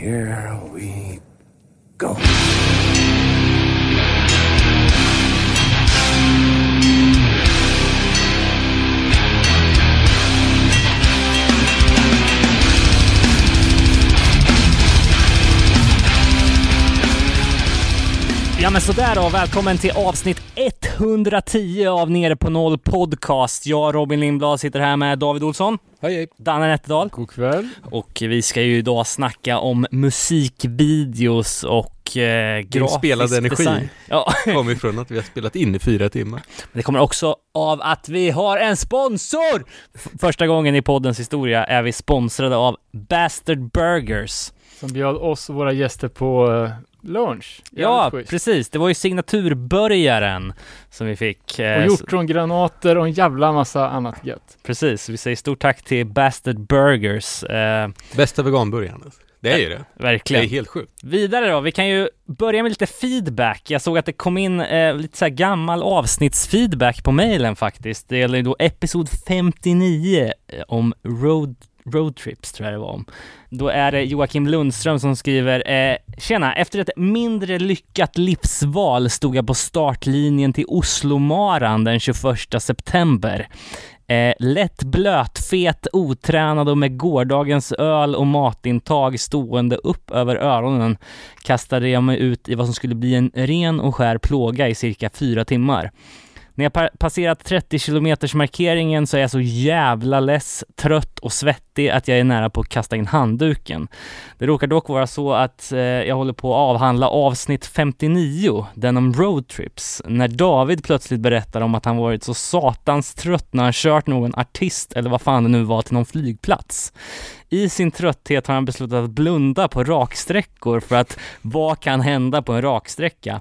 here we go. Ja men sådär då, välkommen till avsnitt 110 av Nere på Noll Podcast. Jag, Robin Lindblad, sitter här med David Olsson, Hej hej. Danne Nätterdal God kväll. och vi ska ju idag snacka om musikvideos och eh, grafisk spelad energi. design. Ja, Kom ifrån att vi har spelat in i fyra timmar. det kommer också av att vi har en sponsor! F- Första gången i poddens historia är vi sponsrade av Bastard Burgers. Som bjöd oss och våra gäster på eh, lunch. Ja, schysst. precis. Det var ju signaturbörjaren som vi fick. eh, Och hjortrongranater och en jävla massa annat gött. Precis, vi säger stort tack till Bastard Burgers. Eh, Bästa veganburgaren. alltså. Det är ju det. Det verkligen. är helt sjukt. Vidare då, vi kan ju börja med lite feedback. Jag såg att det kom in eh, lite så här gammal avsnittsfeedback på mailen faktiskt. Det gäller ju då episod 59 eh, om road Roadtrips tror jag det var om. Då är det Joakim Lundström som skriver eh, Tjena, efter ett mindre lyckat livsval stod jag på startlinjen till Oslomaran den 21 september. Eh, lätt blötfet, otränad och med gårdagens öl och matintag stående upp över öronen kastade jag mig ut i vad som skulle bli en ren och skär plåga i cirka fyra timmar. När jag passerat 30 kilometers markeringen så är jag så jävla less, trött och svettig att jag är nära på att kasta in handduken. Det råkar dock vara så att eh, jag håller på att avhandla avsnitt 59, den om roadtrips, när David plötsligt berättar om att han varit så satans trött när han kört någon artist eller vad fan det nu var till någon flygplats. I sin trötthet har han beslutat att blunda på raksträckor för att vad kan hända på en raksträcka?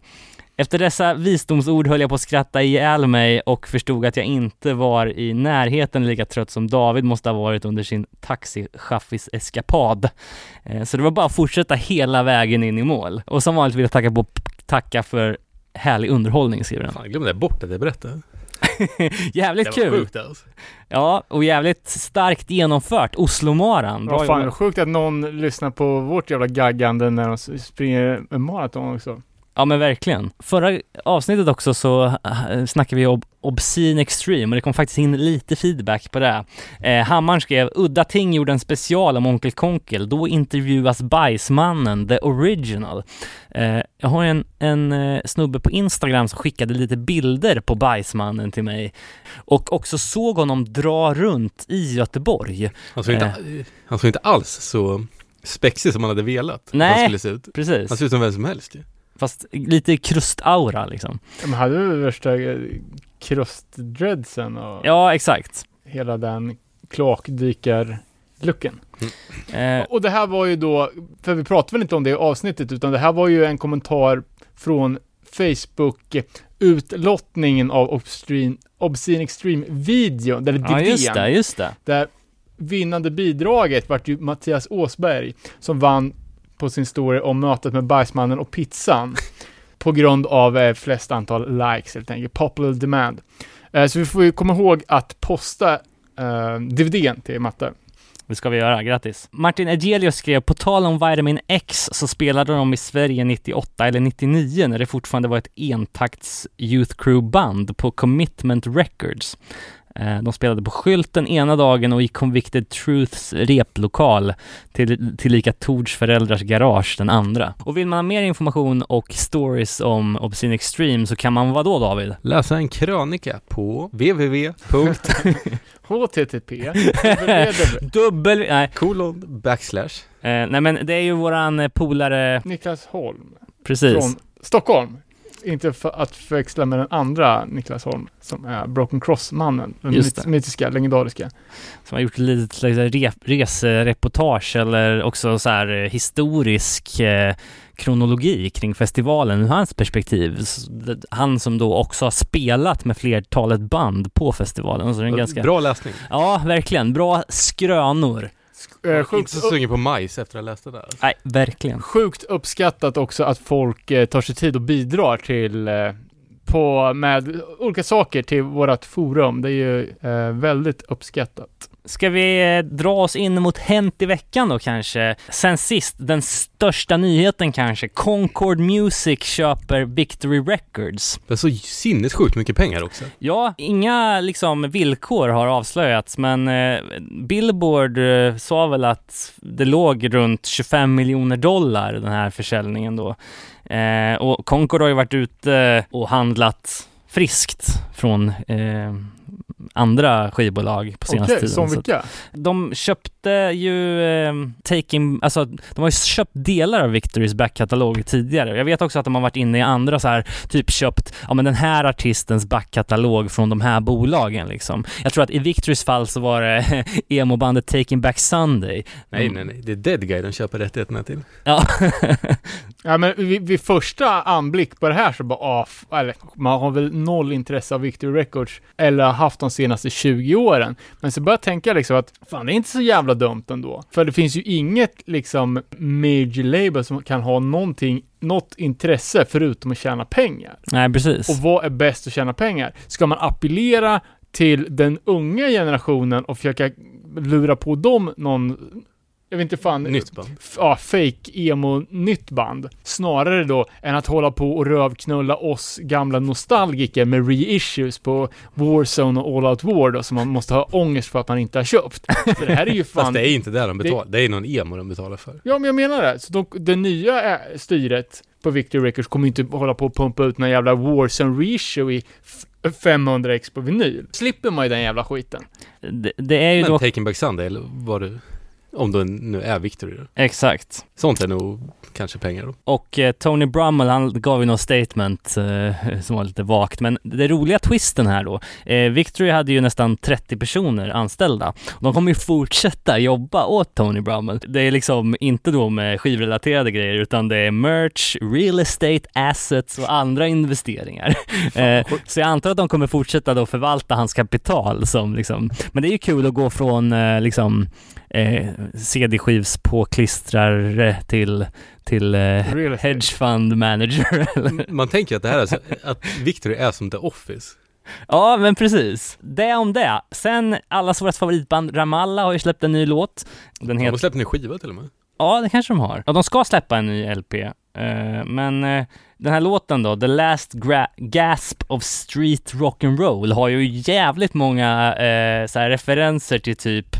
Efter dessa visdomsord höll jag på att skratta ihjäl mig och förstod att jag inte var i närheten lika trött som David måste ha varit under sin taxichaffis-eskapad. Eh, Så det var bara att fortsätta hela vägen in i mål. Och som vanligt vill jag tacka, på, tacka för härlig underhållning, skriver han. Fan, jag glömde bort att jag berättade. Jävligt Det var kul! sjukt alltså. Ja, och jävligt starkt genomfört. Oslomaran. Bra Vad fan, jobbat. sjukt att någon lyssnar på vårt jävla gaggande när de springer en maraton också. Ja men verkligen. Förra avsnittet också så äh, snackade vi om Obscene Extreme och det kom faktiskt in lite feedback på det. Eh, Hammaren skrev Udda Ting gjorde en special om Onkel Konkel. Då intervjuas Bajsmannen, the original. Eh, jag har en, en eh, snubbe på Instagram som skickade lite bilder på Bajsmannen till mig och också såg honom dra runt i Göteborg. Han såg, inte, han såg inte alls så spexig som han hade velat. Nej. Han skulle se ut. Precis. Han ser ut som vem som helst ju. Fast lite krustaura liksom. De hade väl värsta krustdreadsen och Ja, exakt. hela den kloakdykar-looken. Eh, Och det här var ju då, för vi pratade väl inte om det i avsnittet, utan det här var ju en kommentar från Facebook-utlottningen av Obscene, Obscene Extreme-videon, eller ja, just DVDn. det, just det. Där vinnande bidraget vart ju Mattias Åsberg, som vann på sin story om mötet med Bajsmannen och pizzan. på grund av eh, flest antal likes helt enkelt, popular demand. Eh, så vi får ju komma ihåg att posta eh, DVDn till Matte. Det ska vi göra, grattis. Martin Egelius skrev, på tal om Vitamin X så spelade de i Sverige 98 eller 99 när det fortfarande var ett entakts Youth Crew-band på Commitment Records. Eh, De spelade på Skylten ena dagen och i Convicted Truths replokal till, tillika Tords föräldrars garage den andra. Och vill man ha mer information och stories om Obscene Extreme så kan man vad då David? Läsa en krönika på www. HTTP. Dubbel... Nej, kolon backslash. eh, nej men det är ju våran polare, Niklas Holm precis. från Stockholm. Inte för att förväxla med den andra Niklas Holm som är Broken Cross-mannen. Den Just myt- det. mytiska, legendariska. som har gjort lite slags re- resereportage eller också så här eh, historisk eh, kronologi kring festivalen ur hans perspektiv. Han som då också har spelat med flertalet band på festivalen. Så det är en ganska... Bra läsning. Ja, verkligen. Bra skrönor. Eh, Inte sjukt, så sugen på majs efter att ha läst det där. alltså. Nej, verkligen. sjukt uppskattat också att folk eh, tar sig tid och bidrar till eh, på, med olika saker till vårt forum. Det är ju eh, väldigt uppskattat. Ska vi eh, dra oss in mot Hänt i veckan då kanske? Sen sist, den största nyheten kanske. Concord Music köper Victory Records. Det är så sinnessjukt mycket pengar också. Ja, inga liksom villkor har avslöjats, men eh, Billboard eh, sa väl att det låg runt 25 miljoner dollar den här försäljningen då. Eh, och Concord har ju varit ute och handlat friskt från eh, andra skivbolag på senaste Okej, tiden. som vilka? de köpte ju eh, Taking, alltså de har ju köpt delar av Victorys backkatalog tidigare. Jag vet också att de har varit inne i andra så här, typ köpt, ja men den här artistens backkatalog från de här bolagen liksom. Jag tror att i Victorys fall så var det emo-bandet Taking Back Sunday. Nej, Mm. nej, nej. Det är Dead Guy de köper rättigheterna till. Ja. Ja, men vid, vid första anblick på det här så bara, ah, eller man har väl noll intresse av Victory Records, eller haft de senaste 20 åren. Men så börjar jag tänka liksom att, fan det är inte så jävla dumt ändå. För det finns ju inget liksom major label som kan ha någonting, något intresse förutom att tjäna pengar. Nej, precis. Och vad är bäst att tjäna pengar? Ska man appellera till den unga generationen och försöka lura på dem någon, jag vet inte fan, Nytt band. ja, fake emo nytt band. Snarare då än att hålla på och rövknulla oss gamla nostalgiker med reissues på Warzone och All Out War då, som man måste ha ångest för att man inte har köpt. Så det här är ju fan... Fast det är inte det de betalar. Det, är någon emo de betalar för. Ja, men jag menar det. Så de, det nya äh, styret på Victory Records kommer inte hålla på och pumpa ut någon jävla Warzone reissue i f- 500 ex på vinyl. Slipper man ju den jävla skiten. Det, det är ju Men då, Taking Back Sunday, eller vad det... Om det nu är Victory exakt. Sånt är nog kanske pengar då. Och eh, Tony Brummel, han gav ju något statement eh, som var lite vagt, men det roliga twisten här då, eh, Victory hade ju nästan 30 personer anställda. De kommer ju fortsätta jobba åt Tony Brummel. Det är liksom inte då med skivrelaterade grejer, utan det är merch, real estate, assets och andra investeringar. eh, så jag antar att de kommer fortsätta då förvalta hans kapital som liksom, men det är ju kul att gå från eh, liksom eh, CD-skivspåklistrare till, till eh, hedge fund manager. Man tänker att det här är så, att Victory är som The Office. ja, men precis. Det om det. Sen, allas vårt favoritband Ramallah har ju släppt en ny låt. Den De har heter... släppt en ny skiva till och med. Ja, det kanske de har. Ja, de ska släppa en ny LP. eh, men eh, den här låten då, The Last Gra- Gasp of Street Rock and Roll har ju jävligt många så här referenser till typ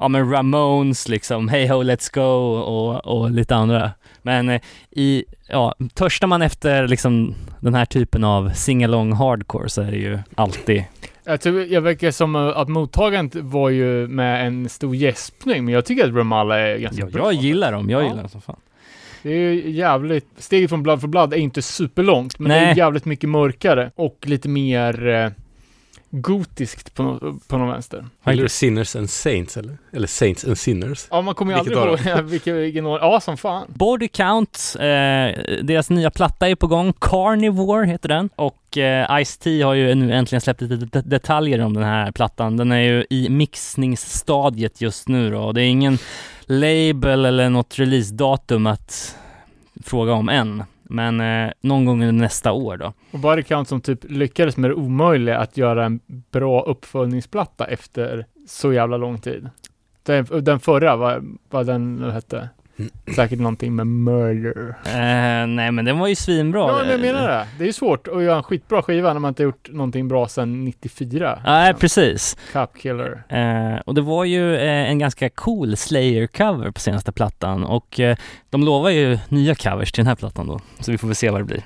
ja men Ramones liksom, Hey Ho Let's Go och, och lite andra. Men eh, i, ja, törstar man efter liksom den här typen av singalong hardcore så är det ju alltid Jag, tror, jag verkar som eh, att mottagandet var ju med en stor gäspning, men jag tycker att Ramallah är ganska jag, bra. jag gillar dem, jag Ja. gillar dem som fan. Det är ju jävligt, steget från Blood for Blood är inte superlångt, men det Nej. är jävligt mycket mörkare och lite mer eh, gotiskt på, no, på någon vänster. Eller Sinners and Saints eller? Eller Saints and Sinners. Ja, man kommer ju Vilket aldrig ihåg vilken, vilken år. Ja, som fan. Body Count, eh, deras nya platta är på gång. Carnivore heter den. Och eh, Ice-T har ju nu äntligen släppt lite det- detaljer om den här plattan. Den är ju i mixningsstadiet just nu då. Och det är ingen label eller något releasedatum att fråga om än. Men eh, någon gång under nästa år då. Och Body Count som typ lyckades med det omöjliga att göra en bra uppföljningsplatta efter så jävla lång tid. Den, den förra, vad, vad den nu hette. Säkert någonting med murder. Eh, nej men den var ju svinbra. Ja, men jag menar det. Det är ju svårt att göra en skitbra skiva när man inte gjort någonting bra sedan 94. Nej, precis. Cup Killer. Eh, och det var ju eh, en ganska cool Slayer-cover på senaste plattan och eh, de lovar ju nya covers till den här plattan då, så vi får väl se vad det blir.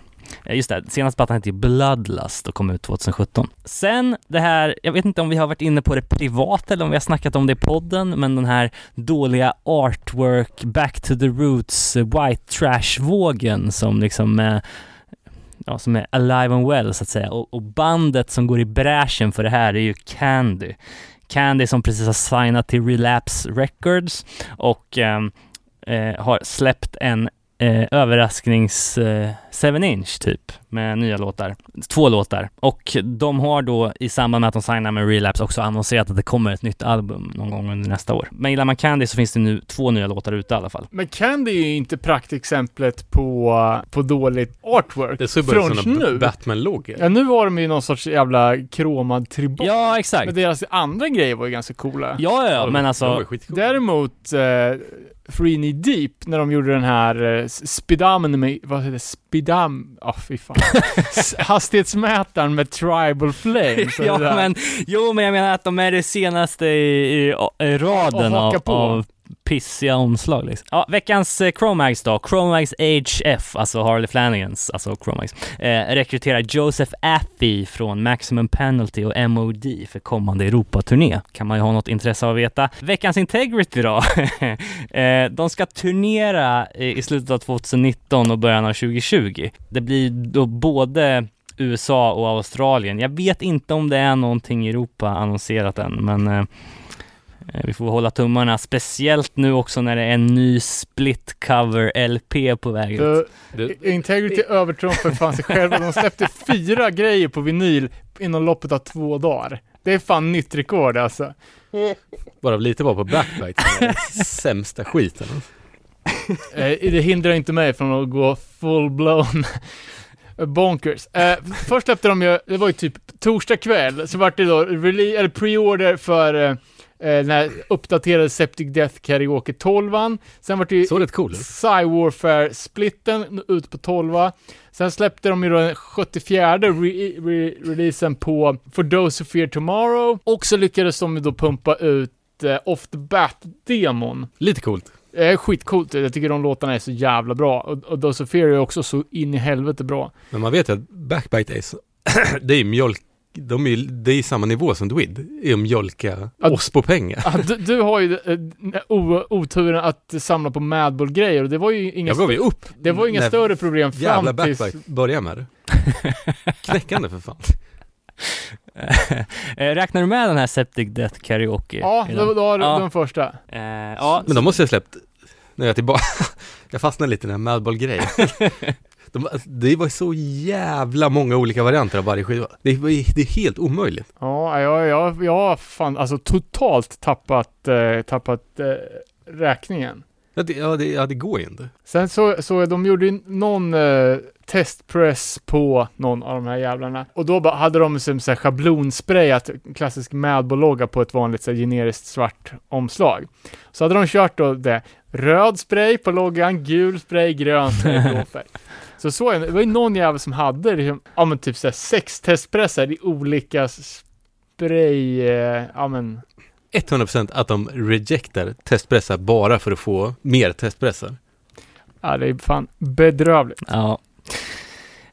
Just det, senaste plattan heter ju Bloodlust och kom ut 2017. Sen det här, jag vet inte om vi har varit inne på det privat eller om vi har snackat om det i podden, men den här dåliga artwork, back to the roots, white trash-vågen som liksom eh, ja, som är alive and well så att säga. Och, och bandet som går i bräschen för det här är ju Candy. Candy som precis har signat till Relapse Records och ehm, eh, har släppt en eh, överrasknings eh, 7-inch typ med nya låtar. Två låtar. Och de har då i samband med att de signar med Relapse också annonserat att det kommer ett nytt album någon gång under nästa år. Men gillar man Candy så finns det nu två nya låtar ute i alla fall. Men Candy är ju inte praktexemplet på, på dåligt artwork. Det ser bara ut som Batman-logga. Ja, nu var de ju någon sorts jävla kromad tribal. Ja, exakt. Men deras andra grejer var ju ganska coola. Ja, ja, men Det var alltså... Däremot, eh, Three Knee Deep, när de gjorde den här eh, med- vad heter det? Spidam, ja fy fan. Hastighetsmätaren med Tribal Flame. så ja, men, jo, men jag menar att de är det senaste i, i, i raden Och av, på. av pissiga omslag liksom. Ja, veckans eh, Chromags då. Chromags HF, alltså Harley Flanagans, alltså Chromags, eh, rekryterar Joseph Affey från Maximum Penalty och MOD för kommande Europaturné. Kan man ju ha något intresse av att veta. Veckans Integrity då. eh, de ska turnera i slutet av 2019 och början av 2020. Det blir då både USA och Australien. Jag vet inte om det är någonting i Europa annonserat än, men eh, vi får hålla tummarna, speciellt nu också när det är en ny split cover LP på väg ut. Integrity övertrumfar fan sig själva. De släppte fyra grejer på vinyl inom loppet av två dagar. Det är fan nytt rekord alltså. Varav lite var på Backbite, sämsta skiten. Eh, det hindrar inte mig från att gå full-blown bonkers. Eh, först släppte de ju, det var ju typ torsdag kväll, så vart det då eller pre-order för eh, eh, den här uppdaterade Septic Death Karaoke 12 Sen vart det ju rätt cool ut. Psy Warfare-splitten ut på 12 Sen släppte de ju då den 74 re re releasen på For Those Who Fear Tomorrow. Och så lyckades de ju då pumpa ut eh, Off the Bat-demon. Lite coolt. Eh, skitcoolt, jag tycker de låtarna är så jävla bra. Och, och Those Who Fear är också så in i helvete bra. Men man vet ju att Backbite är så, det är ju mjölk, de är, ju- det är i samma nivå som Dwid, är att mjölka Ja, oss på pengar. Ah, du, du har ju eh, o- oturen att samla på Madball-grejer och det var ju inga, Jag gav ju upp. det var inga större problem Jävla fram tills... Backbite börjar med det. Knäckande för fan. Eh, Räknar du med den här Septic Death Karaoke? Ja, i då, då har du Ja. den första. Eh, ja, Men de måste jag släppt, när jag är tillbaka, jag fastnade lite i den här Madball-grejen. De, alltså, det var så jävla många olika varianter av varje skiva. Det, det är helt omöjligt. Ja, jag, jag, jag har fan alltså totalt tappat, eh, tappat eh, räkningen. Ja, det, ja, det, ja, det går ju inte. Sen så, så de gjorde ju någon eh, testpress på någon av de här jävlarna. Och då bara hade de som så här schablonsprayat klassisk Madball-logga på ett vanligt så här, generiskt svart omslag. Så hade de kört då det. Röd spray på loggan, gul spray, grön spray, blå färg. Så så är det. Var ju någon jävel som hade liksom, ja men typ så här sex testpressar i olika spray, eh, ja men 100% att de rejectar testpressar bara för att få mer testpressar. Ja, det är fan bedrövligt. Ja.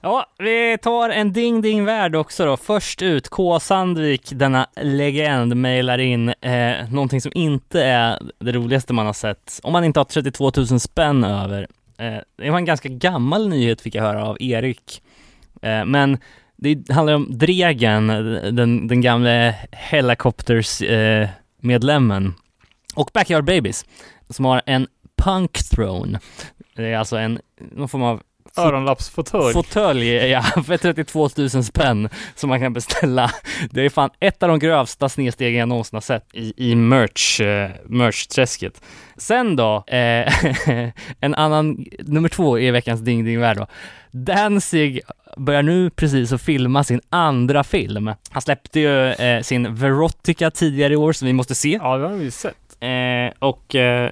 Ja, vi tar en ding ding värld också då. Först ut, K. Sandvik, denna legend, mejlar in eh, någonting som inte är det roligaste man har sett. Om man inte har 32 000 spänn över. Eh, det var en ganska gammal nyhet fick jag höra av Erik. Eh, men det handlar om Dregen, den, den gamle Helicopters-medlemmen eh, Och Backyard Babies, som har en Punk Throne. Det är alltså en, någon form av Öronlappsfåtölj. fåtölj ja, för 32 000 spänn som man kan beställa. Det är fan ett av de grövsta snedstegen jag någonsin har sett i, i merch, eh, merch-träsket. Sen då, eh, en annan, nummer två i veckans Ding Ding Värld då. Danzig börjar nu precis att filma sin andra film. Han släppte ju eh, sin Verotica tidigare i år som vi måste se. Ja, det har vi sett. Eh, och eh,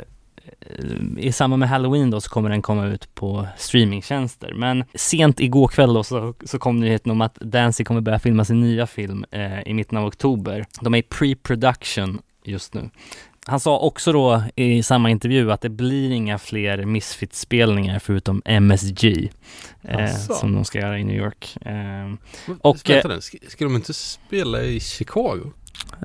i samband med Halloween då så kommer den komma ut på streamingtjänster. Men sent igår kväll då så, så kom nyheten om att Danzig kommer börja filma sin nya film eh, i mitten av oktober. De är i pre-production just nu. Han sa också då i samma intervju att det blir inga fler Misfits-spelningar förutom MSG eh, som de ska göra i New York. Eh, Och, ska, ska de inte spela i Chicago?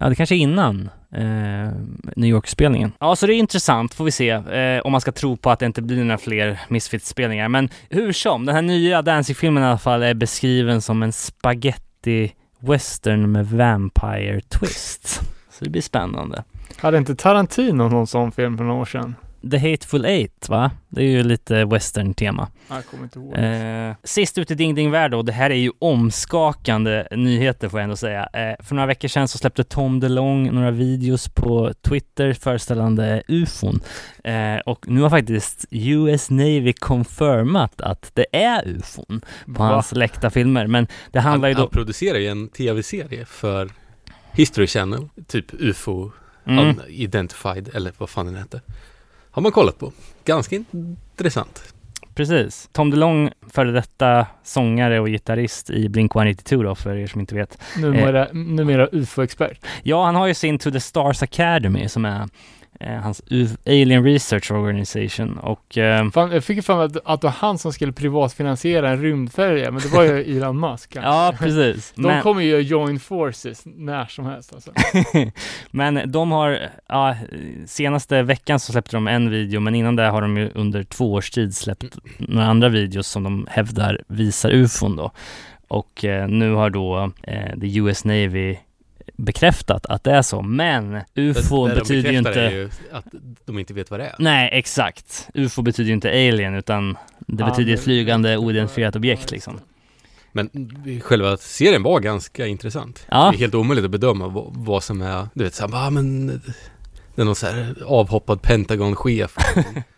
Ja, det kanske är innan eh, New York-spelningen. Ja, så det är intressant, får vi se, eh, om man ska tro på att det inte blir några fler Misfits-spelningar. Men hur som, den här nya Danzig-filmen i alla fall är beskriven som en spaghetti western med vampire twist. Så det blir spännande. Hade inte Tarantino någon sån film för några år sedan? The Hateful Eight, va? Det är ju lite western-tema. Jag kommer inte ihåg. Eh, sist ut i Ding Ding Värld då, det här är ju omskakande nyheter får jag ändå säga. Eh, för några veckor sedan så släppte Tom DeLong några videos på Twitter föreställande ufon. Eh, och nu har faktiskt US Navy confirmat att det är ufon på Va? hans läckta filmer. Men det handlar ju han, då... han producerar ju en tv-serie för History Channel, typ UFO Mm. Unidentified, eller vad fan den heter. Har man kollat på. Ganska intressant. Precis. Tom DeLong, före detta sångare och gitarrist i Blink-182 då, för er som inte vet. Numera, numera ufo-expert. Ja, han har ju sin To the Stars Academy som är eh, hans U- Alien Research Organization och eh, Fan, jag fick för mig att, att det var han som skulle privatfinansiera en rymdfärja, men det var ju Elon Musk. kanske. ja, precis. De Men, kommer ju join forces när som helst alltså. men de har, ja, senaste veckan så släppte de en video, men innan det har de ju under två års tid släppt några andra videos som de hävdar visar ufon då. Och eh, nu har då eh, the US Navy bekräftat att det är så, men ufo Det- det de betyder ju bekräftar är inte ju att de inte vet vad det är. Nej, exakt. UFO betyder ju inte alien, utan det Ja, betyder ett flygande oidentifierat objekt liksom. Men själva serien var ganska intressant. Ja. Det är helt omöjligt att bedöma vad, vad som är, du vet såhär, ah, men det är någon så här avhoppad Pentagon-chef.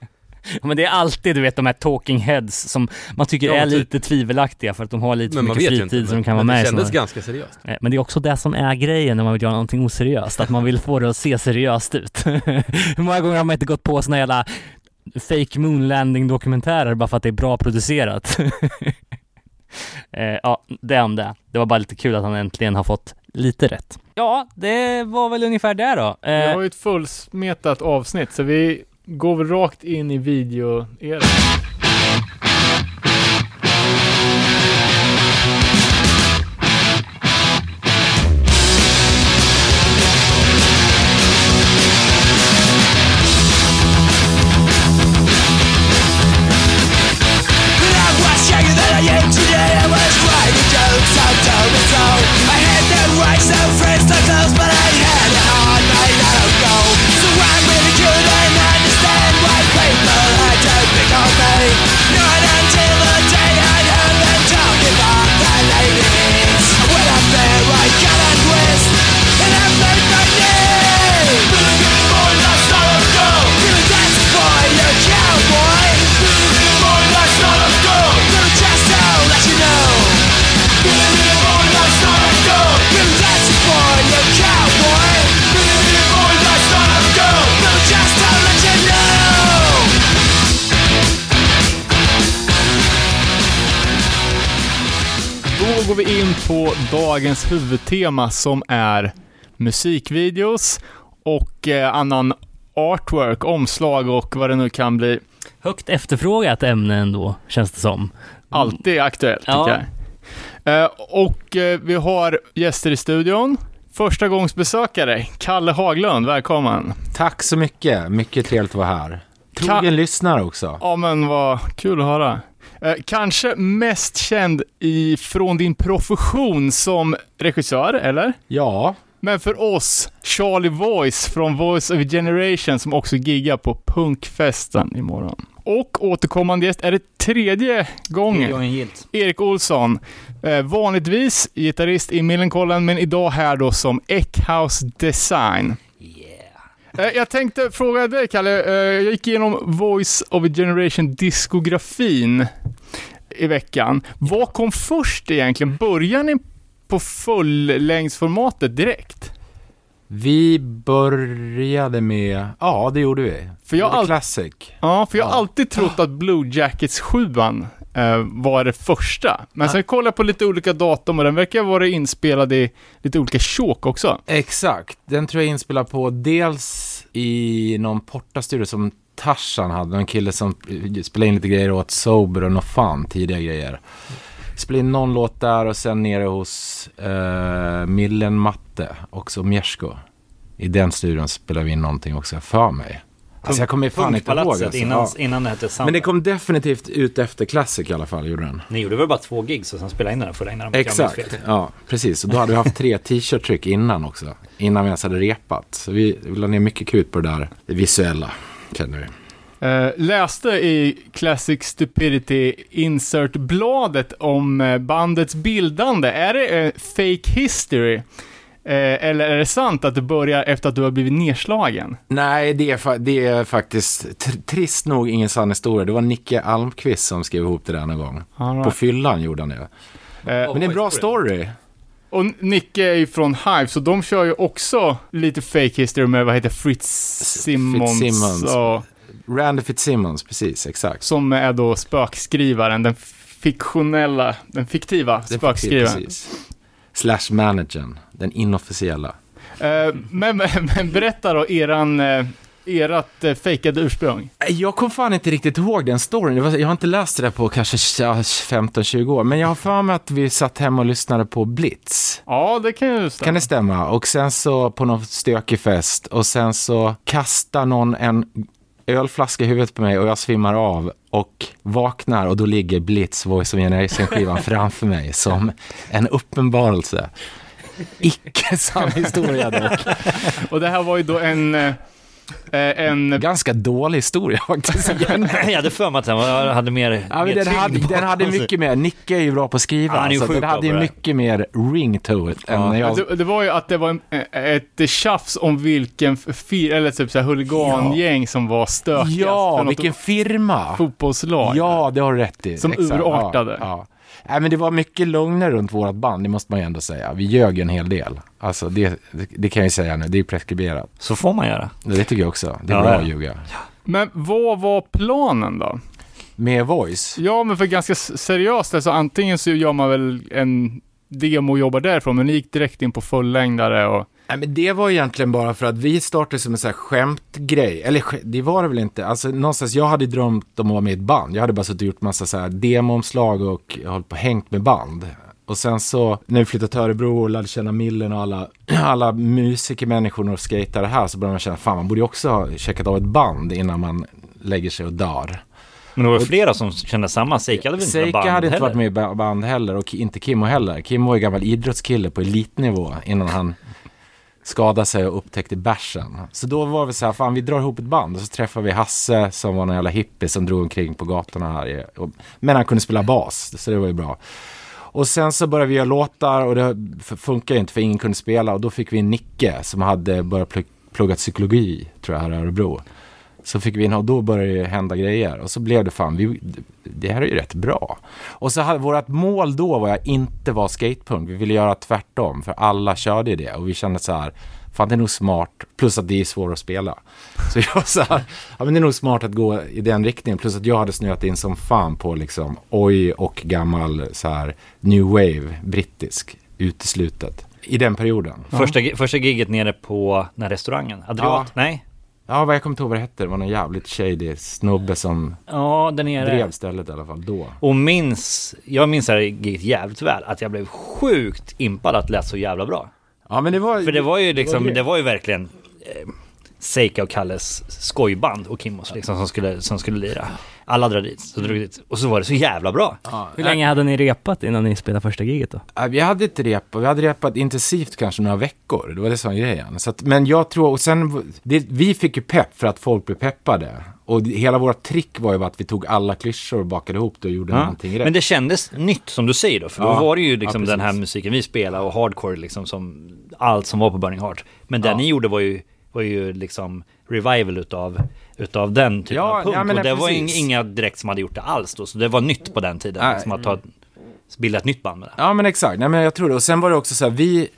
Ja, Men det är alltid, du vet, de här talking heads som man tycker Ja, är men typ- lite tvivelaktiga för att de har lite för men man mycket fritid inte. så de Men, kan vara men med det i kändes såna- ganska seriöst. Eh, Men det är också det som är grejen när man vill göra någonting oseriöst, att man vill få det att se seriöst ut. Hur många gånger har man inte gått på såna jävla fake moon landing dokumentärer bara för att det är bra producerat? eh, ja, det om det. Det var bara lite kul att han äntligen har fått lite rätt. Ja, det var väl ungefär det då. Eh, har ju ett fullsmetat avsnitt, så vi går vi rakt in i video -eran. Vi in på dagens huvudtema som är musikvideos och eh, annan artwork, omslag och vad det nu kan bli. högt efterfrågat ämne ändå, känns det som. Alltid aktuellt Ja. tycker jag. Eh, och eh, vi har gäster i studion. Första gångs besökare, Kalle Haglund, välkommen. Tack så mycket. Mycket trevligt att vara här. Ka- Trogen lyssnare också. Ja men vad kul att höra. Eh, kanske mest känd i, från din profession som regissör, eller? Ja, Men för oss, Charlie Voice från Voice of Generation som också giggar på Punkfesten imorgon. Och återkommande gäst är det tredje gången. Erik Olsson, eh, vanligtvis gitarrist i Millencolin, men idag här då som Eckhouse Design. Eh, Jag tänkte fråga dig Kalle, eh, jag gick igenom Voice of a Generation diskografin i veckan. Vad kom först egentligen? Började ni på fullängdsformatet direkt? vi började med, ja det gjorde vi. För jag all- Classic. Ja, för jag har Ja. alltid trott att Blue Jackets 7 eh, var det första. Men sen kollade jag på lite olika datum och den verkar vara inspelad i lite olika tjåk också. Exakt, den tror jag är inspelad på dels i någon portastudio som Tarzan hade, en kille som spelade in lite grejer åt Sober och No Fun, tidiga grejer. Spelade in någon låt där och sen nere hos uh, Millen Matte, också Mjersko. I den studion spelade vi in någonting också, för mig. Alltså jag kommer fan inte ihåg. Alltså. innan, Ja. innan det hette. Men det kom definitivt ut efter Classic i alla fall, gjorde den. Ni gjorde väl bara två gigs och sen spelade in den fulla innan de Exakt, ja precis. Och då hade vi haft tre t-shirt-tryck innan också. Innan vi ens hade repat. Så vi, vi la ner mycket krut på det där det visuella, känner vi. Eh, läste i Classic Stupidity Insert-bladet om eh, bandets bildande. Är det eh, fake history? Eh, eller är det sant att det börjar efter att du har blivit nedslagen? Nej, det är, det är faktiskt tr- trist nog ingen sann historia. Det var Nicke Almqvist som skrev ihop det där någon gång. All På right. fyllan gjorde han det. Eh, Men det är en bra story. och Nicke är ju från Hive, så de kör ju också lite fake history med, vad heter Fritz Simmons. Fitzsimmons. Och, Randy Fitzsimmons, precis, exakt. som är då spökskrivaren, den fiktionella, den fiktiva spökskrivaren. precis. Slash managern, den inofficiella. Eh, men, men, berätta då eran, eh, erat eh, fejkade ursprung. Jag kommer fan inte riktigt ihåg den storyn. Jag har inte läst det där på kanske 15-20 år. Men jag har för mig att vi satt hemma och lyssnade på Blitz. Ja, det kan ju stämma. Kan det stämma? Och sen så på någon stökig fest och sen så kastar någon en ölflaska i huvudet på mig och jag svimmar av och vaknar och då ligger Blitz Voice of Generation-skivan framför mig som en uppenbarelse. Icke sann historia dock. Och det här var ju då en, eh, en Ganska dålig historia faktiskt. Jag hade för mig att den hade mer, Ja, mer den, hade, den hade mycket mer, Nicke är ju bra på att skriva, Ja, han är ju så sjukt den hade ju mycket mer ring to it än när jag... Det, det var ju att det var en, ett tjafs om vilken fir, eller typ så här huligangäng som var stökigast Ja, vilken firma! fotbollslag. Ja, det har du rätt i. Som urartade. Ja, ja. Nej, men det var mycket lögner runt vårt band, det måste man ju ändå säga. Vi ljög ju en hel del. Alltså, det, det, det kan jag ju säga nu, det är preskriberat. Så får man göra. Det tycker jag också. Det är Ja, bra att ljuga. Men vad var planen då? Med voice. Ja, men för ganska seriöst, alltså antingen så gör man väl en demo och jobbar därifrån, men ni gick direkt in på fullängdare och... Nej, men det var egentligen bara för att vi startade som en sån här skämtgrej. Eller det var det väl inte. Alltså någonstans, jag hade drömt om att vara med i ett band. Jag hade bara suttit och gjort massa så här demoomslag och hållit på och hängt med band. Och sen så, när vi flyttade till Örebro och lärde känna Millen och alla, alla musikermänniskor och skejtare här så började man känna, fan man borde ju också ha checkat av ett band innan man lägger sig och dör. Men det var flera som kände samma. Seika hade väl inte Seika hade inte heller? varit med i ba- band heller och inte Kimmo heller. Kimmo var ju gammal idrottskille på elitnivå innan han skadade sig och upptäckte bärsen. Så då var vi så här, fan vi drar ihop ett band och så träffar vi Hasse som var en jävla hippie som drog omkring på gatorna här. och- Men han kunde spela bas, så det var ju bra. Och sen så började vi göra låtar och det funkar ju inte för ingen kunde spela och då fick vi en Nicke som hade börjat plugga psykologi, tror jag, här i Örebro. Så fick vi in och då började det hända grejer och så blev det fan, vi, det här är ju rätt bra. Och så hade vårt mål då var att inte vara skatepunk, vi ville göra tvärtom för alla körde i det och vi kände så här, fan det är nog smart, plus att det är svårt att spela. Så jag var så här, ja men det är nog smart att gå i den riktningen, plus att jag hade snöat in som fan på liksom oj och gammal så här new wave, brittisk, uteslutet. I den perioden. Första, första giget nere på den här restaurangen. Adriat? Ja. Nej? Ja, vad jag kommer inte ihåg vad det hette, det var någon jävligt shady snubbe som Ja, drev stället i alla fall då. Och minns, jag minns det här giget jävligt väl, att jag blev sjukt impad att det lät så jävla bra. Ja, men det var... För det var ju liksom, det var ju verkligen eh, Seika och Kalles skojband och Kimmos liksom som skulle, som skulle lira. Alla drar dit, så drog dit. Och så var det så jävla bra. Ja, Hur länge hade ni repat innan ni spelade första giget då? Nej, Vi hade inte repat, vi hade repat intensivt kanske några veckor. Det var det som var grejen. Så att, men jag tror, och sen, det, vi fick ju pepp för att folk blev peppade. Och hela vårt trick var ju att vi tog alla klyschor och bakade ihop det och gjorde Ja. någonting rätt. Men det kändes nytt som du säger då, för då Ja. var det ju liksom Ja, den här musiken vi spelade och hardcore liksom som allt som var på Burning Heart. Men det Ja. ni gjorde var ju, var ju liksom revival utav, utav den typen Ja, av punk. ja, och det var precis. ing- inga direkt som hade gjort det alls då, så det var nytt på den tiden. Nej. Liksom att ta, bilda ett nytt band med det. Ja men exakt, nej men jag tror det. Och sen var det också så här, vi,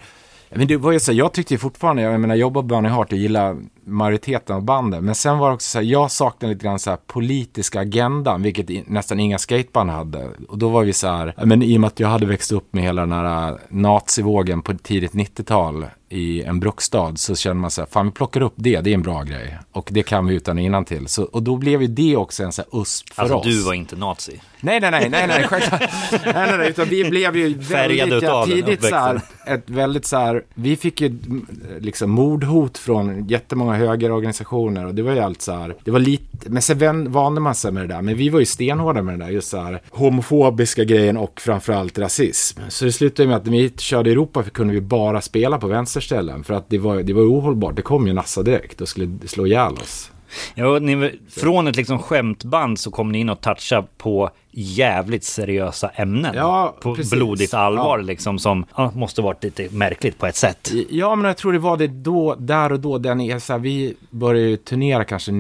men det var ju så här, jag tyckte ju fortfarande, jag menar jag jobbar på Burning Heart och gillar majoriteten av banden. Men sen var det också så här, jag saknade lite grann så här politiska agendan, vilket i, nästan inga skateband hade. Och då var vi så här, men i och med att jag hade växt upp med hela den här nazivågen på tidigt 90-tal i en bruksstad så kände man så här, fan vi plockar upp det, det är en bra grej. Och det kan vi utan och till. Så, och då blev ju det också en så här USP för Alltså oss. du var inte nazi. Nej, nej, nej, nej, nej, självklart. nej, nej, nej, utan vi blev ju Färgade väldigt, ja, tidigt så här, ett väldigt så här, vi fick ju liksom mordhot från jättemånga högerorganisationer och det var ju allt så här, det var lite, men sen vande man sig med det där, men vi var ju stenhårda med det där, just så här homofobiska grejen och framförallt rasism. Så det slutade med att när vi körde Europa för kunde vi bara spela på vänsterställen för att det var, det var ohållbart, det kom ju Nassa direkt och skulle slå ihjäl oss. Ja, ni, från ett liksom skämtband så kom ni in och toucha på jävligt seriösa ämnen. Ja, på precis. blodigt allvar Ja. liksom som ja, måste varit lite märkligt på ett sätt. Ja, men jag tror det var det då, där och då, den är så här, vi började ju turnera kanske,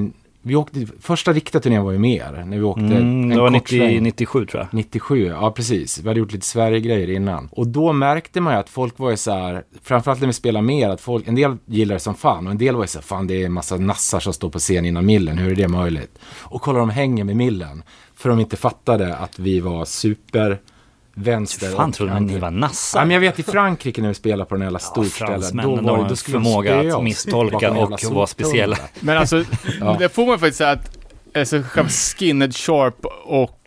vi åkte, första riktiga turnén var ju mer, när vi åkte Mm, det var kort 90, sväng. 97 tror jag. 97, ja precis. Vi hade gjort lite Sverige-grejer innan. Och då märkte man ju att folk var ju så här, framförallt när vi spelade mer, att folk, en del gillar det som fan och en del var ju så här, fan det är en massa nassar som står på scen innan millen, hur är det möjligt? Och kolla de hänger med millen, för de inte fattade att vi var super vänster. Fan och trodde ni var Ja, nassar? men jag vet i Frankrike när vi spelade på den jävla Ja, storstället, då fransmännen var det, då skulle förmåga att oss misstolka och vara speciella. Men alltså, Ja. det får man faktiskt säga att alltså, skinhead sharp och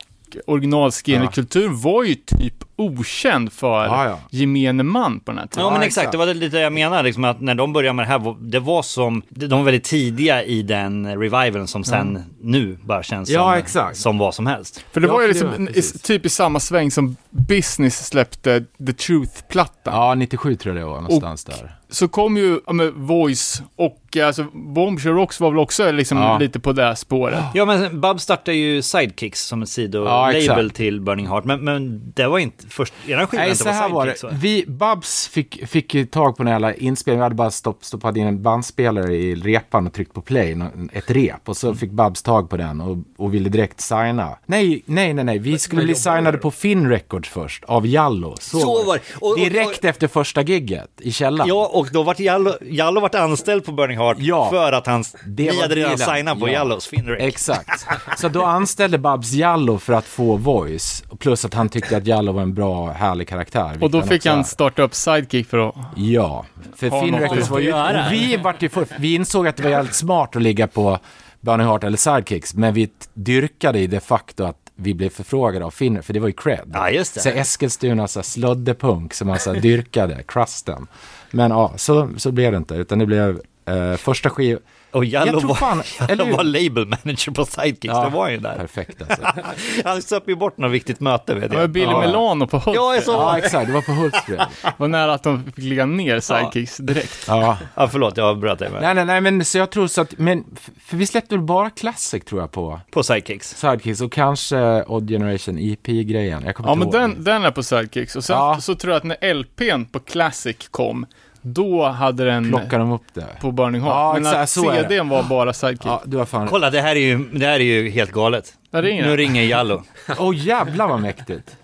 original skinhead-kultur var ju typ okänd för Ja, ja. gemene man på den här tiden. Ja, men Ja, exakt, det var lite jag menar, liksom att när de började med det här, det var som, de var väldigt tidiga i den revivalen som sen nu bara känns Ja, som, exakt. som vad som helst. För det Ja, var ju liksom, i- typ i samma sväng som Business släppte The Truth-plattan. Ja, 97 tror jag det var, någonstans där. Så kom ju ja, men, Voice och eh, alltså Bombshell Rocks var väl också liksom Ja. lite på det här spåret. Ja, men Bub startade ju Sidekicks som en Ja, sidolabel exakt. till Burning Heart, men, men det var inte först, eran skiva Nej, inte så här var det. Vi, Babs fick, fick tag på en jävla inspelning. Vi hade bara stopp, stoppat in en bandspelare i repan och tryckt på play, ett rep. Och så fick Babs tag på den och, och ville direkt signa. Nej, nej, nej, nej. Vi skulle bli signade på Finn Records först, av Jallo. Så, Så var det. Och- och- Direkt efter första gigget i källaren. Ja, och då vart Jallo, Jallo vart anställd på Burning Heart Ja. för att han, Det var hade redan signat på Ja. Jallos Finrec. Exakt. Så då anställde Babs Jallo för att få voice. Plus att han tyckte att Jallo var en bra, härlig karaktär. Och då fick han starta upp Sidekick för att... Ja, för Finn Records var ju... Vi, vart ju för, vi insåg att det var jävligt smart att ligga på Burning Heart eller Sidekicks, men vi dyrkade i de facto att vi blev förfrågade av Finn, för det var ju cred. Ja, just det. Så Eskilstuna, så slöddepunk som man så dyrkade, crusten. Men ja, så, så blev det inte, utan det blev eh, första skiv... Och Jallo Jag tror var, fan- Jallo var label manager på Sidekicks, det var ju där. Perfekt alltså. Han söp ju bort något viktigt möte vet Det var jag. Billy Ja. Milano på Hultsfred. Ja, jag Ja, exakt, det var på Hultsfred. var nära att de fick lägga ner Sidekicks direkt. Ja. Ja, förlåt, jag avbröt dig. Nej, nej, nej, men så jag tror så att, men, för vi släppte väl bara Classic tror jag på På Sidekicks. Sidekicks och kanske Odd Generation EP-grejen. Jag Ja, men den, den är på Sidekicks. Och sen Ja. så tror jag att när LPn på Classic kom, då hade den Plockar de upp det? på Burning Heart. Ja, men exakt, att så är det. CDn var bara Sidekick. Ja, du har fan... Kolla, det här är ju, det här är ju helt galet. Ringer Nu ringer Jallo. Åh oh, jävlar vad mäktigt.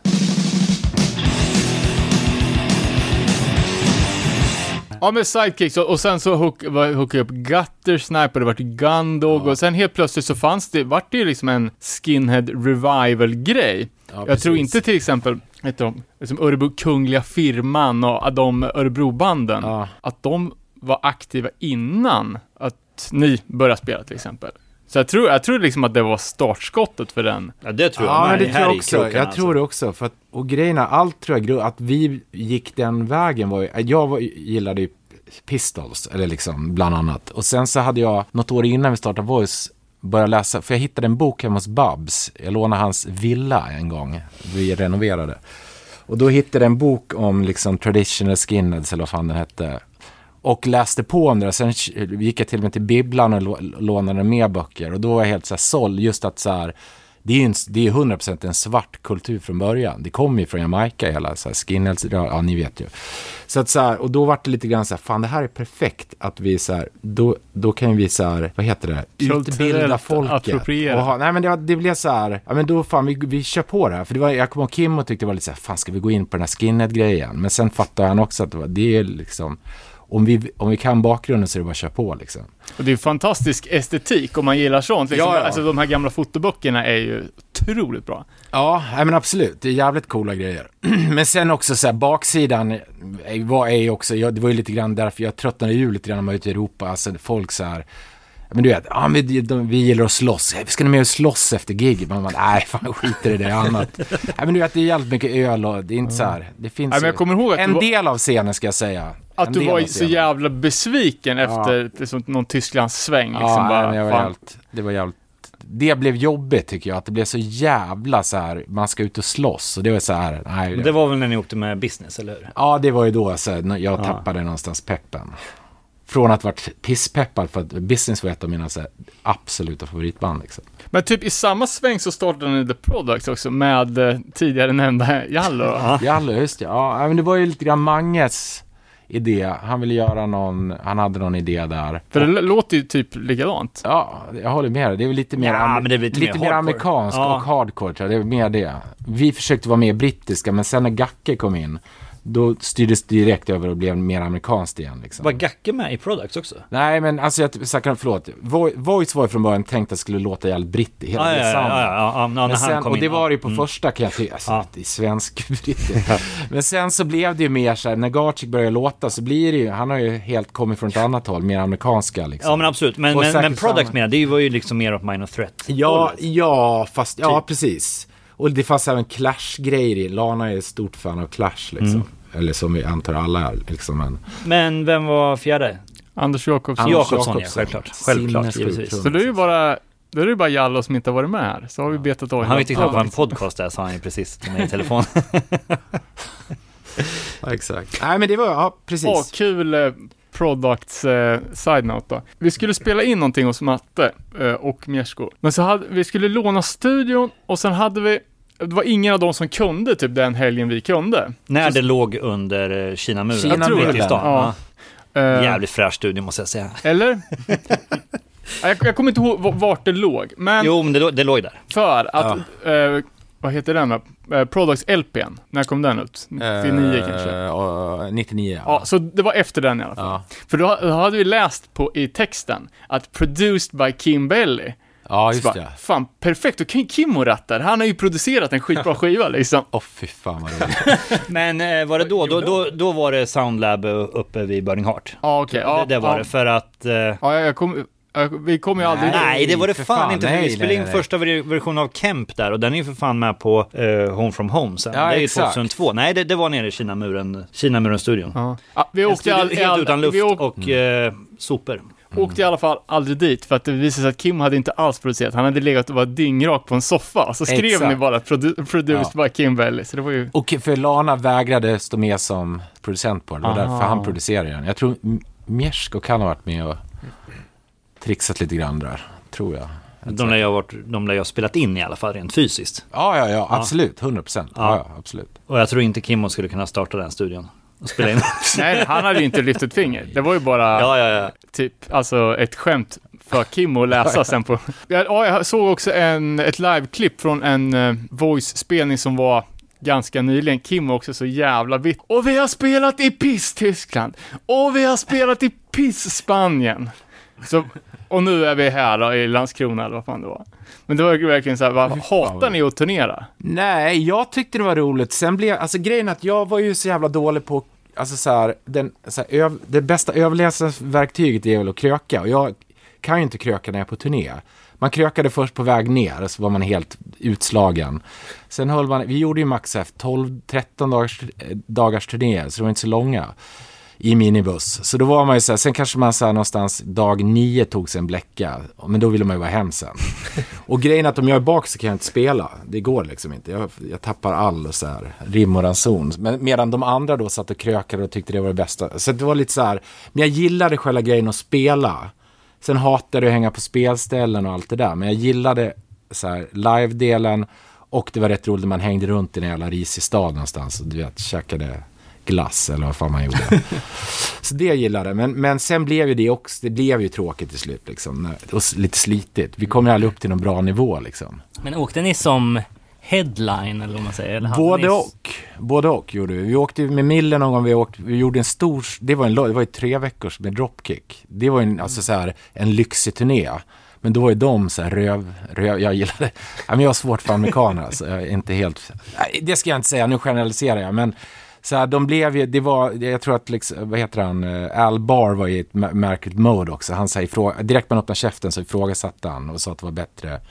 Ja, med Sidekicks och, och sen så hook, hookade jag upp Gutter Sniper, det vart Gundog och sen helt plötsligt så fanns det, vart det ju liksom en skinhead revival-grej. Ja, jag precis. tror inte till exempel, vet du, liksom Örebro Kungliga Firman och de Örebrobanden, Ja. att de var aktiva innan att ni började spela till exempel. Så jag tror, jag tror liksom att det var startskottet för den. Ja, det tror jag Ja, men det här tror jag också. Jag alltså. tror det också. För att, och grejerna, allt tror jag, att vi gick den vägen var ju, jag var, gillade ju Pistols, eller liksom bland annat. Och sen så hade jag, något år innan vi startade Voice, börjat läsa, för jag hittade en bok hemma hos Babs. Jag lånade hans villa en gång, vi renoverade. Och då hittade jag en bok om liksom traditional skinheads, eller vad fan den hette. Och läste på om det. Sen gick jag till och med till bibblan och lånade mer böcker. Och då var jag helt så här såld. Just att så här, det är ju en, det är 100% en svart kultur från början. Det kommer ju från Jamaica hela så här skinheads, ja ni vet ju. Så att så här, och då var det lite grann så här, fan det här är perfekt att vi så här, då, då kan vi så här, vad heter det, utbilda folket. appropriera. Och ha, nej men det, det blev så här, ja men då fan vi, vi kör på det här. För det var, jag kommer ihåg Kim och tyckte det var lite så här, fan ska vi gå in på den här skinhead-grejen? Men sen fattade han också att det, var, det är liksom, om vi, om vi kan bakgrunden så är det bara att köra på liksom. Och det är fantastisk estetik om man gillar sånt. Liksom. Ja, ja. Alltså de här gamla fotoböckerna är ju otroligt bra. Ja, men absolut. Det är jävligt coola grejer. men sen också så här, baksidan var är ju också, ja, det var ju lite grann därför jag tröttnade ju lite grann när man var ute i Europa. Alltså folk så här, men du vet, ja, men vi, de, vi gillar att slåss. Ja, Vi ska ni med och slåss efter gig? Man bara, nej, fan skiter i det annat. nej, men du vet, det är jävligt mycket öl och det är inte så här, det finns Nej, men jag kommer ihåg att en var- del av scenen ska jag säga. Att En du var så jävla besviken efter liksom, någon Tysklandssväng. Liksom, Ja, bara, nej, men var jävligt, det var jävligt det blev jobbigt tycker jag, att det blev så jävla så här, man ska ut och slåss och det var så här, nej. Det var väl när ni åkte med business, eller hur? Ja, det var ju då så här, när jag tappade någonstans peppen. Från att varit pisspeppad för att Business var ett av mina så här, absoluta favoritband liksom. Men typ i samma sväng så startade ni The Products också med eh, tidigare nämnda Jallo. Ja. Jallo, just det. Ja, men det var ju lite grann Manges idé. Han ville göra någon, han hade någon idé där. För det låter ju typ likadant. Ja, jag håller med dig. Det är väl lite mer, Ja, amer- men det är lite mer mer hardcore. amerikanskt Ja. och hardcore tror jag. Det är mer det. Vi försökte vara mer brittiska, men sen när Gacke kom in, då styrdes det direkt över och blev mer amerikanskt igen. Liksom. Var Gacke med i Products också? Nej, men alltså jag snackar, förlåt. Vo- Voice var ju från början tänkt att skulle låta jävligt brittigt, hela Ja, det ja, ja, ja, ja, sen, och det in. var det ju på Mm. första kan jag tycka, alltså, Ja. det är svensk brittiskt. Men sen så blev det ju mer så här, när Garchik började låta så blir det ju, han har ju helt kommit från ett annat håll, mer amerikanska liksom. Ja men absolut, men, Och men, men Products menar det var ju liksom mer åt Minor Threat. Ja, ja, fast, ja Typ. precis. Och det fanns även Clash-grejer i, Lana är ett stort fan av Clash liksom. Mm. Eller som vi antar alla är liksom en... Men vem var fjärde? Anders Jakobsson. Anders Jakobsson, ja, självklart. Självklart, givetvis. Så det är ju bara, då är det ju bara Jallo som inte har varit med här. Så har vi betat av Han vet inte vad en podcast är, sa han ju precis till mig i telefon. Ja, exakt. Nej men det var, ja precis. Åh, kul eh, products eh, side-note då. Vi skulle spela in någonting hos Matte eh, och Mjersko. Men så hade, vi skulle låna studion och sen hade vi, det var ingen av dem som kunde typ den helgen vi kunde. När det låg under eh, Kinamuren. Kinamuren. Jag tror mitt i stan. Ja. Ja. Eh, Jävligt fräsch studio måste jag säga. Eller? Ja, jag, jag kommer inte ihåg vart det låg, men Jo, men det, det låg där. för att, eh, vad heter den då? Eh, Products LPn, när kom den ut? 99 kanske? Eh, och 99 Ja, så det var efter den i alla fall. Ja, För då, då hade vi läst på i texten att produced by Kim Belly. Ja just bara, det. Fan, perfekt, då kan ju Kimmo rattar. Han har ju producerat en skitbra skiva liksom. Åh fy fan vad roligt. Men eh, var det då? Då, då? då var det Soundlab eh, uppe vid Burning Heart. Ja, okej. Ja, det, det var ja. det, för att... Eh, Ja, jag kom, vi kommer ju aldrig... Nej, det var det för fan, fan, inte. för nej, vi spelade in första ver- versionen av Kemp där och den är ju för fan med på eh, Home from Home sen. Ja, det är ju exakt. 2002. Nej, det, det var nere i Kinamuren, Kinamuren-studion. Ja. Ja, vi åkte, studio all, helt all, utan luft vi åk, och eh, sopor. Åkte i alla fall aldrig dit för att det visade sig att Kim hade inte alls producerat. Han hade legat och var dyngrak på en soffa. Så skrev Exakt. ni bara produ- produced by Kim Belly. Så det var ju... Och för Lana vägrade stå med som producent på det. Det var därför han producerade den. Jag tror M- Mjersko kan ha varit med och trixat lite grann där. Tror jag. De lär jag, varit, de lär jag spelat in i alla fall rent fysiskt. Ja, ja, ja, absolut. 100 procent. Ja. Ja. ja, absolut. Och jag tror inte Kimmo skulle kunna starta den studion och spela in. Nej, han hade ju inte lyft ett finger. Det var ju bara ja, ja, ja. typ, alltså ett skämt för Kim att läsa sen på... Ja, ja, jag såg också en, ett liveklipp från en uh, voice-spelning som var ganska nyligen. Kim var också så jävla vitt. Och vi har spelat i piss Tyskland. Och vi har spelat i piss Spanien. Så, och nu är vi här då, i Landskrona eller vad fan det var. Men det var verkligen så här, vad, hatar ni att turnera? Nej, jag tyckte det var roligt. Sen blev, alltså grejen att jag var ju så jävla dålig på, alltså så här, den, så här, öv, det bästa överlevnadsverktyget är väl att kröka. Och jag kan ju inte kröka när jag är på turné. Man krökade först på väg ner, så var man helt utslagen. Sen höll man, vi gjorde ju max 12-13 dagars, eh, dagars turnéer, så det var inte så långa. I minibuss. Så då var man ju så här, sen kanske man så här någonstans dag nio tog sig en bläcka. Men då ville man ju vara hem sen. Och grejen är att om jag är bak så kan jag inte spela. Det går liksom inte. Jag, jag tappar all så här rim och ranson. Men medan de andra då satt och krökade och tyckte det var det bästa. Så det var lite så här, men jag gillade själva grejen att spela. Sen hatade jag att hänga på spelställen och allt det där. Men jag gillade så här live-delen. Och det var rätt roligt när man hängde runt i en jävla risig stad någonstans. Och du vet, käkade glass eller vad fan man gjorde. så det gillade. Men, men sen blev ju det också, det blev ju tråkigt till slut liksom. Och lite slitigt. Vi kom ju aldrig upp till någon bra nivå liksom. Men åkte ni som headline eller vad man säger? Eller Både och. Både och gjorde vi. Vi åkte med Mille någon gång, vi, åkte, vi gjorde en stor, det var, en, det var ju tre veckors med Dropkick. Det var ju en, alltså så här, en lyxig turné. Men då var ju de så här röv, röv jag gillade, jag har svårt för amerikaner alltså, jag är inte helt, det ska jag inte säga, nu generaliserar jag, men så här, de blev ju, det var, jag tror att, liksom, vad heter han, eh, Al Bar var i ett mär- märkligt mode också. Han sa ifråga, direkt man öppnade käften så ifrågasatte han och sa att det var bättre.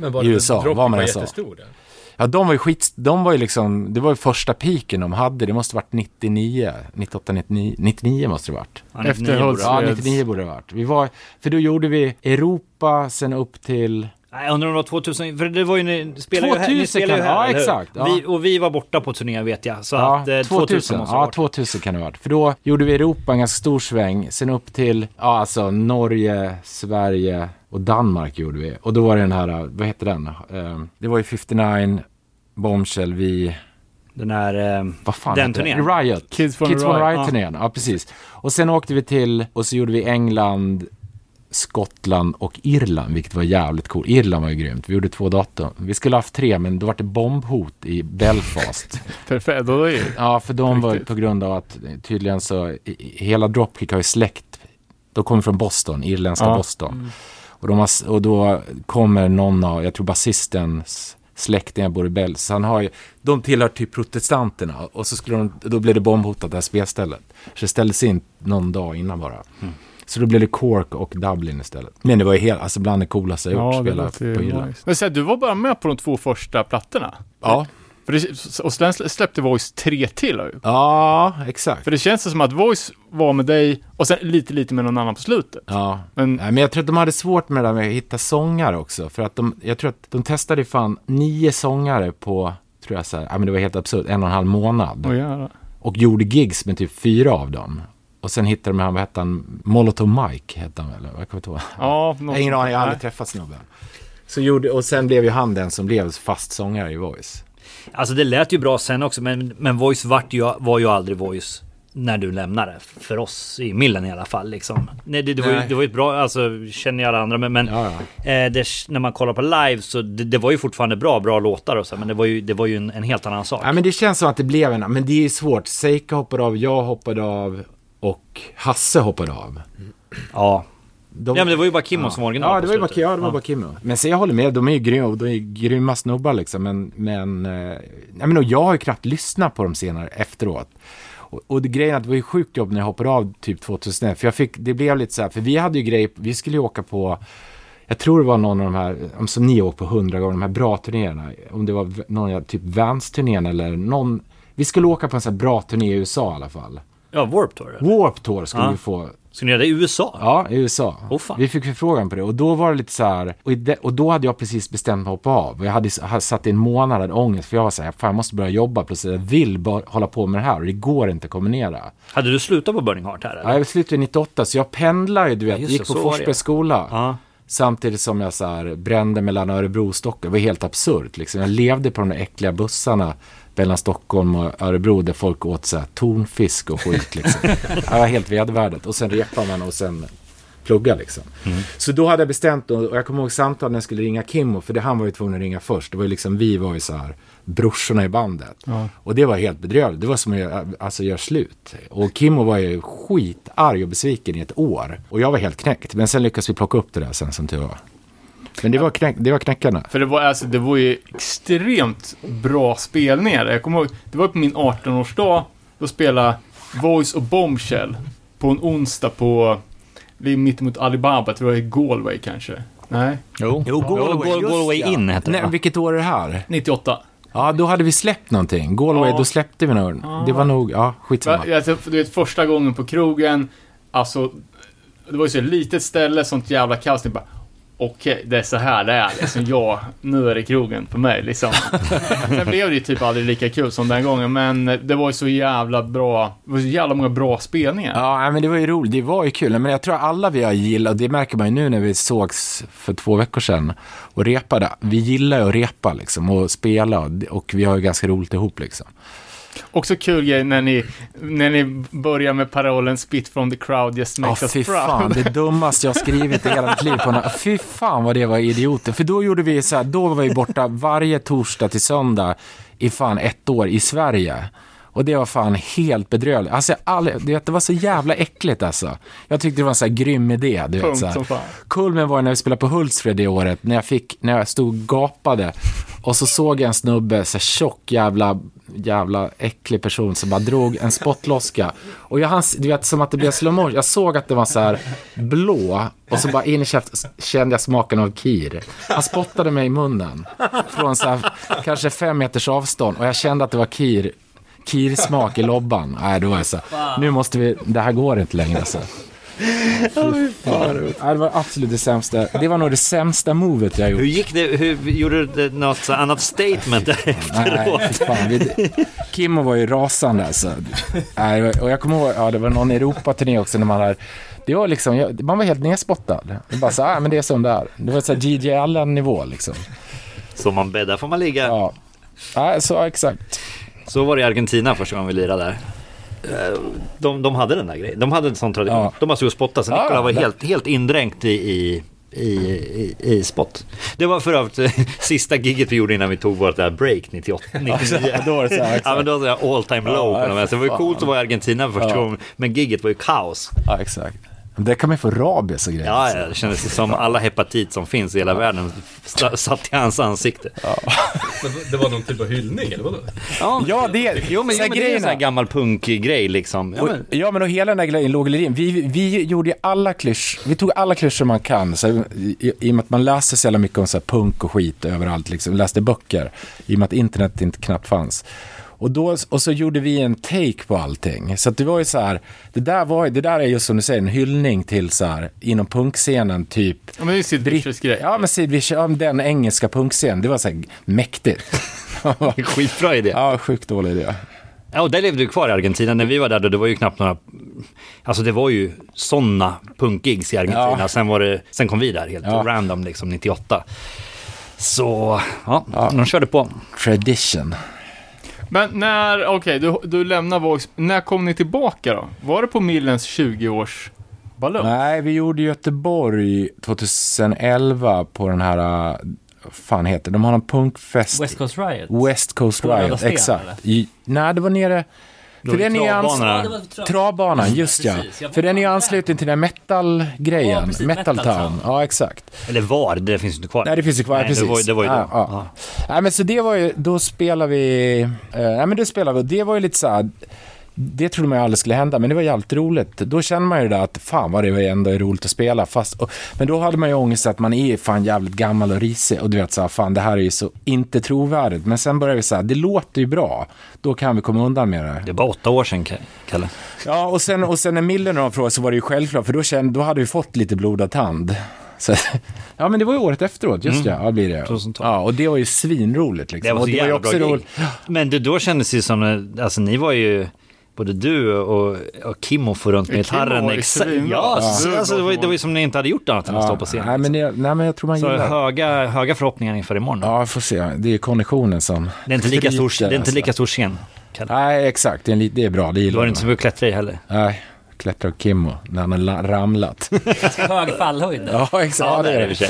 Men var I USA, man var sa. jättestor där? Ja, de var ju skit, de var ju liksom, det var ju första piken de hade, det måste varit 99, 98, 99, 99 måste det varit. Ja, 99 Efterhålls- borde det Ja, Freds. 99 borde det varit. Vi var, för då gjorde vi Europa, sen upp till, Nej, jag undrar om det var 2000, för det var ju ni spelade ju här, ni 2000 spelade ju kan- här, ja, exakt, ja. Vi, och vi var borta på turnén vet jag, så Ja, att eh, 2000, 2000, måste ja varit. 2000 kan det ha varit. För då gjorde vi Europa en ganska stor sväng, sen upp till, ja alltså Norge, Sverige och Danmark gjorde vi. Och då var det den här, vad heter den? Eh, Det var ju 59, Bombshell, vi, Den här... Eh, vad fan Den turnén. Riot. Kids from Kids Riot. Riot-turnén, ja precis. Och sen åkte vi till, och så gjorde vi England, Skottland och Irland, vilket var jävligt coolt. Irland var ju grymt. Vi gjorde två datum. Vi skulle ha haft tre, men då var det bombhot i Belfast. Perfekt, då är. Ja, för de var på grund av att tydligen så, hela Dropkick har ju släkt, de kommer från Boston, irländska Ja. Boston. Och, de har, och då kommer någon av, jag tror basistens släktingar bor i Belgien, så han har ju, de tillhör typ protestanterna och så skulle de, då blev det bombhotat det här spelstället. Så det ställdes in någon dag innan bara. Så då blev det Cork och Dublin istället. Men det var ju helt, alltså bland det coolaste jag gjort, Ja, spela på Irland. nice. Men så här, du var bara med på de två första plattorna? Ja. För det, och sen släppte Voice tre till ju. ja, exakt. För det känns som att Voice var med dig och sen lite, lite med någon annan på slutet. Ja, Men Nej, men jag tror att de hade svårt med det där med att hitta sångare också. För att de, jag tror att de testade fan nio sångare på, tror jag så här, ja men det var helt absurt, en och en halv månad. Jävlar. Och gjorde gigs med typ fyra av dem. Och sen hittade de han, vad hette han, Molotov Mike hette han väl? Jag kommer inte ihåg. Ja, Jag har ingen aning, jag har aldrig träffat snubben. Så gjorde, och sen blev ju han den som blev fast sångare i Voice. Alltså det lät ju bra sen också, men, men Voice vart ju, var ju aldrig Voice när du lämnade. För oss i Millen i alla fall liksom. Nej, det, det, var ju, det var ju ett bra, alltså känner jag alla andra, men, men Ja, ja. eh, det, när man kollar på live så det, det var ju fortfarande bra, bra låtar och så, men det var ju, det var ju en, en helt annan sak. Ja, men det känns som att det blev en, men det är svårt. Seika hoppade av, jag hoppade av och Hasse hoppade av. Ja. De- ja, men det var ju bara Kimmo som var original Ja, det var ju bara, ja, det var bara Kimmo. Men så jag håller med, de är ju grymma, de är ju grymma snubbar liksom. Men, men, eh, nej, men och jag har ju knappt lyssnat på dem senare efteråt. Och, och det grejen är att det var ju sjukt jobb när jag hoppade av typ 2001. För jag fick, det blev lite så här, för vi hade ju grejer, vi skulle ju åka på, jag tror det var någon av de här, om som ni åkt på hundra gånger, de här bra turnéerna. Om det var någon ja, typ Vans-turnén eller någon, vi skulle åka på en sån här bra turné i USA i alla fall. Ja, Warp Tour. eller? Warp Tour skulle Ja. vi få. Ska ni göra det i USA? Ja, i USA. Fan. vi fick förfrågan på det och då var det lite så här, och, i det, och då hade jag precis bestämt mig att hoppa av. Och jag hade, hade satt i en månad hade ångest för jag var så här, fan jag måste börja jobba plötsligt. Jag vill bara hålla på med det här och det går inte att kombinera. Hade du slutat på Burning Heart här eller? Ja, jag slutade 98 så jag pendlade ju, du vet, just gick på Forsbergs skola. Ja. Samtidigt som jag så här, brände mellan Örebro och Stockholm. Det var helt absurt liksom. Jag levde på de där äckliga bussarna mellan Stockholm och Örebro där folk åt så här, tonfisk och skit liksom. det var helt vedervärdigt. Och sen repar man och sen plugga liksom. Så då hade jag bestämt, och jag kommer ihåg samtal när jag skulle ringa Kimmo, för det, han var ju tvungen att ringa först. Det var ju liksom, vi var ju så här brorsorna i bandet. Och det var helt bedrövligt. Det var som att göra, alltså, göra slut. Och Kimmo var ju skitarg och besviken i ett år. Och jag var helt knäckt. Men sen lyckades vi plocka upp det där sen som tur var. Men det var, knäck, det var knäckarna. För det var, alltså, det var ju extremt bra spelningar. Jag kommer ihåg, det var på min 18-årsdag, då spelade Voice och Bombshell på en onsdag på, mittemot Alibaba, jag tror det var i Galway kanske. Nej, Jo, jo Galway, just Galway ja. In hette det Nej, vilket år är det här? 98. Ja, då hade vi släppt någonting. Galway, Ja. då släppte vi nog. Det var nog, ja, skitsamma. Jag, du vet, första gången på krogen, alltså, det var ju så ett litet ställe, sånt jävla kaos. Det bara, okej, det är så här det är liksom. Jag, nu är det krogen för mig liksom. Sen blev det ju typ aldrig lika kul som den gången, men det var ju så jävla bra, det var så jävla många bra spelningar. Ja, men det var ju roligt. Det var ju kul. Men jag tror alla vi har gillat, det märker man ju nu när vi sågs för två veckor sedan och repade. Vi gillar ju att repa liksom och spela och, och vi har ju ganska roligt ihop liksom. Också kul grej när ni, när ni börjar med parollen Spit from the crowd just makes us fy proud. fan, det dummaste jag skrivit i hela mitt liv. På en, fy fan vad det var idioter. För då gjorde vi så här, då var vi borta varje torsdag till söndag i fan ett år i Sverige. Och det var fan helt bedrövligt. Alltså, jag vet, det var så jävla äckligt alltså. Jag tyckte det var en så här grym idé. Du vet, så här. Kulmen var när vi spelade på Hultsfred det året, när jag, fick, när jag stod och gapade. Och så såg jag en snubbe, så här tjock jävla, jävla äcklig person som bara drog en spottloska. Och jag, hans, du vet, som att det blev slow motion. Jag såg att det var så här blå och så bara in i käften kände jag smaken av kir. Han spottade mig i munnen från så här, kanske fem meters avstånd och jag kände att det var kir. Kirsmak i lobban. Nej, då var jag så här, nu måste vi, det här går inte längre alltså. Ja, det var absolut det sämsta. Det var nog det sämsta movet jag gjort. Hur gick det? Hur gjorde du det- något så annat statement därefteråt? Nej, fan. Vi, Kimmo var ju rasande alltså. Nej, och jag kommer ihåg, ja, det var någon Europaturné också när man hade det var liksom, jag- man var helt nerspottad. Det bara så här, men det är som det är. Det var så här DJ Allen-nivå liksom. Som man bäddar får man ligga. Ja, ja så exakt. Så var det i Argentina första gången vi lirade där. Eh, De, de hade den där grejen. De hade en sån tradition. Ja. De bara stod och spottade. Så Ja, Nikola var det- helt, helt indränkt i, i, i, i, i spott. Det var för övrigt eh, sista giget vi gjorde innan vi tog vårt där break 98, 99. Ja, då var det så här. Ja men då var det all time low Ja, på. Så det var ju coolt att vara i Argentina för första Ja. gången. Men giget var ju kaos. Ja, exakt. Där kan man ju få rabies och grejer. Ja, ja, det kändes som alla hepatit som finns i hela världen satt i hans ansikte. Men det var någon typ av hyllning eller vadå? Ja, det, Jo men, så jo, här men det är en sån här gammal punkgrej liksom. Ja, Och, men, ja, men och hela den där grejen låg i. Vi, vi gjorde ju alla klysch, vi tog alla klyschor man kan. Så, här, i, I och med att man läste så jävla mycket om så här, punk och skit överallt, liksom. läste böcker. I och med att internet inte knappt fanns. Och, då, och så gjorde vi en take på allting. Så att det var ju så här, det där, var, det där är just som du säger, en hyllning till så här, inom punkscenen typ. Ja, men det är ju Sid Vicious grej. Ja, men Sid Vicious, ja, men den engelska punkscenen, det var så här mäktigt. skitbra idé. ja, sjukt dålig idé. Ja, och där levde du kvar i Argentina. När vi var där då, det var ju knappt några... Alltså det var ju sådana punkgigs i Argentina. Ja. Sen, var det, sen kom vi där helt Ja. random liksom 98. Så, ja, Ja. de körde på. Tradition. Men när, okej, du, du lämnar Vågs. När kom ni tillbaka då? Var det på Millens 20-årsballong? Nej, vi gjorde Göteborg 2011 på den här, äh, fan heter det? De har en punkfest. West Coast Riot. West Coast Riot, exakt. I, nej, det var nere... För den är, ans- det Travbanan, just ja. Precis, För den är ju ansluten till den metal-grejen. Ja, precis, metal Metal Town. Town. Ja, exakt. Eller var, det finns ju inte kvar. Nej, det finns ju kvar, Nej, precis. Det var, det var ju ja, då. ja. Ja. Nej, men så det var ju, då spelar vi, eh, nej men då spelar vi, det var ju lite så här, det trodde man ju aldrig skulle hända, men det var jävligt roligt. Då känner man ju det där att fan vad det ändå är roligt att spela. Fast, och, men då hade man ju ångest att man är fan jävligt gammal och risig och du vet så här, fan det här är ju så inte trovärdigt. Men sen började vi så här, det låter ju bra, då kan vi komma undan med det. Det bara åtta år sedan, Kalle. Ja, och sen, och sen när Miller och frågade så var det ju självklart, för då, kände, då hade vi fått lite blodad tand. Så, ja, men det var ju året efteråt, just ja, ja, blir det. 2012. Ja, och det var ju svinroligt liksom. Det var så det var ju jävla också bra roligt. Men det, då kändes det ju som, alltså ni var ju, både du och, och Kimmo får runt med gitarren. var ja, Ja. så- alltså, det, var, ju- det var ju som ni inte hade gjort annat än att stå på scen. Nej, men, det, nej, men jag tror man Så gillar det. höga, höga förhoppningar inför imorgon. Ja, vi får se. Det är konditionen som Det är inte lika stor, det är inte alltså. lika stor scen. Kalle. Nej, exakt. Det är, det är bra. Det Du gillar har man. inte så mycket att klättra i heller. Nej, klättra och Kimmo när han har la- ramlat. Hög fallhöjd. ja, exakt. Ja, det är i och det. för sig.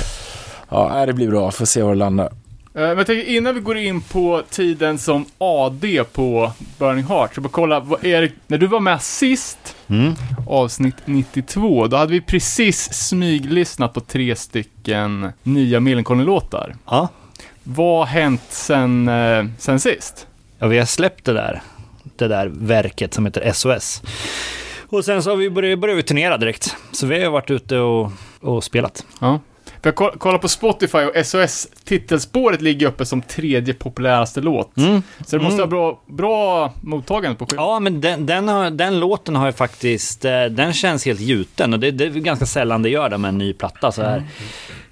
Ja, det blir bra. Får se var det landar. Eh, Men jag tänker innan vi går in på tiden som AD på Burning Heart, så bara kolla, vad det, när du var med sist, Mm. avsnitt 92, då hade vi precis smyglyssnat på tre stycken nya Millencolin-låtar. Ja. Vad har hänt sen, eh, sen sist? ja, vi har släppt det där, det där verket som heter SOS. Och sen så har vi börjat, börjat vi turnera direkt. Så vi har varit ute och, och spelat. Ja. För jag koll- kollar på Spotify och SOS titelspåret ligger uppe som tredje populäraste låt. Mm. Så det måste Mm. ha bra, bra mottagande på skivan. Ja, men den, den, har, den låten har ju faktiskt, eh, den känns helt gjuten och det, det är ganska sällan det gör det med en ny platta så här.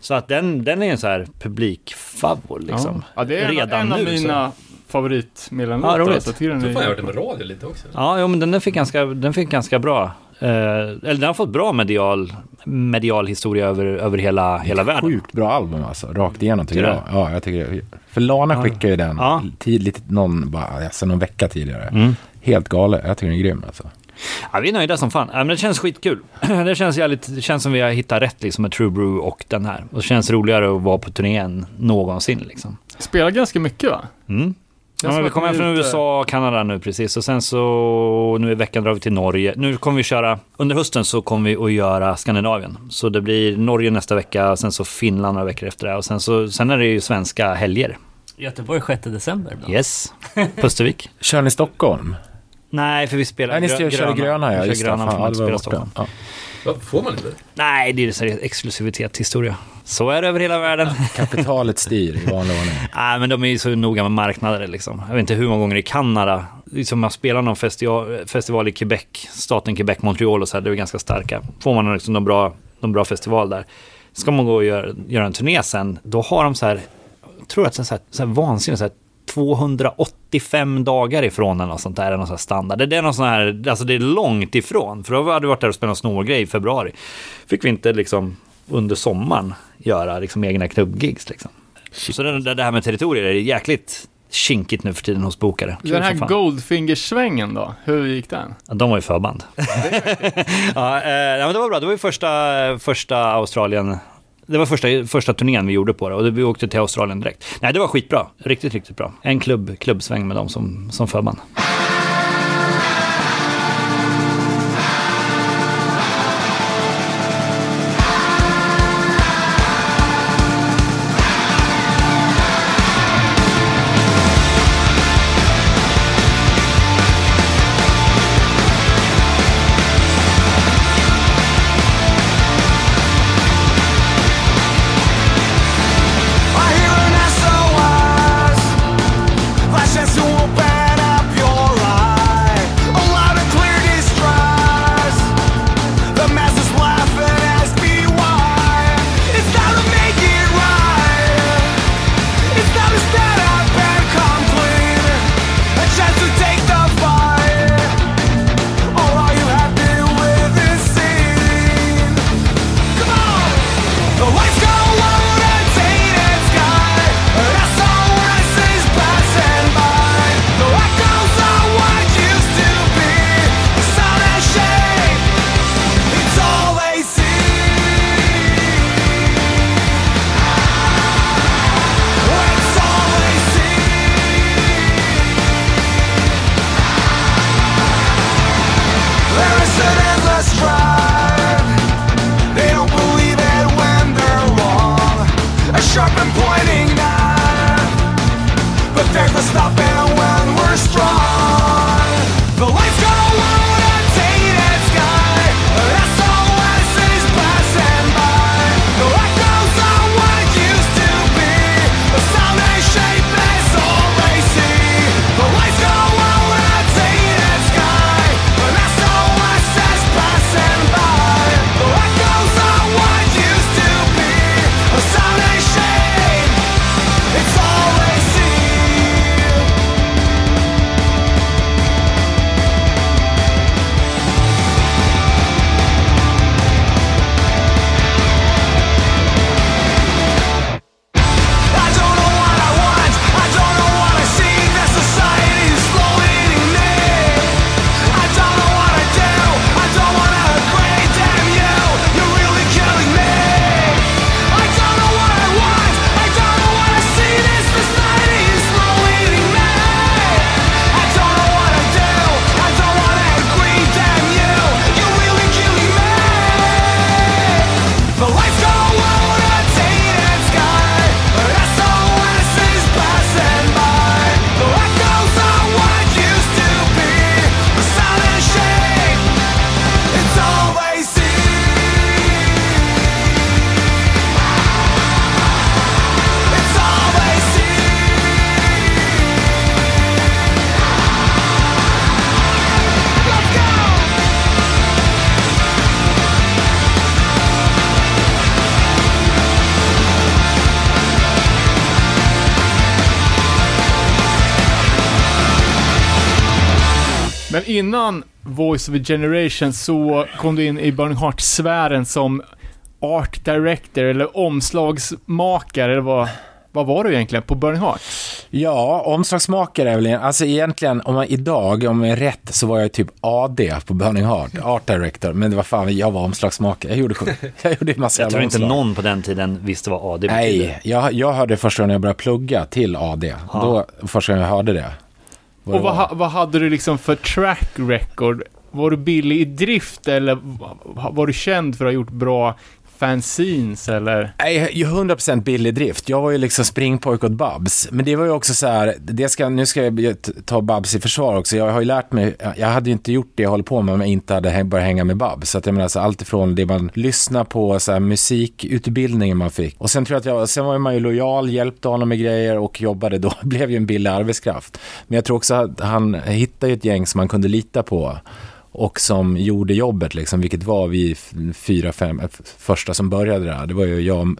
Så att den, den är en så här publikfavor liksom. Ja, det är en, Redan en av nu, så. mina favoritmillenlåtar. Ja, roligt. så tror fan jag har det- hört den med radio lite också. Ja, jo, men den, den, fick ganska, den fick ganska bra, eller den har fått bra medial, medial historia över, över hela, hela världen. Sjukt bra album alltså. Rakt igenom tycker jag. Ja, jag tycker det. För Lana skickade ju den Ja. tidigt, någon, bara, alltså någon vecka tidigare. Mm. Helt galet. Jag tycker den är grym alltså. Ja, vi är nöjda som fan. Ja, men det känns skitkul. Det känns, jävligt, det känns som vi har hittat rätt liksom, med True Brew och den här. Och det känns roligare att vara på turné än någonsin. Liksom. Spelar ganska mycket va? Mm. Ja, men vi kommer från USA och Kanada nu precis. Och sen så nu i veckan drar vi till Norge. Nu kommer vi köra, under hösten så kommer vi att göra Skandinavien. Så det blir Norge nästa vecka, sen så Finland några veckor efter det. Och sen, så, sen är det ju svenska helger. Göteborg 6 december då. Yes, Pustervik. Kör ni Stockholm? Nej, för vi spelar Nej, ni grö- kör gröna, ja. Vi Just det. gröna Fan, ja, det spela borta. Stockholm. Ja. Va, Får man inte? Nej, det är så exklusivitet historia. Så är det över hela världen. Kapitalet styr i vanlig ordning. Nej, men de är ju så noga med marknader liksom. Jag vet inte hur många gånger i Kanada liksom man spelar någon festival, festival i Quebec, staten Quebec, Montreal och så här, det är ganska starka. Får man liksom någon bra, någon bra festival där. Ska man gå och göra, göra en turné sen, då har de så här, jag tror att det är så här, så här vansinnigt, så här 285 dagar ifrån eller något sånt där, är någon sån standard. Det är någon sån här, alltså det är långt ifrån, för då hade vi varit där och spelat snowgrej i februari. Fick vi inte liksom under sommaren göra liksom egna klubbgigs liksom. Så det, det här med territorier är jäkligt kinkigt nu för tiden hos bokare. Kul Den här. Goldfinger-svängen då, hur gick den? Ja, De var ju förband. ja, eh, men det var bra. Det var ju första, första Australien. Det var första, första turnén vi gjorde på det och vi åkte till Australien direkt. Nej, det var skitbra. Riktigt, riktigt bra. En klubb, klubbsväng med dem som, som förband. Innan Voice of a Generation så kom du in i Burning Heart-sfären som art director eller omslagsmakare eller vad, vad var du egentligen på Burning Heart? Ja, omslagsmakare är väl, alltså egentligen om man idag, om jag är rätt, så var jag typ AD på Burning Heart, Art Director, men det var fan, jag var omslagsmakare, jag gjorde, jag gjorde en massa Jag tror inte omslag. någon på den tiden visste vad AD betydde. Nej, jag, jag hörde första gången jag började plugga till AD, då första gången jag hörde det. Och vad, ha- vad hade du liksom för track record? Var du billig i drift eller va- var du känd för att ha gjort bra fanzines eller? Nej, 100% billig drift. Jag var ju liksom springpojk åt Babs. Men det var ju också så här, det ska, nu ska jag ta Babs i försvar också. Jag har ju lärt mig, jag hade ju inte gjort det jag håller på med om jag inte hade börjat hänga med Babs. Så att jag menar, alltså, allt ifrån det man lyssnar på, så här, musikutbildningen man fick. Och sen tror jag att jag, sen var man ju lojal, hjälpte honom med grejer och jobbade då, blev ju en billig arbetskraft. Men jag tror också att han hittade ju ett gäng som man kunde lita på och som gjorde jobbet, liksom, vilket var vi fyra, fem första som började där. Det var ju jag,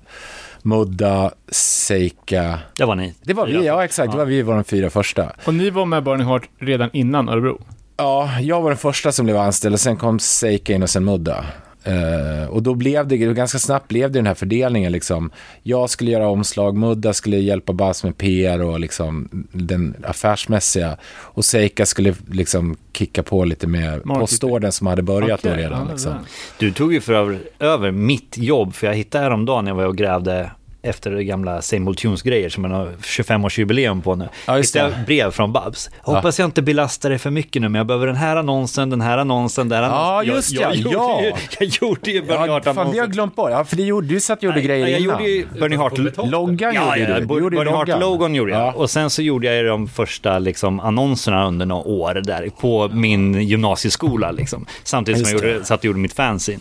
Mudda, Seika. Det var ni. Det var vi, ja exakt, det var vi var de fyra första. Och ni var med Burning Heart redan innan Örebro? Ja, jag var den första som blev anställd och sen kom Seika in och sen Mudda. Eh, och då blev det, ganska snabbt blev det den här fördelningen liksom. Jag skulle göra omslag, Mudda skulle hjälpa Bas med PR och liksom den affärsmässiga. Och Seika skulle liksom kicka på lite med postordern som hade börjat då Okej, redan. Liksom. Du tog ju för över, över mitt jobb, för jag hittade häromdagen när jag var och grävde efter det gamla Same Old Tunes-grejer som man har 25-årsjubileum på nu. Ja, just Hittade det. jag brev från Babs. Hoppas jag inte belastar dig för mycket nu, men jag behöver den här annonsen, den här annonsen, den här Ja, annonsen. just jag, jag, ja, ja. Ju, jag gjorde ju Burning Ja, fan, det har jag glömt bort. Ja, för det gjorde, du satt och gjorde Nej, grejer jag innan. gjorde ju Burning Heart... Loggan Ja, ja, du. Du gjorde loggan. Heart-logon gjorde jag. Ja. Och sen så gjorde jag ju de första liksom, annonserna under några år där på min gymnasieskola. Liksom. Samtidigt som jag gjorde, satt och gjorde mitt fanzine.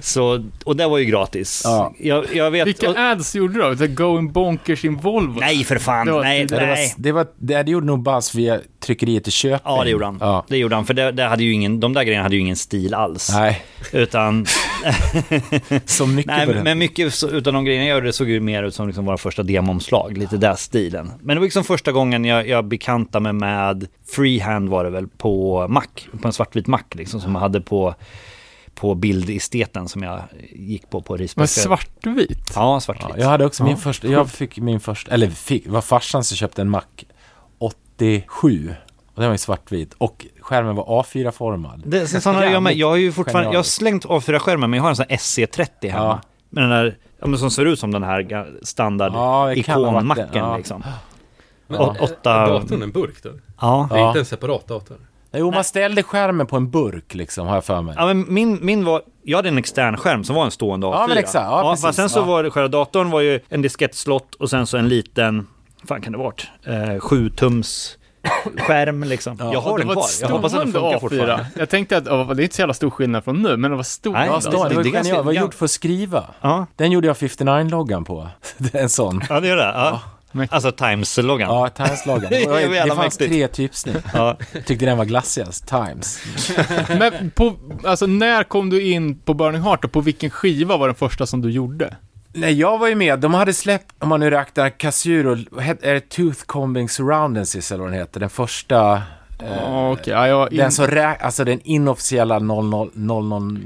Så, och det var ju gratis. Ja. Jag, jag vet... Vilka och, ads gjorde du då? The Going Bonkers in Volvo? nej, för fan. Det var- nej, det det, var, nej. det, var, det, det gjorde nog Buzz via tryckeriet i Köping. Ja, det gjorde han. Ja. Det gjorde han, för det, det hade ju ingen, de där grejerna hade ju ingen stil alls. Nej, Utan, så mycket nej, på den. men mycket utav de grejerna jag gjorde såg ju mer ut som liksom våra första demoomslag, lite där stilen. Men det var liksom första gången jag, jag bekantade mig med freehand var det väl på Mac, på en svartvit Mac liksom som jag hade på, på bildesteten som jag gick på på Men Risberg. svartvit? Ja, svartvit. Ja, jag hade också min Ja, första, jag fick min första, eller fick, var farsan som köpte en Mac 87. Och den var i svartvit. Och skärmen var A4-formad. Det, sen sån har jag, med. jag har ju fortfarande, jag har slängt A4-skärmen men jag har en sån här SC30 hemma. Ja. Med den där, ja, som ser ut som den här standard Ja, ikonmacken Ja. liksom. Men, Å- åtta- Är datorn en burk då? Ja. Det är inte en separat dator? Jo, man ställde skärmen på en burk liksom, har jag för mig. Ja, men min, min var, jag hade en extern skärm som var en stående A4. Ja, men exakt. Ja, precis. fast sen så Ja. var det, själva datorn var ju en diskettslott och sen så en liten, vad fan kan det varit? Eh, 7 tums skärm liksom. Ja. Jag har det den var kvar. Jag hoppas att den funkar fortfarande. A4. Jag tänkte att oh, det är inte så jävla stor skillnad från nu, men det var stor. Nej, Ja, det- stå, det, det- var det var gjort för att skriva. Ja, Den gjorde jag 59-loggan på. Det är en sån. ja det gör det. Ja. Mäktigt. Alltså Times-loggan. Ja, Times-loggan. Det, Det fanns tre typsnitt. Ja. Tyckte den var glassigast. Times. Men på, alltså när kom du in på Burning Heart och på vilken skiva var den första som du gjorde? Nej, jag var ju med. De hade släppt, om man nu räknar Casuro, är det Tooth Combing Surroundances eller vad den heter? Den första... Ja, Okej, ja, jag... Den som rä- alltså den inofficiella 00,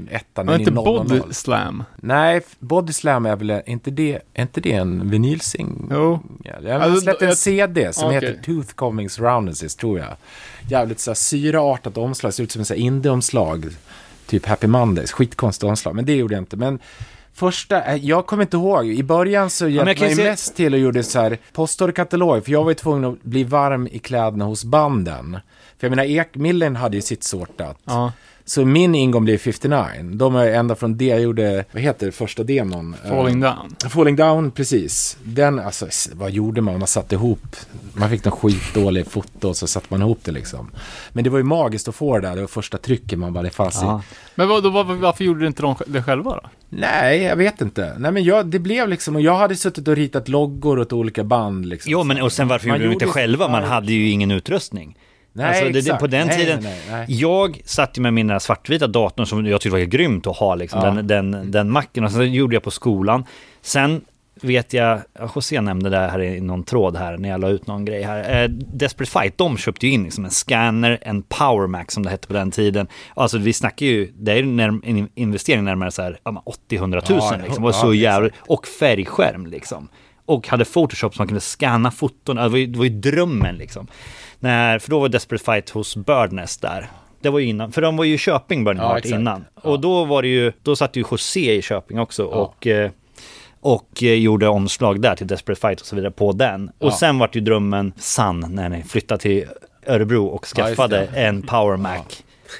001 den är inte 000. Body Slam? Nej, Body Slam är väl, inte det, är inte det en vinylsing? Jo. Ja, jag har Alltså, släppt en jag- CD som Okej. heter Tooth Combing Surroundances, tror jag. Jävligt så här syraartat omslag, ser ut som en så indie-omslag. Typ Happy Mondays, skitkonstigt omslag, men det gjorde jag inte. Men första, eh, jag kommer inte ihåg, i början så hjälpte jag kan man ju se- mest till och gjorde så här postorderkatalog, för jag var ju tvungen att bli varm i kläderna hos banden. För jag menar, Ekmillen hade ju sitt sortat. Ja. Så min ingång blev 59. De är ända från det jag gjorde, vad heter det, första demon? Falling Eh, Down. Falling Down, precis. Den, alltså, vad gjorde man? Man satte ihop, man fick någon skitdålig foto och så satte man ihop det liksom. Men det var ju magiskt att få det där, det var första trycket man bara, det fanns Ja. i. Men vad, då, var, varför gjorde inte de det själva då? Nej, jag vet inte. Nej men jag, det blev liksom, och jag hade suttit och ritat loggor åt olika band liksom. Jo, men och sen varför Man gjorde de inte själva? Man hade ju ingen utrustning. Nej, alltså, det, exakt. på den Nej, tiden, nej, nej, jag satt ju med min där svartvita datorn som jag tyckte var grymt att ha, liksom, Ja. den, den, den macken. Och sen gjorde jag på skolan. Sen vet jag, ja, José nämnde det här i någon tråd här när jag la ut någon grej här. Eh, Desperate Fight, de köpte ju in liksom en scanner, en Power Mac som det hette på den tiden. Alltså vi snackar ju, det är ju en investering närmare så här, ja, men 80-100 tusen Ja, liksom. Ja, så jävligt, och färgskärm liksom. Och hade Photoshop som man kunde scanna foton, det var ju, det var ju drömmen liksom. När, för då var Desperate Fight hos Birdnest där. Det var ju innan, för de var ju i Köping Burning Ja, innan. Ja. Och då var det ju, då satt ju José i Köping också och eh, och eh, gjorde omslag där till Desperate Fight och så vidare på den. Och Ja. sen vart ju drömmen sann när ni flyttade till Örebro och Ja, skaffade det. en Power Mac.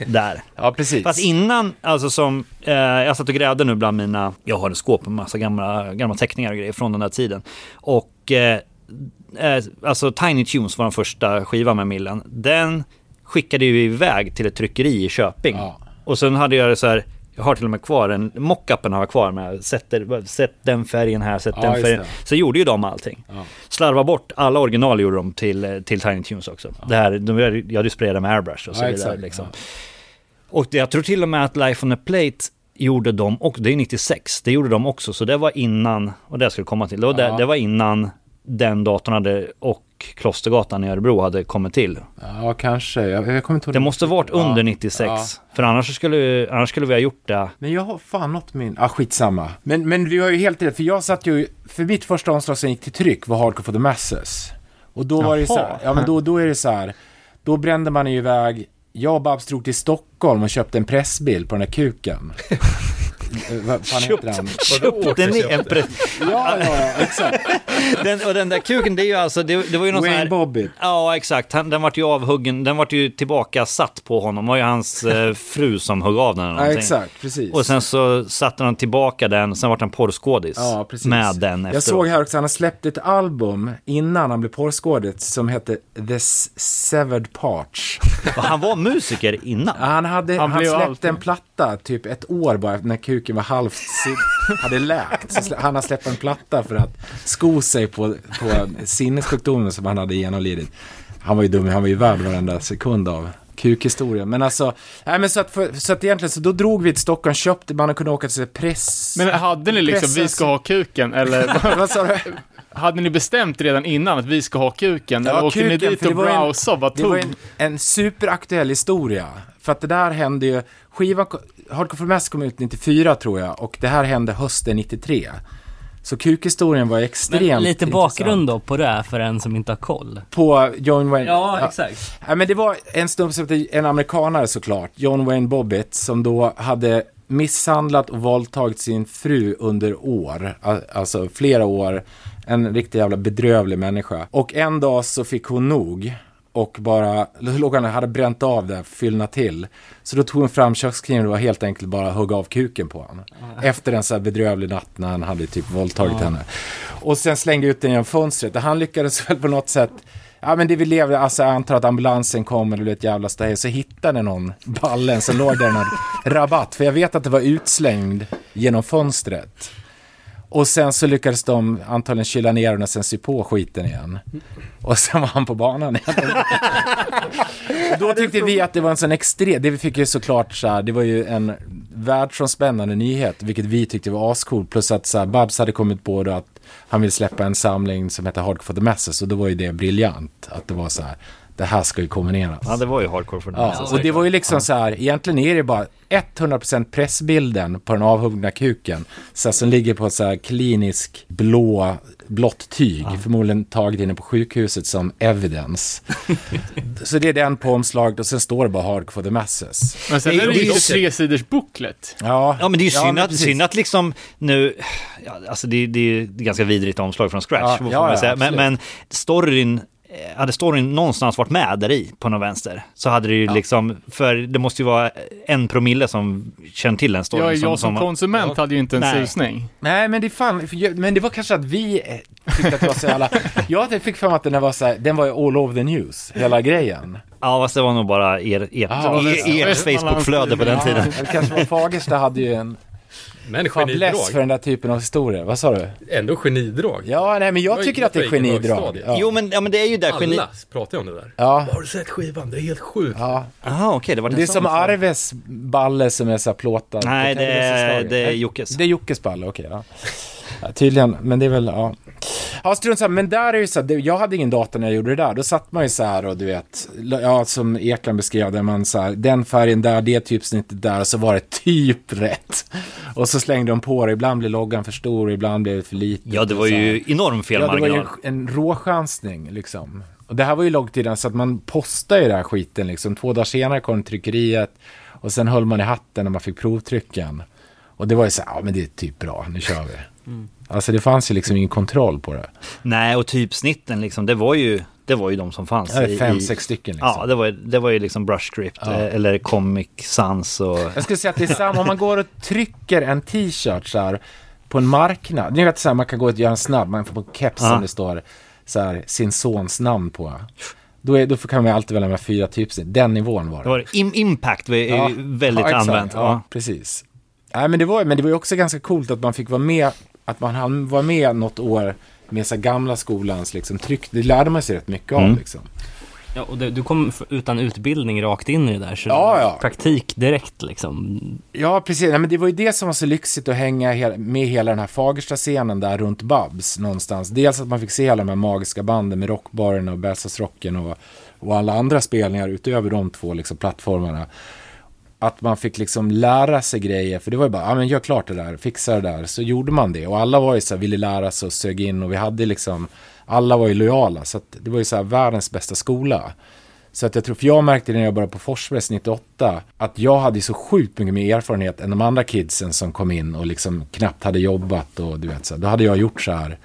där. Ja, precis. Fast innan, alltså som, eh, jag satt och grävde nu bland mina, jag har en skåp med massa gamla, gamla teckningar och grejer från den där tiden. Och eh, eh, alltså Tiny Tunes var den första skivan med Millen. Den skickade ju iväg till ett tryckeri i Köping. Ja. Och sen hade jag det så här, jag har till och med kvar en, mockupen har jag kvar med, sätter, sätt den färgen här, sätt Ja, den färgen. det. Så gjorde ju de allting. Ja. Slarva bort, alla original gjorde de till, till Tiny Tunes också. Det här, de, jag hade sprayat med airbrush och så Ja, vidare liksom. ja. Och jag tror till och med att Life on a Plate gjorde de också, det är 96, det gjorde de också, så det var innan, och det skulle komma till, det var, Ja. det, det var innan den datorn hade, och Klostergatan i Örebro hade kommit till. Ja, kanske. Jag, jag kommer inte ihåg. Det måste varit Ja, under 96, ja. för annars skulle, annars skulle vi ha gjort det. Men jag har fan något min... Ah, skitsamma. Men, men du har ju helt rätt, för jag satt ju... För mitt första omslag som gick till tryck var Hardcore for the Masses. Och då var det så här, Jaha. ja men då, då är det så här, då brände man ju iväg, jag och Babs drog till Stockholm och köpte en pressbild på den där kuken. Eh, Vad fan heter han? Köpte ni en pre- Ja, ja, exakt. den, Och den där kuken, det är ju alltså, det, det var ju någon sån Wayne här... Bobbitt. Ja, exakt. Han, den vart ju avhuggen, den vart ju tillbaka satt på honom. Det var ju hans eh, fru som högg av den eller Ja, någonting. exakt, precis. Och sen så satte han tillbaka den, sen vart han porrskådis Ja, precis. med den efteråt. Jag såg här också, han har släppt ett album innan han blev porrskådis som hette The Severed Parts. Han var musiker innan. Han, hade, Han han, släppte alltid- en platta typ ett år bara när kuken var halvt hade läkt. Så han har släppt en platta för att sko sig på, på sinnessjukdomen som han hade genomlidit. Han var ju dum, han var ju värd varenda sekund av kukhistorien. Men alltså, nej men så att, för, så att egentligen så då drog vi till Stockholm, köpte, man kunde åka till press... Men hade ni liksom, Pressas- vi ska ha kuken, eller Vad sa du? Hade ni bestämt redan innan att vi ska ha kuken? Ja, eller åkte ni dit och var ju en- browsade och bara Det var tog? en, en superaktuell historia. För att det där hände ju, skivan, Hardcore for Mass kom ut 94 tror jag, och det här hände hösten 93. Så kukhistorien var extremt Men lite intressant. bakgrund då på det här för en som inte har koll. På John Wayne. Ja, exakt. Ja, men det var en snubbe som hette, en amerikanare såklart, John Wayne Bobbitt, som då hade misshandlat och våldtagit sin fru under år, alltså flera år. En riktigt jävla bedrövlig människa. Och en dag så fick hon nog och bara, låg och hade bränt av det, fyllna till. Så då tog hon fram kökskniven och var helt enkelt bara hugga av kuken på honom. Efter en så här bedrövlig natt när han hade typ våldtagit henne. Och sen slängde ut den genom fönstret. Och han lyckades väl på något sätt Ja men det vi levde, alltså jag antar att ambulansen kom eller det blev ett jävla ståhej, så hittade någon ballen, så låg där en rabatt, för jag vet att det var utslängd genom fönstret. Och sen så lyckades de antagligen kyla ner honom och sen sy på skiten igen. Och sen var han på banan igen. då tyckte vi att det var en sån extrem, det vi fick ju såklart så här, det var ju en världsomspännande nyhet, vilket vi tyckte var ascool. Plus att så här, Babs hade kommit på då att han ville släppa en samling som heter Hardcore for the Masses och då var ju det briljant. Att det var så här, det här ska ju kombineras. Ja, det var ju hardcore för den. Ja, och det var ju liksom så här, egentligen är det bara 100% pressbilden på den avhuggna kuken. Så här, som ligger på så här klinisk blå, blått tyg, förmodligen taget inne på sjukhuset som evidence. så det är den på omslaget och sen står det bara Hardcore for the Masses. Men sen Det är det ju ju- ett tresiders booklet. Ja, Ja men det är ju synd, men att, synd att liksom nu, ja, alltså det, det är ganska vidrigt omslag från scratch, Ja, får ja, man ja, säga. Men, men storyn, hade storyn någonstans varit med där i på någon vänster så hade det ju liksom, för det måste ju vara en promille som känner till den storyn. Jag, jag som konsument ja. hade ju inte en Nej. susning. Nej, men det fan, men det var kanske att vi eh, tyckte att det var så jävla... Jag fick för mig att den var så här, den var ju all over the news, hela grejen. Ja fast det var nog bara er, ert, Ja, er, det- ert Facebook-flöde på den tiden. Ja, det kanske var Fagersta hade ju en Men fäbless för genidrag. den där typen av historier. Vad sa du? Ändå genidrag. Ja, nej, men jag tycker att det är genidrag. Ja. Jo men, ja, men det är ju där geni... Alla pratar ju om det där. Ja. Har du sett skivan? Det är helt sjukt. Ja, Jaha okej, det var det är den som Arves balle som är så här plåtad. Nej, det är, det är Jockes. Det är Jockes balle, okej. ja. Ja, tydligen, men det är väl, ja. Ja, strunt samma. Men där är ju så här, jag hade ingen dator när jag gjorde det där. Då satt man ju så här och du vet, ja som Ekland beskrev det, man så här, den färgen där, det typsnittet där, och så var det typ rätt. Och så slängde de på det, ibland blev loggan för stor, ibland blev det för liten. Ja det var ju enorm Ja, det var ju felmarginal. en råchansning liksom. Och det här var ju loggtiden så att man postade ju den här skiten liksom. Två dagar senare kom tryckeriet och sen höll man i hatten när man fick provtrycken. Och det var ju så här, ja men det är typ bra, nu kör vi. Alltså det fanns ju liksom ingen kontroll på det. Nej, och typsnitten liksom, det var ju, det var ju de som fanns. I- fem, i- sex stycken liksom. Ja, det var, det var ju liksom Brush Script Ja. eh, eller Comic Sans och... Jag skulle säga att det är samma, om man går och trycker en t-shirt så här på en marknad. Ni vet så här, man kan gå och göra en snabb, man får på kepsen Ja. det står så här, sin sons namn på. Då, är, då kan man alltid välja med fyra typer, den nivån var det. Det var. Im- Impact var ju väldigt exakt. använt. Ja, Ja. precis. Nej, men det var men det var ju också ganska coolt att man fick vara med, att man hann vara med något år med så gamla skolans liksom tryck. Det lärde man sig rätt mycket av Mm. liksom. Ja, och du, du kom utan utbildning rakt in i det där, så Ja, det var ja. praktik direkt liksom. Ja, precis. Nej, men det var ju det som var så lyxigt att hänga med hela den här Fagersta-scenen där runt Babs någonstans. Dels att man fick se alla de här magiska banden med Rockbaren och Bergslagsrocken och, och alla andra spelningar utöver de två liksom, plattformarna. Att man fick liksom lära sig grejer, för det var ju bara, ja men gör klart det där, fixa det där. Så gjorde man det och alla var ju så här, ville lära sig och sög in och vi hade liksom, alla var ju lojala. Så att det var ju så här världens bästa skola. Så att jag tror, för jag märkte när jag började på Forsbergs 98 att jag hade så sjukt mycket mer erfarenhet än de andra kidsen som kom in och liksom knappt hade jobbat och du vet så. här. Då hade jag gjort så här,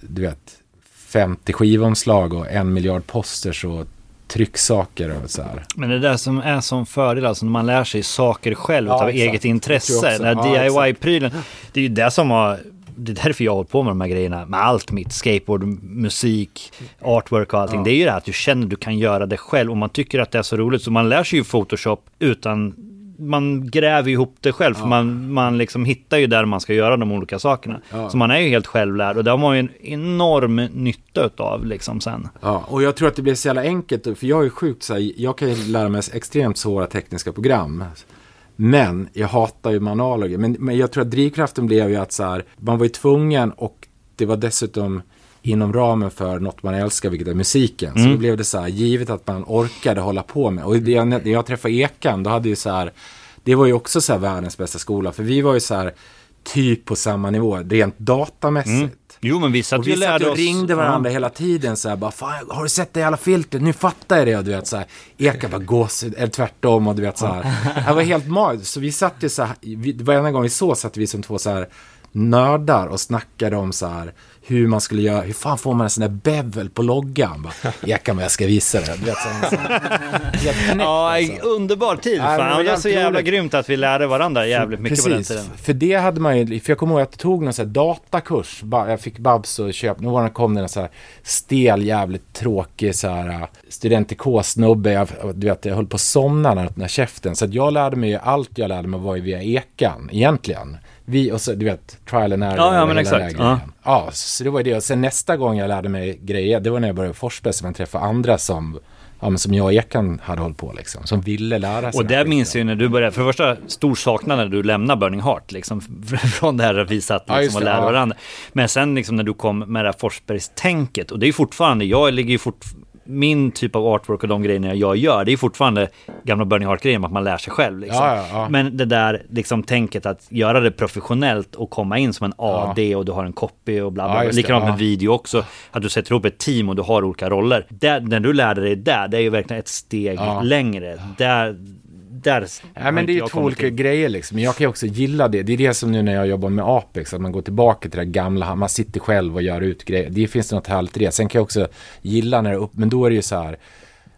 du vet, 50 skivomslag och en miljard posters och trycksaker och så här. Men det där som är som fördel, alltså när man lär sig saker själv Ja, av exakt. eget intresse. Den här Ja, DIY-prylen. Det är ju det som har... Det är därför jag har hållit på med de här grejerna. Med allt mitt. Skateboard, musik, artwork och allting. Ja. Det är ju det här att du känner att du kan göra det själv. Och man tycker att det är så roligt. Så man lär sig ju Photoshop utan... Man gräver ihop det själv. För man, man liksom hittar ju där man ska göra de olika sakerna. Ja. Så man är ju helt självlärd. Och det har man ju en enorm nytta utav liksom sen. Ja, och jag tror att det blir så jävla enkelt, för jag är ju sjukt så här, jag kan ju lära mig extremt svåra tekniska program. Men jag hatar ju manualer. Men, men jag tror att drivkraften blev ju att så här, man var ju tvungen och det var dessutom inom ramen för något man älskar, vilket är musiken. Så Mm. då blev det så här, givet att man orkade hålla på med. Och jag- när jag träffade Ekan, då hade ju så här, det var ju också så här världens bästa skola. För vi var ju så här, typ på samma nivå, rent datamässigt. Mm. Jo men vi satt Och vi och satt och oss... ringde varandra Ja. hela tiden så här, bara, fan, har du sett det jävla filtret? Nu fattar jag det. Och du vet så här, Eka bara gåshud, eller tvärtom och du vet så här. Det var helt magiskt. Så vi satt ju så här, vi, varenda gång vi så satt vi som två så här nördar och snackade om så här hur man skulle göra, hur fan får man en sån där bevel på loggan? Bara, men jag ska visa det. Vet, så här, så här, helt knäckt, Ja, alltså. underbar tid. Ja, det Fan, det var jävligt så jävla roligt. grymt att vi lärde varandra jävligt mycket på den tiden. För det hade man ju, för jag kommer ihåg att jag tog någon sån här datakurs. Jag fick Babs och köpa, nu var det, kom det en sån här stel, jävligt tråkig så här uh, student i K-snubbe. Jag, du vet, jag höll på att somna när jag öppnade käften. Så att jag lärde mig allt jag lärde mig var ju via ekan, egentligen. Vi, och så, du vet, trial and error. Ja, ja, men exakt. grejen. Ja, så det var det. Och sen nästa gång jag lärde mig grejer, det var när jag började forska, så man träffade andra som, ja, men som jag och Ekan hade hållit på liksom. Som ville lära sig. Och där minns jag ju när du började, för det första, stor saknad när du lämnade Burning Heart, liksom, från det här att vi satt Ja, liksom, just och det, lärde ja. varandra. Men sen liksom när du kom med det här Forsbergs-tänket, och det är ju fortfarande, jag ligger ju fort, min typ av artwork och de grejerna jag gör, det är fortfarande gamla Burning Heart-grejen, att man lär sig själv. Liksom. Ja, ja, ja. Men det där liksom tänket att göra det professionellt och komma in som en AD och du har en copy och bla bla. Bla. det, Likadant med video också, att du sätter ihop ett team och du har olika roller. Där, när du lärde dig där, det är ju verkligen ett steg längre. Där, där Ja, men det är ju två olika till. grejer liksom. Men jag kan ju också gilla det. Det är det som nu när jag jobbar med Apex, att man går tillbaka till det gamla, man sitter själv och gör ut grejer. Det finns det något härligt i det. Sen kan jag också gilla när det är upp, men då är det ju så här,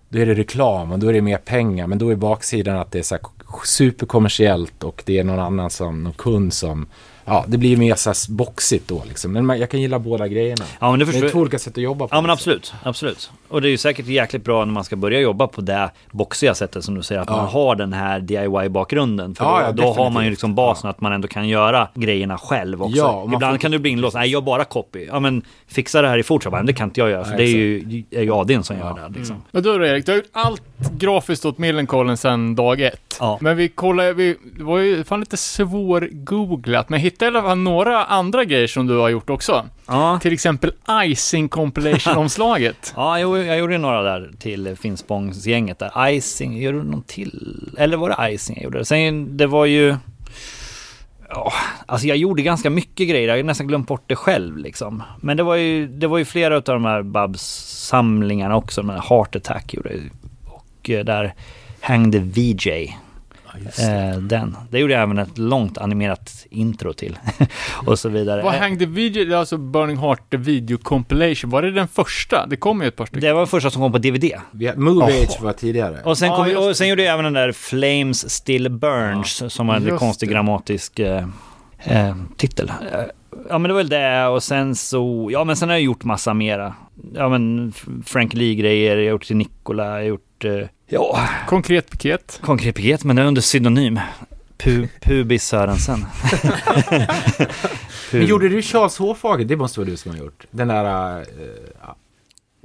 då är det reklam och då är det mer pengar. Men då är baksidan att det är så här superkommersiellt och det är någon annan som, någon kund som, ja, det blir mer så här boxigt då liksom. Men man, jag kan gilla båda grejerna. Ja men det Det är två olika sätt att jobba på. Ja men liksom. absolut, absolut. Och det är ju säkert jäkligt bra när man ska börja jobba på det boxiga sättet som du säger, att Ja. man har den här DIY-bakgrunden. För Ja, då, ja, då har man ju liksom basen att man ändå kan göra grejerna själv också. Ja, Ibland får- kan du bli inlåst, nej jag bara copy. Ja men fixa det här i Photoshop, men det kan inte jag göra för det är ju, är ju Adin som gör det. Liksom. Men då då Erik, du har gjort allt grafiskt åt Millencolin sedan dag ett. Ja. Men vi kollade, vi, det var ju fan lite svårgooglat, men hittade i alla fall några andra grejer som du har gjort också. Ja. Till exempel Icing Compilation-omslaget. Ja, jag, jag gjorde några där till Finspångsgänget där. Icing, gjorde du någon till? Eller var det Icing jag gjorde? Sen, det var ju... Ja, alltså jag gjorde ganska mycket grejer, jag har nästan glömt bort det själv liksom. Men det var ju, det var ju flera av de här Babs-samlingarna också, de här Heart Attack gjorde jag. Och eh, där hängde VJ. Eh, den. Det gjorde jag även ett långt animerat intro till. och så vidare. Vad hängde video, det är alltså Burning Heart The Video Compilation, var det den första? Det kom ju ett par stycken. det var första som kom på DVD. Har- Movie. Age var tidigare. Och sen, kom, just och sen gjorde jag även den där Flames Still Burns som var en konstig det. grammatisk eh, eh, titel. Eh, Ja men det var väl det och sen så, ja men sen har jag gjort massa mera. Ja men Frank Lee-grejer, jag har gjort till Nikola, jag har gjort, eh, ja, Konkret piket. konkret piket men det är under pseudonym. Pu, Pubis Sörensen. Men gjorde du Charles Hårfager? Det måste vara du som har gjort. Den där... Uh,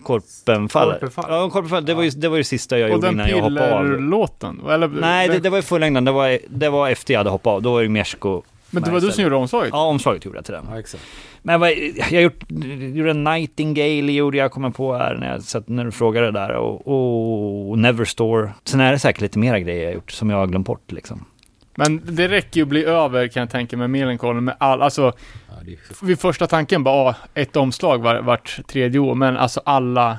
Korpenfallet. Korpenfall. Ja, Korpenfallet, det var ju det, var ju det sista jag Och gjorde den innan jag hoppade av. pillerlåten? Eller, Nej, det, det var ju fullängden, det var, det var efter jag hade hoppat av. Då var det Miesko. Men det var du som gjorde omslaget? Ja, omslaget gjorde jag till den. ja, exakt. Men jag har gjort, gjorde en Nightingale, gjorde jag, kommer på här när, jag, satt, när du frågade där. Och, och Neverstore. Sen är det säkert lite mera grejer jag gjort som jag har glömt bort liksom. Men det räcker ju att bli över kan jag tänka mig, Millencolin med all, alltså Ja, det är... vid första tanken bara ah, ett omslag var, vart tredje år, men alltså alla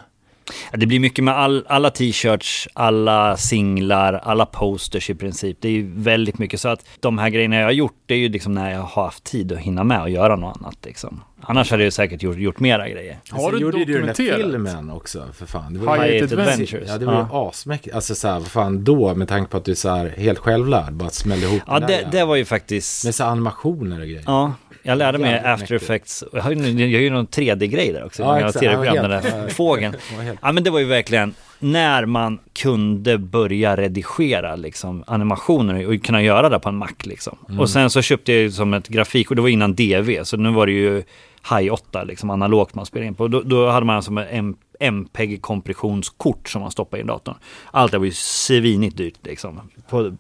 Det blir mycket med all, alla t-shirts, alla singlar, alla posters i princip. Det är ju väldigt mycket så att de här grejerna jag har gjort, det är ju liksom när jag har haft tid att hinna med och göra något annat liksom. Annars hade jag säkert gjort, gjort mera grejer. Har Sen du gjorde ju du den där dokumenterat? filmen också, för fan. Det var Hyatt Adventures. Adventures. Ja, det var ju asmäktigt. Alltså så här, vad fan då, med tanke på att du är så här helt självlärd, bara smällde ihop Ja, den där det, det var ju faktiskt... Med så här animationer och grejer. Ja, jag lärde mig Jävligt After mäktigt. Effects. Jag har ju, jag gör ju någon 3D-grej där också. Ja, Ja, exakt. Ja, tv-program, den där ja, fågeln. Helt... Ja men det var ju verkligen när man kunde börja redigera liksom animationer och kunna göra det på en Mac liksom. Mm. Och sen så köpte jag ju som ett grafik och det var innan DV så nu var det ju High 8 liksom analogt man spelade in på. Då, då hade man som en MPEG kompressionskort som man stoppade i datorn. Allt det var ju svinigt dyrt liksom. På,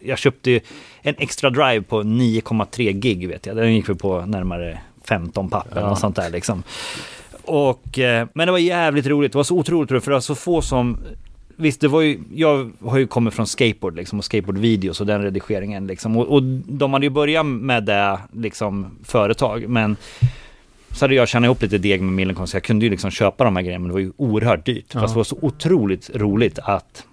jag köpte ju en extra drive på 9,3 gig vet jag. Den gick vi på närmare 15 papp eller något sånt där liksom. Och, eh, men det var jävligt roligt. Det var så otroligt roligt för det var så få som Visst, det var ju, jag har ju kommit från skateboard liksom och skateboardvideos och den redigeringen liksom. Och, och de hade ju börjat med det liksom företag, men så hade jag tjänat ihop lite deg med Millencolin så jag kunde ju liksom köpa de här grejerna, men det var ju oerhört dyrt. Ja. Fast det var så otroligt roligt att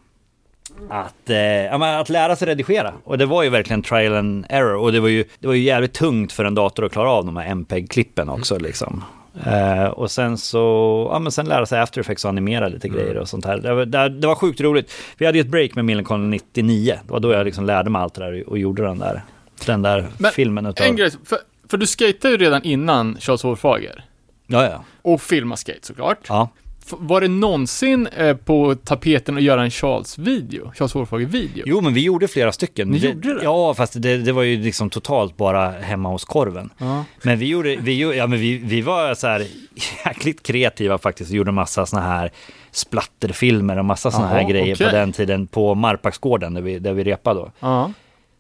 att, eh, att lära sig redigera. Och det var ju verkligen trial and error. Och det var ju, det var ju jävligt tungt för en dator att klara av de här MPEG-klippen också liksom. Eh, och sen så, ja men sen lära sig After Effects och animera lite grejer och sånt här. Det var, det, det var sjukt roligt. Vi hade ju ett break med Millencolin 99. Det var då jag liksom lärde mig allt det där och gjorde den där, den där Men filmen utav... En grej, för, för du skejtade ju redan innan Charles Hårfager. Ja, ja. Och filma skate såklart. Ja. F- Var det någonsin eh, på tapeten att göra en Charles-video? Charles Hårfager-video? Jo, men vi gjorde flera stycken. Ni gjorde det? Ja, fast det, det var ju liksom totalt bara hemma hos korven. Ja. Men vi gjorde, vi, gjorde- ja, men vi, vi var så här jäkligt kreativa faktiskt. Vi gjorde massa såna här splatterfilmer och massa såna här Jaha, grejer okej. på den tiden på Marpaxgården där vi, där vi repade då. Ja.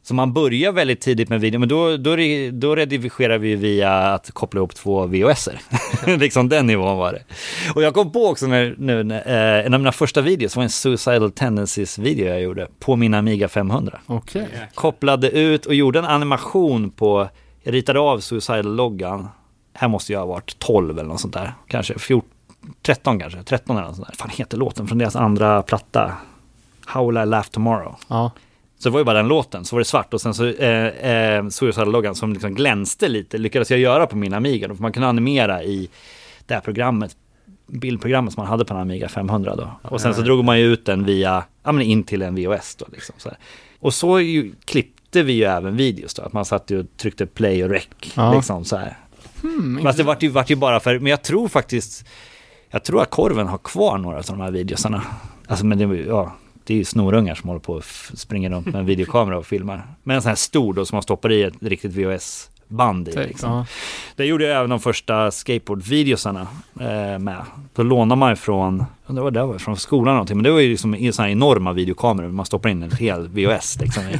Så man börjar väldigt tidigt med video, men då, då, då redigerar vi via att koppla ihop två VHSer. liksom den nivån var det. Och jag kom på också när, nu, när, eh, en av mina första videos var en Suicidal Tendencies-video jag gjorde på min Amiga 500 Okej. kopplade ut och gjorde en animation på, jag ritade av Suicidal-loggan. Här måste jag ha varit 12 eller något sånt där. Kanske 14, 13 kanske, 13 eller något sånt där. fan heter låten från deras andra platta? How Will I Laugh Tomorrow? Ja. Så det var ju bara den låten, så var det svart och sen så eh, eh, Suicidal-loggan som liksom glänste lite, lyckades jag göra på min Amiga. Då, för man kunde animera i det här programmet, bildprogrammet som man hade på en Amiga 500 då. Och sen så drog man ju ut den via, ja men in till en VHS då liksom. Så här. Och så ju, klippte vi ju även videos då, att man satt ju och tryckte play och rec Ja. liksom så här. Hmm, Fast det vart ju, vart ju bara för, men jag tror faktiskt, jag tror att Korven har kvar några av de här videosarna. Alltså men det, var ju- ja, det är ju snorungar som håller på och springer runt med en videokamera och filmar. Men en sån här stor då som man stoppar i ett riktigt VHS-band i. Tänk, Liksom. Det gjorde jag även de första skateboard-videosarna eh, med. Då lånade man ifrån, det var, det var från skolan någonting, men det var ju liksom i sådana här enorma videokameror. Man stoppar in en hel VHS liksom.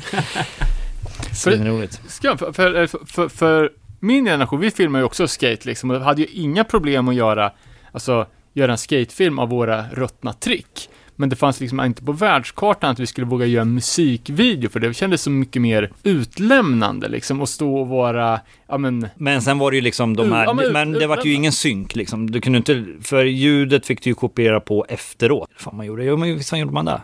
Svinroligt. För, för, för, för min generation, vi filmar ju också skate liksom, och hade ju inga problem att göra, alltså, göra en skatefilm av våra ruttna trick. Men det fanns liksom inte på världskartan att vi skulle våga göra en musikvideo, för det kändes så mycket mer utlämnande liksom, och stå och vara, ja men, Men sen var det ju liksom de här, Ja, men- men, det var ju ingen synk liksom. Du kunde inte, för ljudet fick du ju kopiera på efteråt. Fan man gjorde, jo men visst fan gjorde man det?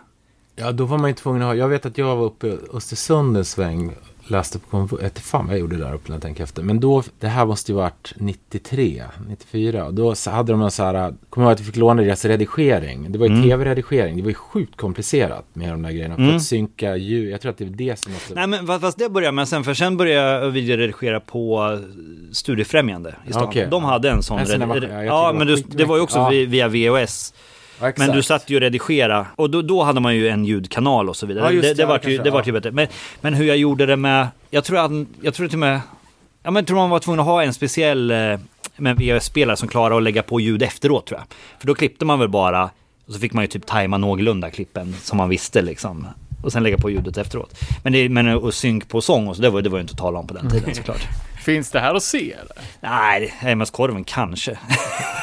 Ja, då var man ju tvungen att ha, jag vet att jag var uppe i Östersund en sväng, läste på komvux, jag fan vad jag gjorde där uppe när jag tänker efter. Men då, det här måste ju varit 93, 94, och då hade de en så här, kommer jag ihåg att vi fick låna deras redigering. Det var ju Mm. tv-redigering, det var ju sjukt komplicerat med de där grejerna. För Mm. att synka ljud, jag tror att det är det som måste... Nej men fast- det började med sen, för sen började jag videoredigera på Studiefrämjande i stan. Okej. De hade en sån. En sån där redi- maskin, ja, ja, men det det var ju också vi- via VHS. Exakt. Men du satt ju och redigera och då, då hade man ju en ljudkanal och så vidare. Ja, det, det, det, var ju, det var ju bättre. Men, men hur jag gjorde det med, jag tror att, jag tror till och med, ja men jag tror man var tvungen att ha en speciell eh, med VHS-spelare som klarar att lägga på ljud efteråt tror jag. För då klippte man väl bara, och så fick man ju typ tajma någorlunda klippen som man visste liksom. Och sen lägga på ljudet efteråt. Men, det, men att synk på sång och så, det var, det var ju inte att tala om på den tiden såklart. Finns det här att se eller? Nej, MS-korven kanske.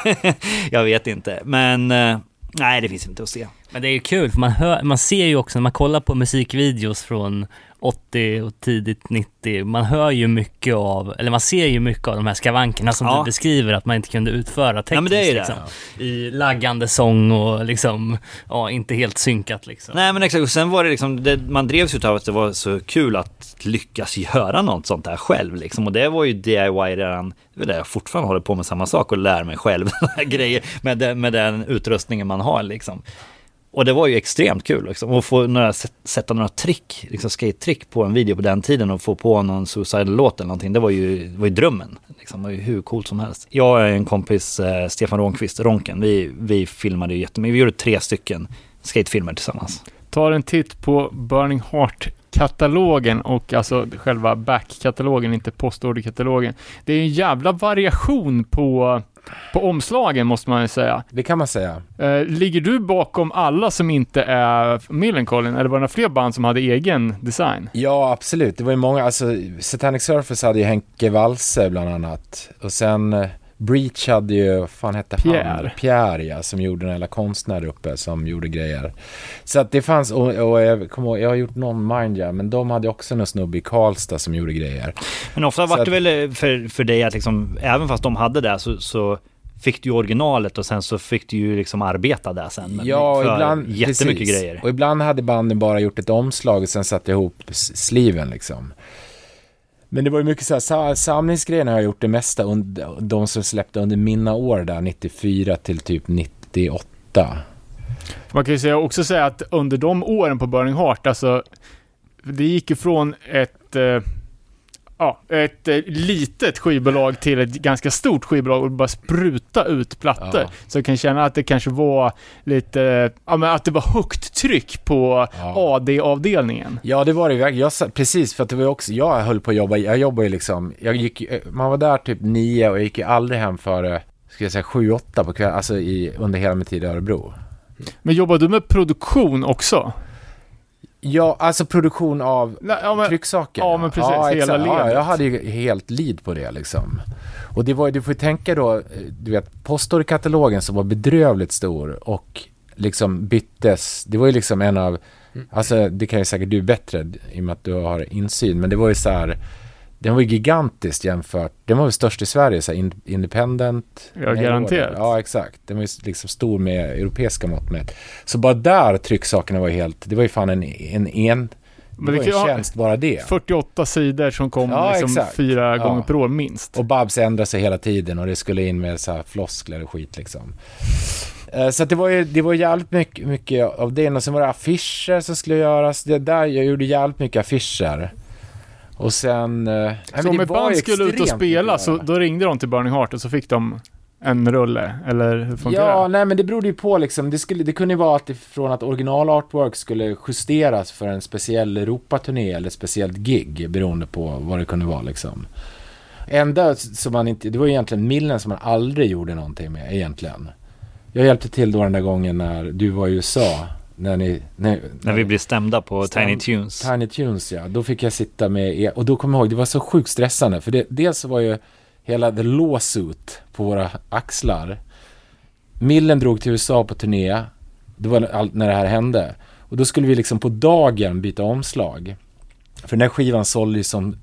jag vet inte. Men eh, nej, det finns inte att se. Men det är ju kul, för man, hör, man ser ju också när man kollar på musikvideos från 80 och tidigt 90, man hör ju mycket av, eller man ser ju mycket av de här skavankerna som Ja. du beskriver att man inte kunde utföra tekniskt. Ja, men det är ju det. liksom. I laggande sång och liksom, ja, inte helt synkat liksom. Nej men exakt, och sen var det liksom, det, man drevs ju av att det var så kul att lyckas göra något sånt där själv liksom. Och det var ju DIY redan, det är det jag fortfarande håller på med samma sak och lär mig själv grejer med, den- med den utrustningen man har liksom. Och det var ju extremt kul liksom. Att få några, sätta några trick, liksom skate-trick på en video på den tiden och få på någon suicide-låt eller någonting. Det var ju, det var ju drömmen. Liksom. Det var ju hur coolt som helst. Jag och en kompis, eh, Stefan Ronqvist, Ronken, vi, vi filmade ju jättemycket. Vi gjorde tre stycken skatefilmer tillsammans. tar en titt på Burning Heart-katalogen och alltså själva back-katalogen, inte postorderkatalogen. Det är en jävla variation på, på omslagen måste man ju säga. Det kan man säga. Eh, ligger du bakom alla som inte är Millencolin eller var det några fler band som hade egen design? Ja, absolut. Det var ju många, alltså Satanic Surface hade ju Henke Walse bland annat. Och sen eh, Breach hade ju, fan hette Pierre. han? Pierre ja, som gjorde en jävla konstnär uppe som gjorde grejer. Så att det fanns, och, och jag kommer ihåg, jag har gjort någon Mind ja, men de hade också någon snubbe i Karlstad som gjorde grejer. Men ofta var det väl eh, för, för dig att liksom, även fast de hade det så, så fick du ju originalet och sen så fick du ju liksom arbeta där sen. med- Ja, för ibland, jättemycket precis. grejer. Och ibland hade banden bara gjort ett omslag och sen satte ihop s- sleeven liksom. Men det var ju mycket så här, samlingsgrejen har jag gjort det mesta under, de som släppte under mina år där, 94 till typ 98. Man kan ju säga, också säga att under de åren på Burning Heart, alltså det gick ifrån ett eh, Ja, ett eh, litet skivbolag till ett ganska stort skivbolag och bara spruta ut plattor. Ja. Så jag kan känna att det kanske var lite, ja men att det var högt tryck på Ja. AD-avdelningen. Ja, det var det verkligen. Precis, för att det var också, jag höll på att jobba, jag jobbade ju liksom, jag gick, ju- man var där typ nio och jag gick ju aldrig hem före, ska jag säga sju, åtta på kvällen, alltså i, under hela min tid i Örebro. Men jobbar du med produktion också? Ja, alltså produktion av Nej, ja, men, trycksaker. ja, men precis, hela exakt. Ja, ledet. jag hade ju helt lid på det liksom. Och det var ju, du får ju tänka då, eh, du vet, postorderkatalogen som var bedrövligt stor och liksom byttes, det var ju liksom en av, alltså det kan ju säkert du bättre i och med att du har insyn, men det var ju så här, den var ju gigantiskt jämfört, den var väl störst i Sverige, så här, independent. Ja, garanterat. Ja, exakt. Den var ju liksom stor med europeiska mått mätt. Så bara där trycksakerna var ju helt, det var ju fan en, en, en det Men var det ju kan en tjänst bara det. 48 sidor som kom Ja, liksom fyra Ja. gånger per år minst. Och Babs ändrade sig hela tiden och det skulle in med så här floskler och skit liksom. Eh, Så det var ju det var jävligt mycket, mycket av det. Och sen var det affischer som skulle göras. Det där, jag gjorde jävligt mycket affischer. Och sen... eh, Så om ett band skulle ut och spela så då ringde de till Burning Heart och så fick de en rulle, eller hur funkar Ja, det? nej men det berodde ju på liksom. Det, skulle, det kunde ju vara att från att original artwork skulle justeras för en speciell Europaturné eller speciellt gig beroende på vad det kunde vara liksom. Enda som man inte, det var ju egentligen Millen som man aldrig gjorde någonting med egentligen. Jag hjälpte till då den där gången när du var i USA. När ni... När, När vi blev stämda på Stäm- Tiny Tunes. Tiny Tunes ja, då fick jag sitta med er, och då kommer jag ihåg, det var så sjukt stressande, för det, dels så var ju hela the lawsuit på våra axlar. Millen drog till USA på turné, det var allt när det här hände, och då skulle vi liksom på dagen byta omslag. För den här skivan sålde ju som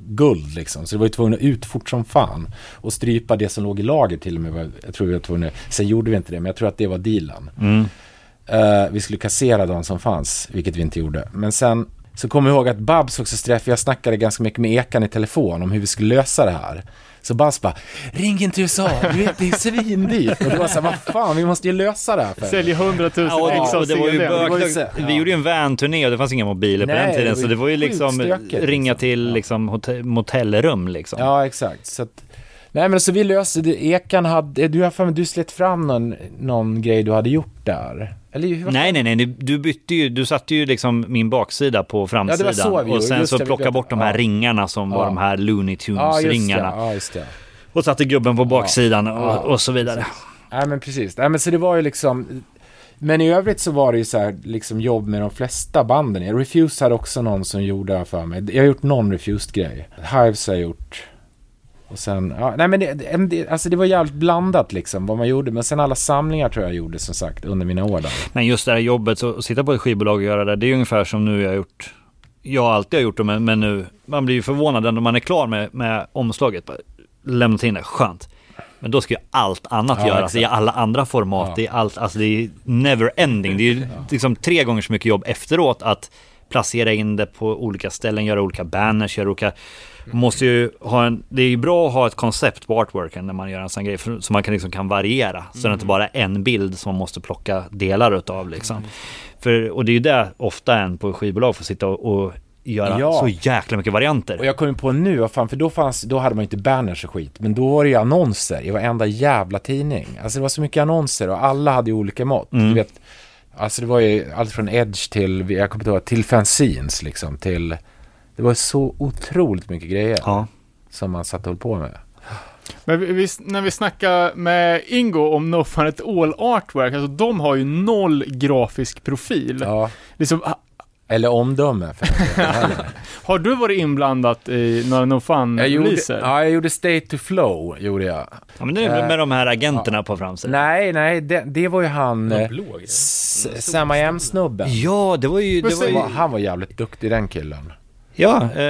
guld liksom, så det var ju tvungen att ut fort som fan. Och strypa det som låg i lager till och med, jag tror vi var tvungna, sen gjorde vi inte det, men jag tror att det var dealen. Mm. Eh, vi skulle kassera de som fanns, vilket vi inte gjorde. Men sen så kommer jag ihåg att Babs också sträff, jag snackade ganska mycket med Ekan i telefon om hur vi skulle lösa det här. Så Babs bara, ring inte USA, du vet det är svindyrt. Och det var så här, vad fan, vi måste ju lösa det här. För Säljer 100 000 Ja, ex och av det var ju bökigt. så- Vi ja. gjorde ju en van-turné och det fanns inga mobiler på Nej, den det tiden. var Så det var ju liksom ringa liksom. till Ja. liksom hotell, motellrum liksom. Ja, exakt. Så att, nej men så vi löste det, Ekan hade, du har för mig, du slet fram någon, någon grej du hade gjort där. Eller? Nej, nej, nej, du- bytte ju, du satte ju liksom min baksida på framsidan gjorde, och sen just så det, plockade bort de här Ja. ringarna som var Ja. de här Looney Ja. Tunes-ringarna. Ja. Och satte gubben på baksidan Ja. och, och så vidare. Nej men precis. Nej men så det var ju liksom Men i övrigt så var det ju så här liksom jobb med de flesta banden. Refused hade också någon som gjorde det för mig. Jag har gjort någon Refused-grej. Hives har jag gjort. Och sen, ja, nej men det, det- alltså det var jävligt blandat liksom vad man gjorde. Men sen alla samlingar tror jag gjorde som sagt under mina år där. Men just det här jobbet, så att sitta på ett skivbolag och göra det, det är ungefär som nu jag har gjort. Jag alltid har gjort det, men, men nu, man blir ju förvånad när man är klar med, med omslaget. Bara, Lämnat in det, skönt. Men då ska ju allt annat Ja, göras i exakt. alla andra format. Ja. Det är allt, alltså det är never ending. Det är ju liksom tre gånger så mycket jobb efteråt att placera in det på olika ställen, göra olika banners, göra olika... Man måste ju ha en, det är ju bra att ha ett koncept på artworken när man gör en sån grej, för, så man kan liksom kan variera. Så det inte bara är en bild som man måste plocka delar utav liksom. För, och det är ju det ofta en på skivbolag får sitta och, och göra Ja. så jäkla mycket varianter. Och jag kommer på nu, vad fan, för då, fanns, då hade man ju inte banners och skit. Men då var det ju annonser i varenda jävla tidning. Alltså det var så mycket annonser och alla hade ju olika mått. Mm. Du vet, alltså det var ju allt från Edge till, jag kommer inte ihåg, till fanzines liksom. Till, det var så otroligt mycket grejer Ja. som man satt och höll på med. Men vi, vi, när vi snackar med Ingo om No Fun At All Artwork, alltså de har ju noll grafisk profil. Ja. Liksom, Eller omdöme för har du varit inblandat i några No Fun-releaser? ja, jag gjorde State to Flow, gjorde jag. Ja men det är med de här agenterna på framsidan. Nej, nej, det, det var ju han, eh, Sam I Am-snubben. Ja, det var ju... Det var ju han var jävligt duktig den killen. Ja, eh,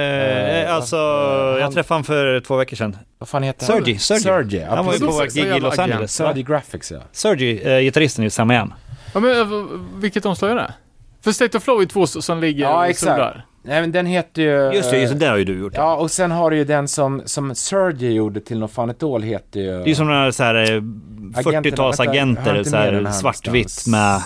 Eh, alltså han- jag träffade honom för två veckor sedan. Vad fan heter han? Sergi, Sergi. Sergi, ja, Han var ju precis. på Så- så gig i Los. Angeles. Sergi Graphics ja. Sergi, eh, gitarristen i Sam I Am. Ja, men eh, vilket omslag är det? För State of Flow är två s- som ligger Ja, och exakt. solar. Nej men den heter ju... Just det, eh, just det, det har ju du gjort. Ja, och sen har du ju den som, som Sergi gjorde till något fan ett år heter ju... Det är ju som några så här eh, vänta, jag har 40-talsagenter, inte så med här den här svartvitt någonstans. med...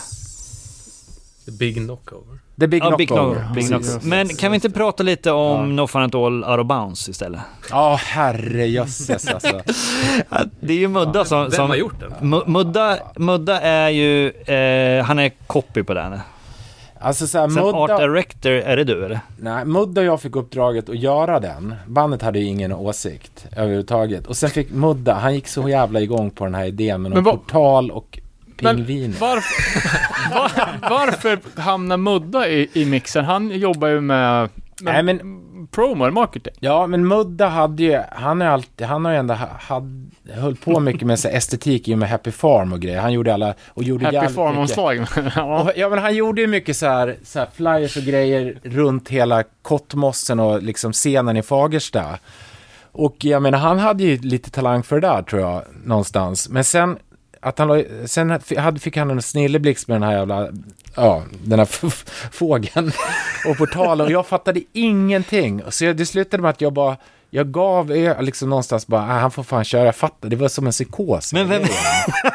The Big Knockover. The Big Ja, Big. Knockover. Big. Knockover. Men kan vi inte prata lite om Ja. No Fun At All Out of Bounds istället? Ja, herrejösses alltså. Det är ju Mudda som... Vem som har gjort den? Mu- Mudda, Mudda är ju, eh, han är copy på den. Alltså såhär, Sen Art Mudda, Director, är det du eller? nej, Mudda och jag fick uppdraget att göra den. Bandet hade ju ingen åsikt överhuvudtaget. Och sen fick Mudda, han gick så jävla igång på den här idén med någon portal och pingviner. Varför, var, varför hamnar Mudda i, i mixen? Han jobbar ju med, med Nej, men- promo marketing. Ja, men Mudda hade ju, han, är alltid, han har ju ändå, ha- had, höll på mycket med så estetik i och med Happy Farm och grejer. Han gjorde alla, och gjorde Happy. Farm-omslag. ja. Ja men han gjorde ju mycket så här, så här flyers och grejer runt hela Kottmossen och liksom scenen i Fagersta. Och jag menar han hade ju lite talang för det där tror jag, någonstans. Men sen, att han, la- sen fick han en snilleblixt med den här jävla, ja, den här fågeln och portalen. Och jag fattade ingenting. Så jag, det slutade med att jag bara, jag gav liksom någonstans bara, ah, han får fan köra, jag fattade, det var som en psykos. Men vem-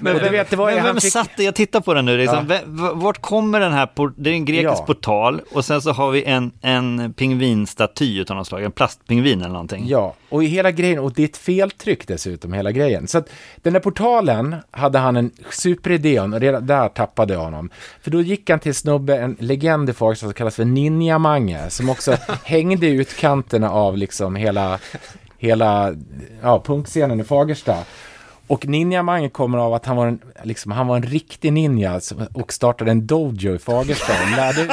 Men du vet, det var Men vem fick, satt det? Jag tittar på den nu. Liksom. Ja. Vart kommer den här? Det är en grekisk Ja. portal och sen så har vi en, en pingvinstaty utav något slag. En plastpingvin eller någonting. Ja, och i hela grejen, och det är ett feltryck dessutom, hela grejen. Så att den där portalen hade han en superidé om, och redan där tappade jag honom. För då gick han till snubbe, en legend i Fagersta som kallas för Ninja-Mange, som också hängde i utkanterna av liksom hela, hela ja, punkscenen i Fagersta. Och Ninja-Mange kommer av att han var en, liksom, han var en riktig ninja alltså, och startade en dojo i Fagersta och lärde ut.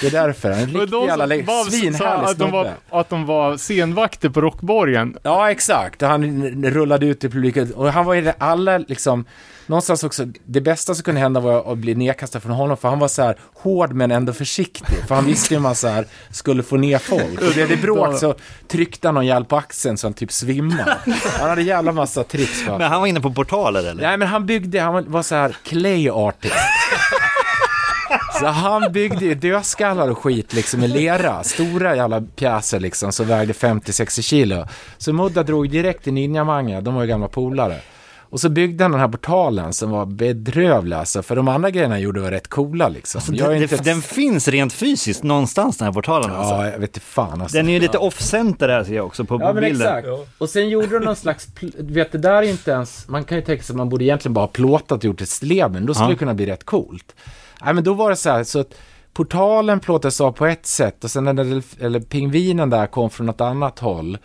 Det är därför. En riktig de jävla lä- var- svinhärlig att de, var, att de var scenvakter på Rockborgen. Ja, exakt. Och Han rullade ut i publiken. Och han var ju det alla liksom, någonstans också, det bästa som kunde hända var att bli nedkastad från honom, för han var så här hård men ändå försiktig. För han visste ju hur man så här skulle få ner folk. Och blev det bråk så tryckte han någon jävla på axeln så han typ svimmade. Han hade jävla massa tricks Men han var inne på portaler eller? Nej men han byggde, han var- var så här clay artist. Så han byggde ju dödskallar och skit liksom i lera, stora jävla pjäser liksom som vägde 50-60 kilo. Så Mudda drog direkt till Ninjamanga, de var ju gamla polare. Och så byggde han den här portalen som var bedrövlig alltså, för de andra grejerna han gjorde var rätt coola liksom. Alltså, Jag är den, inte den, finns rent fysiskt någonstans den här portalen alltså. Ja, jag vet inte fan alltså. Den är ju lite off-center här ser jag också på Ja men bilden. exakt. Och sen gjorde de någon slags, vet det där är inte ens, man kan ju tänka sig att man borde egentligen bara ha plåtat och gjort ett sleben, då skulle Ja. det kunna bli rätt coolt. Nej men då var det så här, så att portalen plåtades av på ett sätt och sen den, eller pingvinen där kom från något annat håll.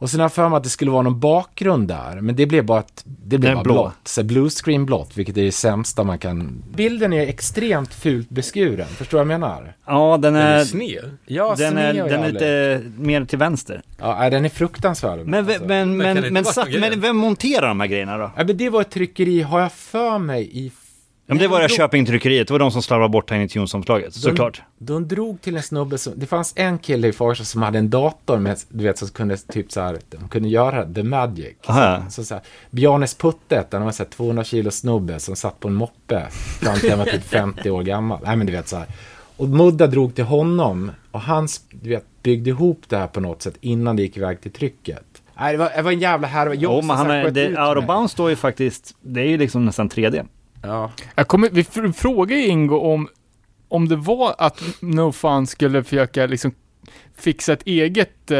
Och sen har jag för mig att det skulle vara någon bakgrund där, men det blev bara, ett, det blev bara blå. blått. Så blue screen blått, vilket är det sämsta man kan... Bilden är extremt fult beskuren, förstår du vad jag menar? Ja, den Den är är... sned. Ja, Den är, sned och den är lite mer till vänster. Ja, den är fruktansvärd. Men, alltså. men, Men men, men, men vem monterar de här grejerna då? Ja, men det var ett tryckeri, har jag för mig, i... Ja, men det var det de, Köping-tryckeriet, det var de som slarvade bort Tiny Tunes-omslaget, såklart. de drog till en snubbe som... Det fanns en kille i Farsta som hade en dator med, du vet, som kunde typ så här, de kunde göra the magic. Aha. Så, så här, Bjarnes Puttet, han var så här 200 kilo snubbe som satt på en moppe fram till han var typ 50 år gammal. Nej, men du vet så här. Och Mudda drog till honom och han, du vet, byggde ihop det här på något sätt innan det gick iväg till trycket. Nej, det var, det var en jävla härva. Jo, men han är, det, ut Out of. Bounds står ju faktiskt, det är ju liksom nästan 3D. Ja. Jag kommer, vi fr- frågade Ingo om, om det var att No Fun skulle försöka liksom fixa ett eget eh,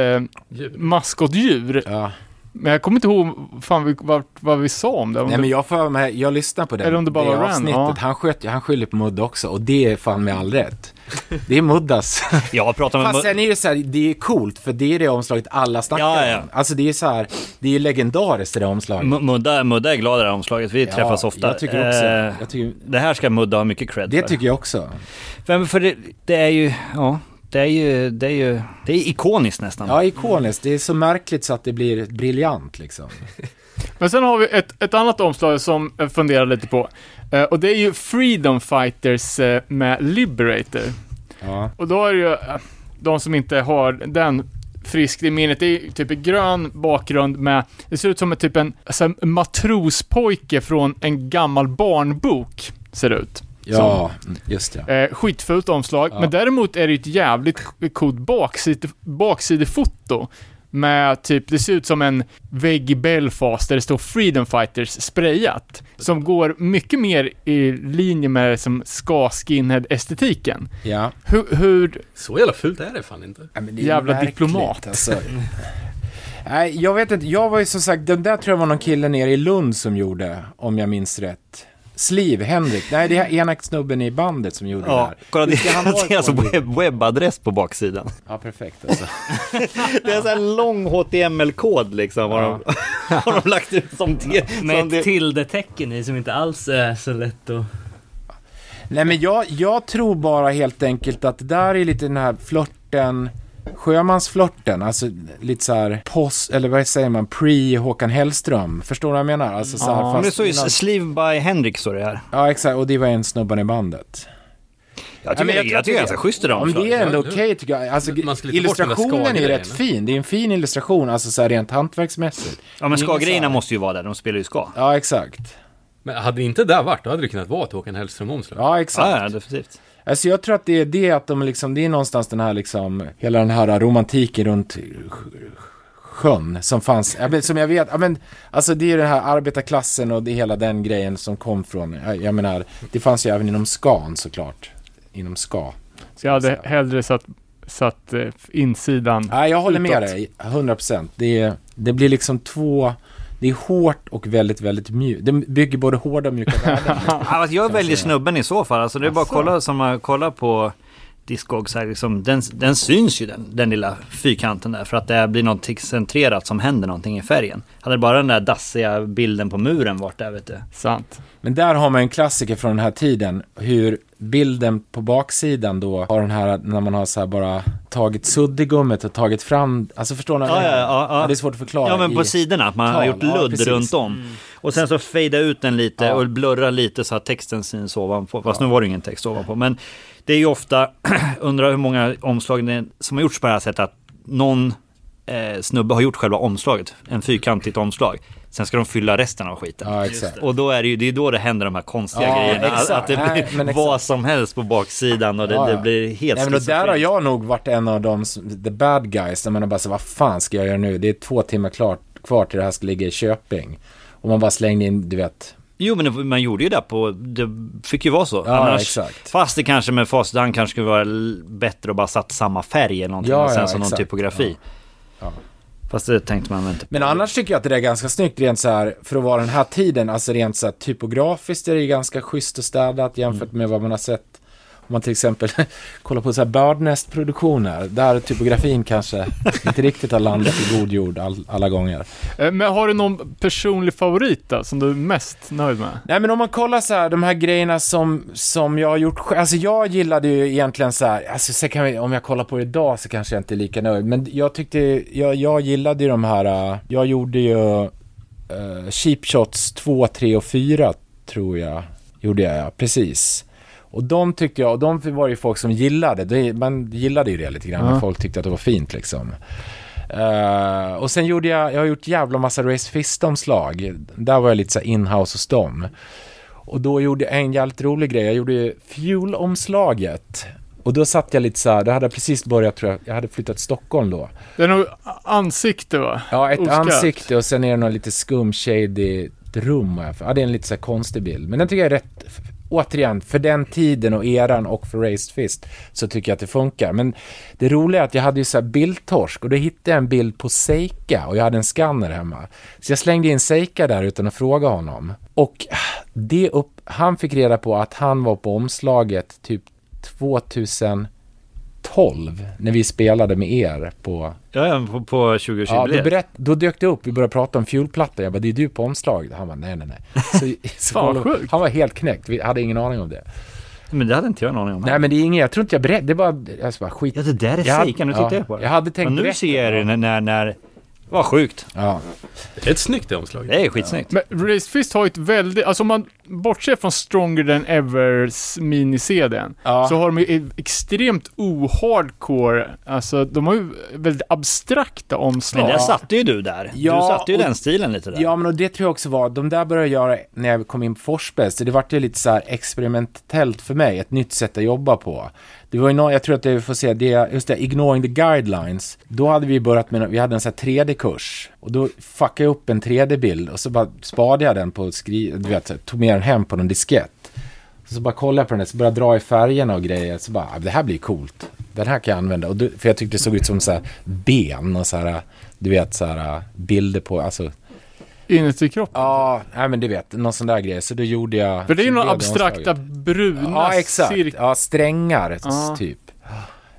Djur. maskotdjur. ja. Men jag kommer inte ihåg fan, vi, vad, vad vi sa om det. Om Nej det men jag får mig, jag lyssnar på den, Eller om det bara var Ran, avsnittet. ja. Han, sköt, han skyller på Mudda också och det är fan med all rätt. Det är Muddas. Jag pratar med... Fast sen är det så här, det är coolt för det är det omslaget alla snackar Ja, ja. om. Alltså det är så här, det är legendariskt det där omslaget. M- Mudda, Mudda är glad i det här omslaget, vi träffas ofta. Jag tycker också. Eh, Jag tycker, det här ska Mudda ha mycket cred det för. tycker jag också. För, för det, det är ju, ja, det är ju, det är ju, det är ikoniskt nästan. Ja, ikoniskt. Det är så märkligt så att det blir briljant liksom. Men sen har vi ett, ett annat omslag som jag funderar lite på. Eh, och det är ju Freedom Fighters eh, med Liberator. Ja. Och då är det ju, eh, de som inte har den friskt i minnet, det är ju typ en grön bakgrund med, det ser ut som ett typ en, alltså en matrospojke från en gammal barnbok, ser det ut. Ja, just det. Eh, skitfult omslag, Ja. men däremot är det ett jävligt coolt bakside, baksidefoto. Med typ, det ser ut som en vägg i Belfast där det står Freedom Fighters sprayat. Som går mycket mer i linje med som ska skinhead-estetiken. Ja. Hur, hur, Så jävla fult är det fan inte. Ja, men det är Jävla märkligt, diplomat. Alltså. Nej, jag vet inte. Jag var ju som sagt, den där tror jag var någon kille nere i Lund som gjorde, om jag minns rätt. Sliv, Henrik. Nej, det är ena snubben i bandet som gjorde det Ja, här. kolla det, han ha det är alltså en webb, webbadress på baksidan. Ja, perfekt alltså. Det är så här lång HTML-kod liksom, har, de, har de lagt ut som det. Med som ett det. tilde-tecken i som inte alls är så lätt att... Nej, men jag, jag tror bara helt enkelt att det där är lite den här flörten, sjömansflörten, alltså lite så här post, eller vad säger man, pre-Håkan Hellström. Förstår du vad jag menar? Alltså så här, Ja, Men det fast står ju innan- Sleeve by Henrik står det här. Ja, exakt, och det var en snubben i bandet. Jag tycker, men jag jag jag tycker det är ganska schysst det Ja, men det är ändå Ja, okej tycker jag. Alltså, illustrationen är rätt fin. Det är en fin illustration, alltså så här rent hantverksmässigt. Ja men ska-grejerna måste ju vara där, de spelar ju ska. Ja, exakt. Men hade det inte där varit, då hade det kunnat vara ett Håkan Hellström-omslag. Ja, exakt. Ja, ja, definitivt. Alltså jag tror att det är det att de liksom, det är någonstans den här liksom, hela den här romantiken runt sj- sjön som fanns, som jag vet, men, alltså det är den här arbetarklassen och det är hela den grejen som kom från, jag, jag menar, det fanns ju även inom skan såklart. Inom ska. så jag hade hellre satt, satt eh, insidan. Nej, jag håller med Utåt. dig, 100%. Det, det blir liksom två, det är hårt och väldigt, väldigt mjukt. Det bygger både hårda och mjuka värden. Alltså jag väljer snubben i så fall. Alltså det är bara att kolla, som, kolla på Discog, så här, liksom, den, den syns ju den, den lilla fyrkanten där för att det blir något centrerat som händer någonting i färgen. Hade bara den där dassiga bilden på muren varit där vet du. Sant. Men där har man en klassiker från den här tiden. Hur bilden på baksidan då har den här, när man har så här bara tagit suddigummet och tagit fram, alltså förstår ni? Ja, ja, ja, ja. det är svårt att förklara. Ja men på i- sidorna, att man har tal, gjort ja, ludd precis. runt om. Och sen så fejda ut den lite Ja. och blurra lite så att texten syns ovanpå. Fast nu var det ingen text ovanpå. Men det är ju ofta, undrar hur många omslag som har gjorts på det här sättet att någon eh, snubbe har gjort själva omslaget. En fyrkantigt omslag. Sen ska de fylla resten av skiten. Ja. Och då är det ju, det är då det händer de här konstiga Ja, grejerna. Exakt. att det Nej, blir exakt. vad som helst på baksidan och det, Ja, det blir helt Nej, men där har jag nog varit en av de, the bad guys, där man har bara så vad fan ska jag göra nu? Det är två timmar klart, kvar till det här ska ligga i Köping. Och man bara slängde in, du vet, Jo men man gjorde ju det på, det fick ju vara så. Ja, exakt. Fast det kanske med facit i hand kanske skulle vara bättre att bara satt samma färg eller någonting Ja, och sen ja, så någon typografi. Ja. Fast det tänkte man väl inte på. Men annars tycker jag att det är ganska snyggt rent så här, för att vara den här tiden, alltså rent så här typografiskt är det ju ganska schysst och städat jämfört med vad man har sett. Om man till exempel kollar på så här Birdnest-produktioner, där typografin kanske inte riktigt har landat i god jord all, alla gånger. Eh, Men har du någon personlig favorit då, som du är mest nöjd med? Nej men om man kollar så här, de här grejerna som, som jag har gjort själv, alltså jag gillade ju egentligen så här, alltså så kan vi, om jag kollar på det idag så kanske jag inte är lika nöjd, men jag tyckte, jag, jag gillade ju de här, äh, jag gjorde ju uh, Cheap Shots 2, 3 och 4 tror jag, gjorde jag ja, precis. Och de tyckte jag, och de var ju folk som gillade, man gillade ju det lite grann, Ja. folk tyckte att det var fint liksom. Eh, och sen gjorde jag, jag har gjort jävla massa Race Fist-omslag. Där var jag lite så in-house hos dem. Och då gjorde jag en jävligt rolig grej. Jag gjorde ju Fuel-omslaget. Och då satt jag lite så här, då hade jag precis börjat tror jag, jag hade flyttat till Stockholm då. Det är nog ansikte va? Ja, ett Oskarpt. ansikte och sen är det någon lite skum shady rum. Ja, det är en lite så här konstig bild. Men den tycker jag är rätt, återigen, för den tiden och eran och för Raised Fist så tycker jag att det funkar. Men det roliga är att jag hade ju så här bildtorsk och då hittade jag en bild på Seika och jag hade en skanner hemma. Så jag slängde in Seika där utan att fråga honom. Och det upp, han fick reda på att han var på omslaget typ 2000... 2012 när vi spelade med er på Ja, ja, på, på 2020 Ja, då, berätt, då dök det upp, vi började prata om fuelplatta. Jag bara, det är du på omslaget. Han bara, nej, nej, nej. Så, så Fan, sjukt. Han var helt knäckt, vi hade ingen aning om det. Men det hade inte jag en aning om. Nej, men det är inget, jag tror inte jag berättade, det var, jag bara, skit. Ja, det där är fejka, nu ja, tittar jag på det. jag hade tänkt Men nu berätta. ser jag det när, när, när... Vad sjukt. Ja, Det är ett snyggt det omslaget. Det är skitsnyggt. Men Raised Fist har ju ett väldigt, alltså om man bortser från Stronger Than Evers mini-CDn, Ja. så har de ju ett extremt o-hardcore, alltså de har ju väldigt abstrakta omslag. Men där satte ju du där. Ja, du satte ju och- den stilen lite där. ja men och det tror jag också var, de där började jag göra när jag kom in på Forsberg, så det vart ju lite så här experimentellt för mig, ett nytt sätt att jobba på. Det var ju nå, jag tror att det, vi får se, det, just det, Ignoring the Guidelines, då hade vi börjat med, vi hade en sån här 3D-kurs, och då fuckade jag upp en 3D-bild, och så bara sparade jag den på, skri, du vet, tog med den hem på någon diskett. Så bara kollade jag på den, så började jag dra i färgerna och grejer, så bara, ah, det här blir coolt. Den här kan jag använda, och då, för jag tyckte det såg ut som så här ben och så här, du vet, så här bilder på, alltså, Inuti kroppen. Ja, nej men du vet, någon sån där grej. Så då gjorde jag... För det är ju några abstrakta bruna Ja, exakt. cirk- Ja, strängar Ja. typ.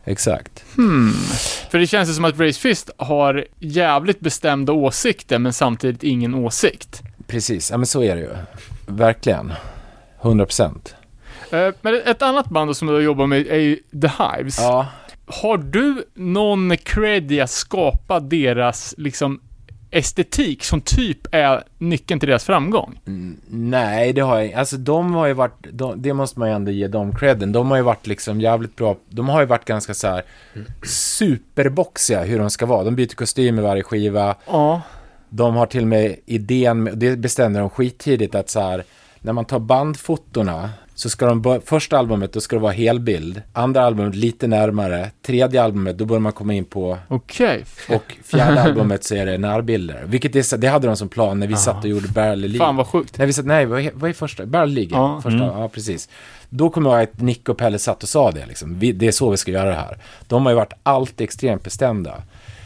Exakt. För det känns ju som att Raised Fist har jävligt bestämda åsikter, men samtidigt ingen åsikt. Precis, ja men så är det ju. Verkligen. 100 procent. Eh, Men ett annat band som du har jobbat med är ju The Hives. Ja. Har du någon cred i att skapa deras, liksom, estetik som typ är nyckeln till deras framgång? Mm, Nej, det har jag Alltså de har ju varit, de, det måste man ju ändå ge dem credden. De har ju varit liksom jävligt bra. De har ju varit ganska så här superboxiga hur de ska vara. De byter kostym i varje skiva. Ja. De har till och med idén, det bestämde de skittidigt, att så här, när man tar bandfotona så ska de, första albumet då ska det vara helbild, andra albumet lite närmare, tredje albumet då börjar man komma in på, Okej. och fjärde albumet så är det närbilder. Vilket är, det hade de som plan när vi satt och gjorde Barely League. Fan vad sjukt. Nej, vi satt, nej, vad är, vad är första? Barely League? Ja. Första, ja, precis. Då kommer jag att Nick och Pelle satt och sa det liksom. Vi, det är så vi ska göra det här. De har ju varit alltid extremt bestämda.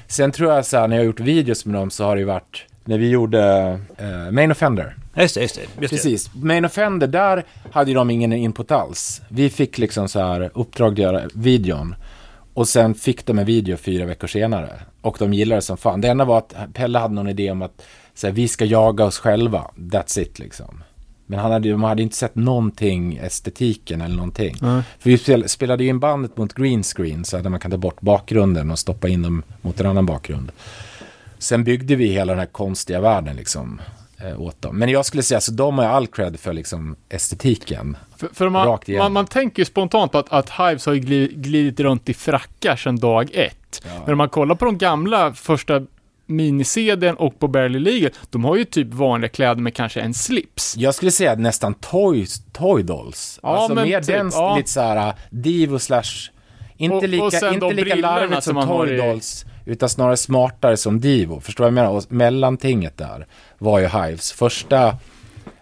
Sen tror jag så här, när jag har gjort videos med dem så har det ju varit När vi gjorde eh, Main Offender. Just det, just det. Just det. Precis. Main Offender, där hade ju de ingen input alls. Vi fick liksom så här uppdrag att göra videon. Och sen fick de en video fyra veckor senare. Och de gillade det som fan. Det enda var att Pelle hade någon idé om att så här, vi ska jaga oss själva. That's it liksom. Men han hade, de hade inte sett någonting, estetiken eller någonting. För vi spel, spelade ju in bandet mot green screen så att man kan ta bort bakgrunden och stoppa in dem mot en annan bakgrund. Sen byggde vi hela den här konstiga världen liksom eh, åt dem. Men jag skulle säga, så de har all cred för liksom estetiken. För, för man, man, man tänker ju spontant på att, att Hives har ju glidit, runt i frackar sedan dag ett. Men om man kollar på de gamla första minisedeln och på Barely Legal, de har ju typ vanliga kläder med kanske en slips. Jag skulle säga nästan toy, toy dolls. Ja, alltså men mer typ, den ja. lite såhär divo slash... Inte Och- och lika, sen inte lika larvigt som som toy i- dolls. Utan snarare smartare som divo. Förstår du vad jag menar? Och mellantinget där var ju Hives. Första...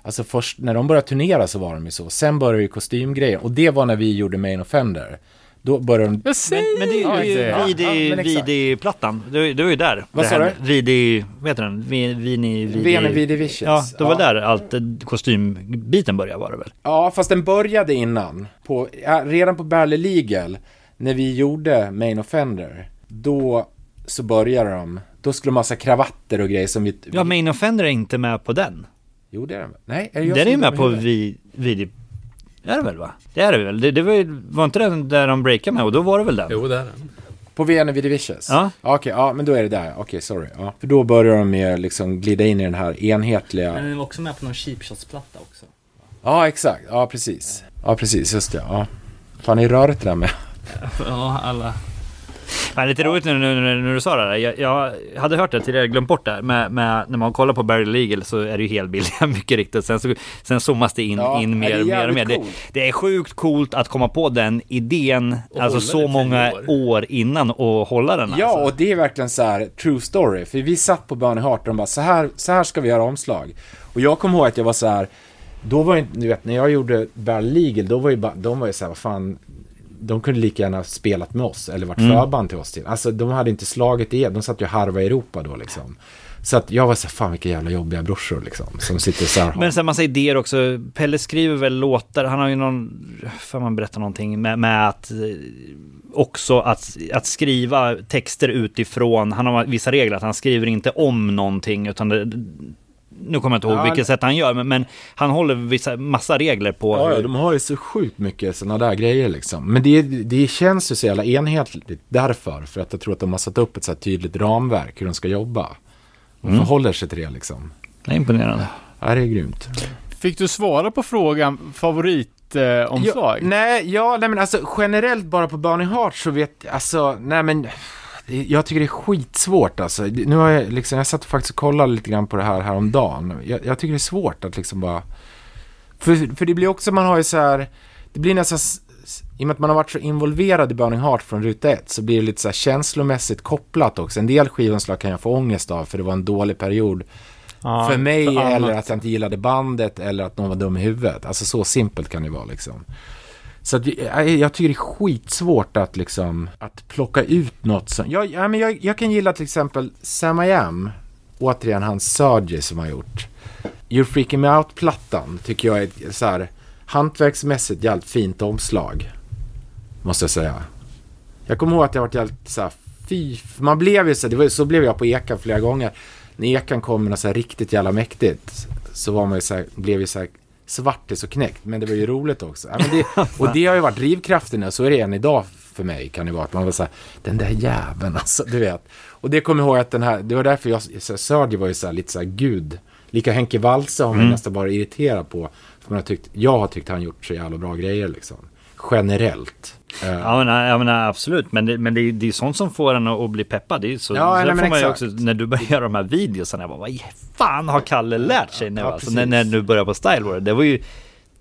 Alltså först när de började turnera så var de ju så. Sen började ju kostymgrejen. Och det var när vi gjorde Main Offender. Då började de... Jag Men, säger men det är ju det. Ja, vid ja, men exakt. i plattan. Du, du är ju där. Vad Det sa du? Vid i, vad heter den? Vi- Vini... Vene Vidi Vicious. Ja, det var Ja. där allt kostymbiten började var det väl? Ja, fast den började innan. På, redan på Barley Legal, när vi gjorde Main Offender, då så började de. Då skulle de ha massa kravatter och grejer som vi... Ja, Main Offender är inte med på den. Jo, det är den. Nej, är det jag Den är ju är med på vi, vid är det väl va? Det är det väl? Det, det var, ju, var inte den där de breakade med och då var det väl den? Jo, det är den. På Vene Vidi Vicious? Ja. Okej, ja, men då är det där. Okej, sorry. Ja. För då börjar de med liksom glida in i den här enhetliga... Men den var också med på någon cheap shots-platta också. Ja, exakt. Ja, precis. Ja, precis. Just det. Ja. Fan, det är rörigt det där med. Ja, alla. Men lite roligt nu, när du sa det där. Jag, jag hade hört det tidigare, glömt bort det. Med, med, när man kollar på Barry Legal så är det ju helbildiga mycket riktigt. Sen, så, sen zoomas det in, Ja, in mer och mer och mer. Det, det är sjukt coolt att komma på den idén, Och alltså så många år. år. innan och hålla den Ja, alltså. och det är verkligen så här true story. För vi satt på Burning Heart och de bara, så här, så här ska vi göra omslag. Och jag kommer ihåg att jag var så här, då var inte, du vet, när jag gjorde Bad Legal, då var ju de var ju så här, vad fan, de kunde lika gärna ha spelat med oss eller varit Mm. förband till oss till. Alltså de hade inte slagit igen, de satt ju och harva i Europa då liksom. Så att jag var så här, fan vilka jävla jobbiga brorsor liksom, som sitter så här. Men sen massa idéer också. Pelle skriver väl låtar. Han har ju någon, för man berätta någonting med, med att eh, också att, att skriva texter utifrån. Han har vissa regler att han skriver inte om någonting utan det, nu kommer jag inte ihåg Ja, vilket sätt han gör, men, men han håller vissa, massa regler på. Ja, ja, de har ju så sjukt mycket sådana där grejer liksom. Men det, det känns ju så jävla enhetligt därför. För att jag tror att de har satt upp ett så här tydligt ramverk hur de ska jobba. Och Mm. förhåller sig till det liksom. Det är imponerande. Ja, det är grymt. Fick du svara på frågan favoritomslag? Eh, nej, ja, nej men alltså generellt bara på Burning Heart så vet alltså, nej men jag tycker det är skitsvårt alltså. Nu har jag liksom, jag satt faktiskt och kollade lite grann på det här häromdagen. Jag, jag tycker det är svårt att liksom bara, för, för det blir också, man har ju så här, det blir nästan, i och med att man har varit så involverad i Burning Heart från ruta ett så blir det lite så här känslomässigt kopplat också. En del skivomslag kan jag få ångest av för det var en dålig period Ja, för mig för eller att jag inte gillade bandet eller att någon var dum i huvudet. Alltså så simpelt kan det vara liksom. Så att, jag, tycker det är skitsvårt att liksom, att plocka ut något som, jag, ja, men jag, jag kan gilla till exempel Sam I Am, återigen hans Sergey som har gjort. You're Freaking Me Out-plattan tycker jag är ett så här hantverksmässigt jävligt fint omslag. Måste jag säga. Jag kommer ihåg att jag varit jävligt så här, fy, man blev ju så, det var, så blev jag på Ekan flera gånger. När Ekan kom med något så här riktigt jävla mäktigt så var man ju så här, blev ju så här svartis och knäckt. Men det var ju roligt också. Ja, det, och det har ju varit drivkraften och så är det än idag för mig kan det vara. Att man var så här, den där jäveln alltså, du vet. Och det kommer jag ihåg att den här, det var därför jag, så Sergej var ju så här, lite så här gud. Lika Henke Walse har man nästan bara irriterad på. För man har tyckt, jag har tyckt han gjort så jävla bra grejer liksom. Generellt. Ja men, ja, men absolut, men det, men det, är- det är sånt som får en att bli peppad. Det är så, Ja, nej, får man ju också, när du börjar göra de här videorna, jag bara, vad fan har Kalle lärt sig nu? Ja, alltså, när, när du börjar på Style det var ju,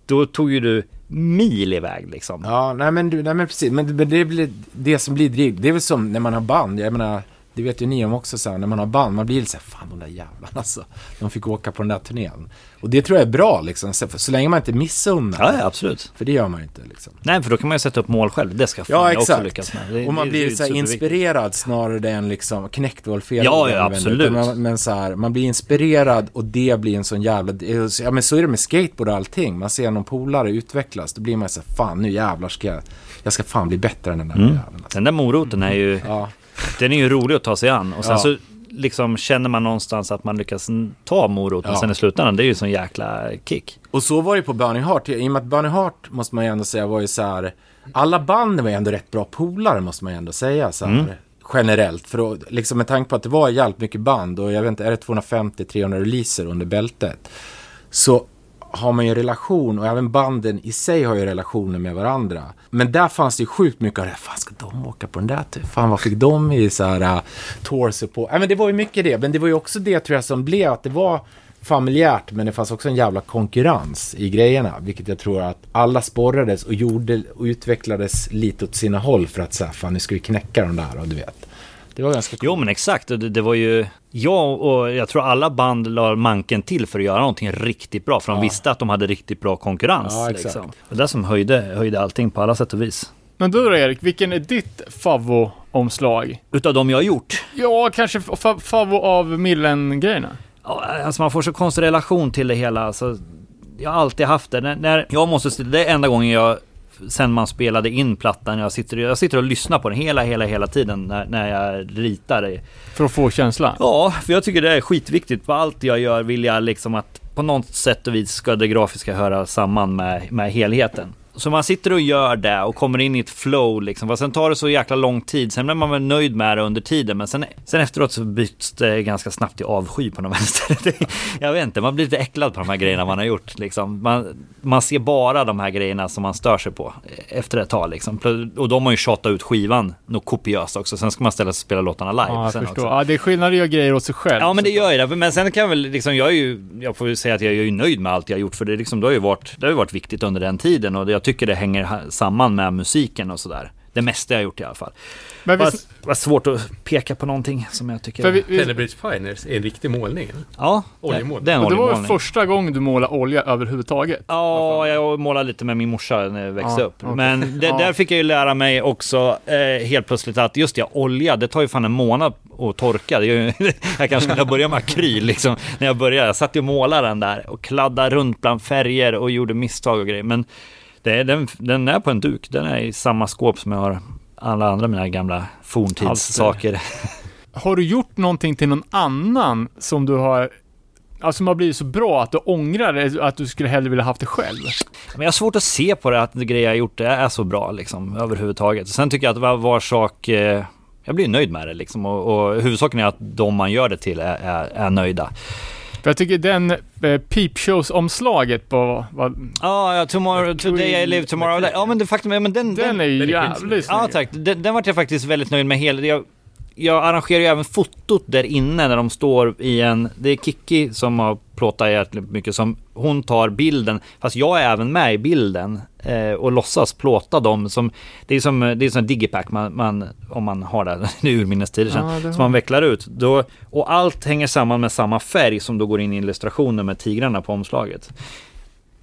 då tog ju du mil iväg liksom. Ja, nej men, du, nej men precis. Men, det- det blir det som blir driv. Det är väl som när man har band. Jag menar, det vet ju ni om också så här, när man har band, man blir lite så här, fan de där jävlarna alltså. De fick åka på den där turnén. Och det tror jag är bra liksom, så, så länge man inte missunnar. Ja, ja, absolut. För det gör man ju inte liksom. Nej, för då kan man ju sätta upp mål själv. Det ska fan Ja, jag också lyckas med. Det, Och man det- blir det så här inspirerad snarare än liksom knäckt var fel. Ja, ja, absolut. Man, men så här, man blir inspirerad och det blir en sån jävla... Ja men så är det med skateboard och allting. Man ser någon polare utvecklas, då blir man så här, fan nu jävlar ska jag... Jag ska fan bli bättre än den där Mm. jäveln. Alltså. Den där moroten är ju, Ja, den är ju rolig att ta sig an. Och sen Ja. så liksom känner man någonstans att man lyckas ta moroten Ja. sen i slutändan. Det är ju sån jäkla kick. och så var det på Burning Heart. I och med att Burning Heart, måste man ju ändå säga, var ju så här... Alla banden var ju ändå rätt bra polare, måste man ju ändå säga. Så här, Mm. Generellt. För att, liksom med tanke på att det var jävligt mycket band och jag vet inte, är det 250-300 releaser under bältet. Så har man ju en relation och även banden i sig har ju relationer med varandra. Men där fanns det ju sjukt mycket av det här, fan ska de åka på den där? typ? Fan vad fick de i så här äh, uh, torso på? Ja men det var ju mycket det, men det var ju också det tror jag som blev att det var familjärt men det fanns också en jävla konkurrens i grejerna. Vilket jag tror att alla sporrades och gjorde och utvecklades lite åt sina håll för att säga fan nu ska vi knäcka de där och du vet. Det var ganska Jo men exakt, det, det var ju jag och jag tror alla band la manken till för att göra någonting riktigt bra. För de Ja. visste att de hade riktigt bra konkurrens. Ja, exakt. liksom. Det där som höjde, höjde allting på alla sätt och vis. Men du då Erik, vilken är ditt favvo-omslag? Utav de jag har gjort. Ja, kanske fa- favvo av Millen-grejerna. Ja, alltså man får så konstig relation till det hela. Alltså, jag har alltid haft det. När, när jag måste, det är enda gången jag, sen man spelade in plattan, jag sitter, jag sitter och lyssnar på den hela, hela, hela tiden när, när jag ritar det. För att få känslan. Ja, för jag tycker det är skitviktigt. På allt jag gör vill jag liksom att på något sätt och vis ska det grafiska höra samman med, med helheten. Så man sitter och gör det och kommer in i ett flow liksom. Fast sen tar det så jäkla lång tid. Sen blir man väl nöjd med det under tiden. Men sen, sen efteråt så byts det ganska snabbt till avsky på något vänster. Jag vet inte, man blir lite äcklad på de här grejerna man har gjort. Liksom. Man, man ser bara de här grejerna som man stör sig på efter ett tag. Liksom. Och de har ju tjatat ut skivan något kopiöst också. Sen ska man ställa sig och spela låtarna live. Ja, jag sen förstår. också. Ja, det är skillnad att göra grejer åt sig själv. Ja men det gör ju det, men sen kan jag väl liksom, jag är ju, jag får ju säga att jag är ju nöjd med allt jag har gjort för det liksom, det har ju varit, det har ju varit viktigt under den tiden och det, jag tycker det hänger ha- samman med musiken och sådär. Det mesta jag har gjort i alla fall. Men vi, Vad svårt att peka på någonting som jag tycker... vi, vi, Pioneers är en riktig målning. eller? ja, Oljemålning. det är en och det var första gången du målade olja överhuvudtaget? Ja, jag målade lite med min morsa när jag växte Ja, upp. okej. Men det, Ja. där fick jag ju lära mig också eh, helt plötsligt att just det, olja, det tar ju fan en månad att torka. Det är ju, jag kanske skulle börja med akryl liksom. När jag började, jag satt ju och målade den där och kladdade runt bland färger och gjorde misstag och grejer. Men det är, den, den är på en duk, den är i samma skåp som jag har alla andra mina gamla forntidssaker. Har du gjort någonting till någon annan som du har Alltså som har blivit så bra att du ångrar det, att du skulle hellre vilja haft det själv? Men jag har svårt att se på det att det grejer jag har gjort är så bra liksom överhuvudtaget. Sen tycker jag att var, var sak, eh, jag blir nöjd med det liksom och, och huvudsaken är att de man gör det till är, är, är nöjda. För jag tycker den eh, Peep-shows-omslaget på, vad, Ja, ja, tomorrow, today I live, tomorrow. Ja men det faktum är, men den, den, den är jävligt Ja snygg. tack, den, den vart jag faktiskt väldigt nöjd med hela. Jag, jag arrangerar ju även fotot där inne när de står i en, det är Kiki som har plåtat jävligt mycket som, hon tar bilden, fast jag är även med i bilden eh, och låtsas plåta dem som, det är som, det är som en digipack man, man, om man har det, det är urminnes tider sedan, Ja, som man vecklar ut. Då, och allt hänger samman med samma färg som då går in i illustrationen med tigrarna på omslaget.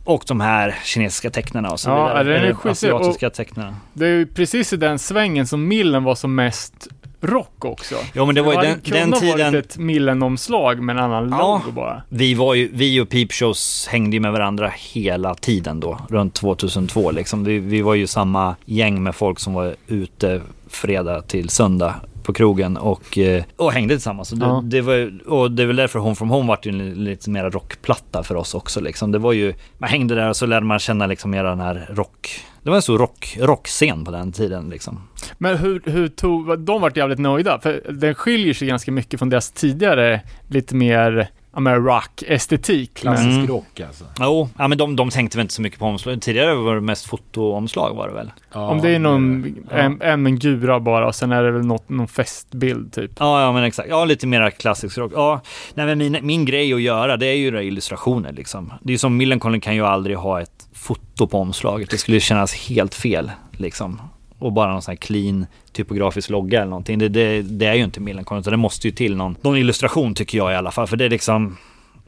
Och de här kinesiska tecknarna och så Ja, vidare. Eller asiatiska tecknarna. Det är ju precis i den svängen som Millen var som mest rock också. Ja men det var ju den, den tiden, varit ett Millen-omslag med en annan Ja. logo bara. vi var ju, vi och Peepshows hängde ju med varandra hela tiden då, runt 2002 liksom. Vi, vi var ju samma gäng med folk som var ute fredag till söndag på krogen och, eh, och hängde tillsammans. Det, Ja. det var, och det är väl därför Home from Home vart ju en lite mer rockplatta för oss också liksom. Det var ju, man hängde där och så lärde man känna liksom mer den här rock, det var en stor rock, rockscen på den tiden liksom. Men hur, hur tog, de vart jävligt nöjda, för den skiljer sig ganska mycket från deras tidigare, lite mer, men rock-estetik. Klassisk Mm. rock alltså. Jo, ja men de, de tänkte väl inte så mycket på omslag. Tidigare var det mest fotoomslag var det väl? Ja, Om det är någon, Ja. en, en med en gura bara, och sen är det väl något, någon festbild typ. Ja, ja men exakt. Ja, lite mer klassisk rock. Ja, nej men min, min grej att göra det är ju det illustrationer liksom. Det är ju som Millencolin kan ju aldrig ha ett foto på omslaget. Det skulle kännas helt fel liksom och bara någon sån här clean typografisk logga eller någonting. Det, det, det är ju inte Millencolin utan det måste ju till någon, någon illustration tycker jag i alla fall. För det är liksom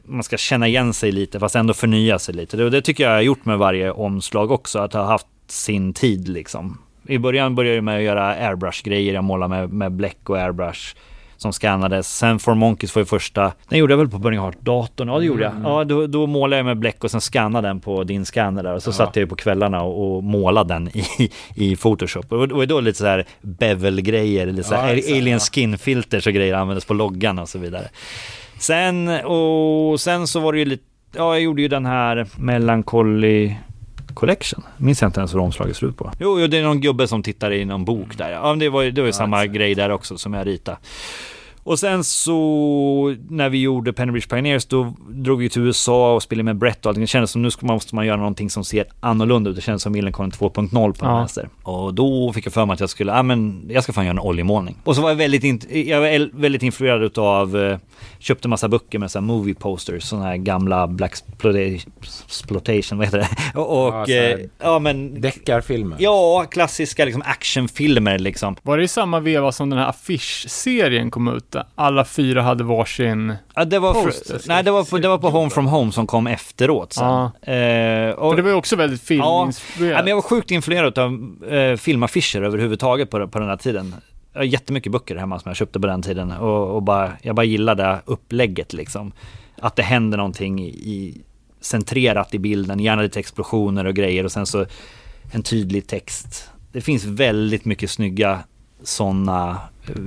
man ska känna igen sig lite fast ändå förnya sig lite. Det, det tycker jag jag har gjort med varje omslag också, att ha haft sin tid liksom. I början började jag med att göra airbrush-grejer, jag målade med, med bläck och airbrush som scannades. Sen For Monkeys var ju första, den gjorde jag väl på Burning Heart-datorn, ja det gjorde jag. Ja, då, då målade jag med bläck och sen scannade den på din scanner där och så Ja. satt jag ju på kvällarna och, och målade den i, i Photoshop. Och var då lite så här bevel-grejer, lite så här Ja, alien skin-filters och grejer användes på loggan och så vidare. Sen, och sen så var det ju lite, ja jag gjorde ju den här Melancholy Collection. Minns jag inte ens hur omslaget ser ut på. Jo, jo, det är någon gubbe som tittar i någon bok där. Ja, men det var ju det var ju samma exakt. grej där också som jag ritade. Och sen så när vi gjorde Pennybridge Pioneers då drog vi till USA och spelade med Brett och allting. Det kändes som nu ska man, måste man göra någonting som ser annorlunda ut. Det kändes som Millencolin 2.0 på Ja. vänster. Och då fick jag för mig att jag skulle, ja men jag ska fan göra en oljemålning. Och så var jag väldigt, in, jag var väldigt influerad utav, eh, köpte massa böcker med så här movie posters, sådana här gamla Black Exploitation, vad heter det? Och, Ja, eh, ja men, Deckarfilmer. ja klassiska liksom actionfilmer liksom. Var det i samma veva som den här affischserien kom ut? Alla fyra hade varsin... Ja, det var, Posters. fr- nej, det var, på, det var på Home from Home som kom efteråt sen. Ja. Eh, och, det var ju också väldigt filminspirerat. ja, men jag var sjukt influerad av eh, filmaffischer överhuvudtaget på, på den här tiden. Jag har jättemycket böcker hemma som jag köpte på den tiden och, och bara, jag bara gillade upplägget liksom. Att det händer någonting i, i centrerat i bilden, gärna lite explosioner och grejer och sen så en tydlig text. Det finns väldigt mycket snygga sådana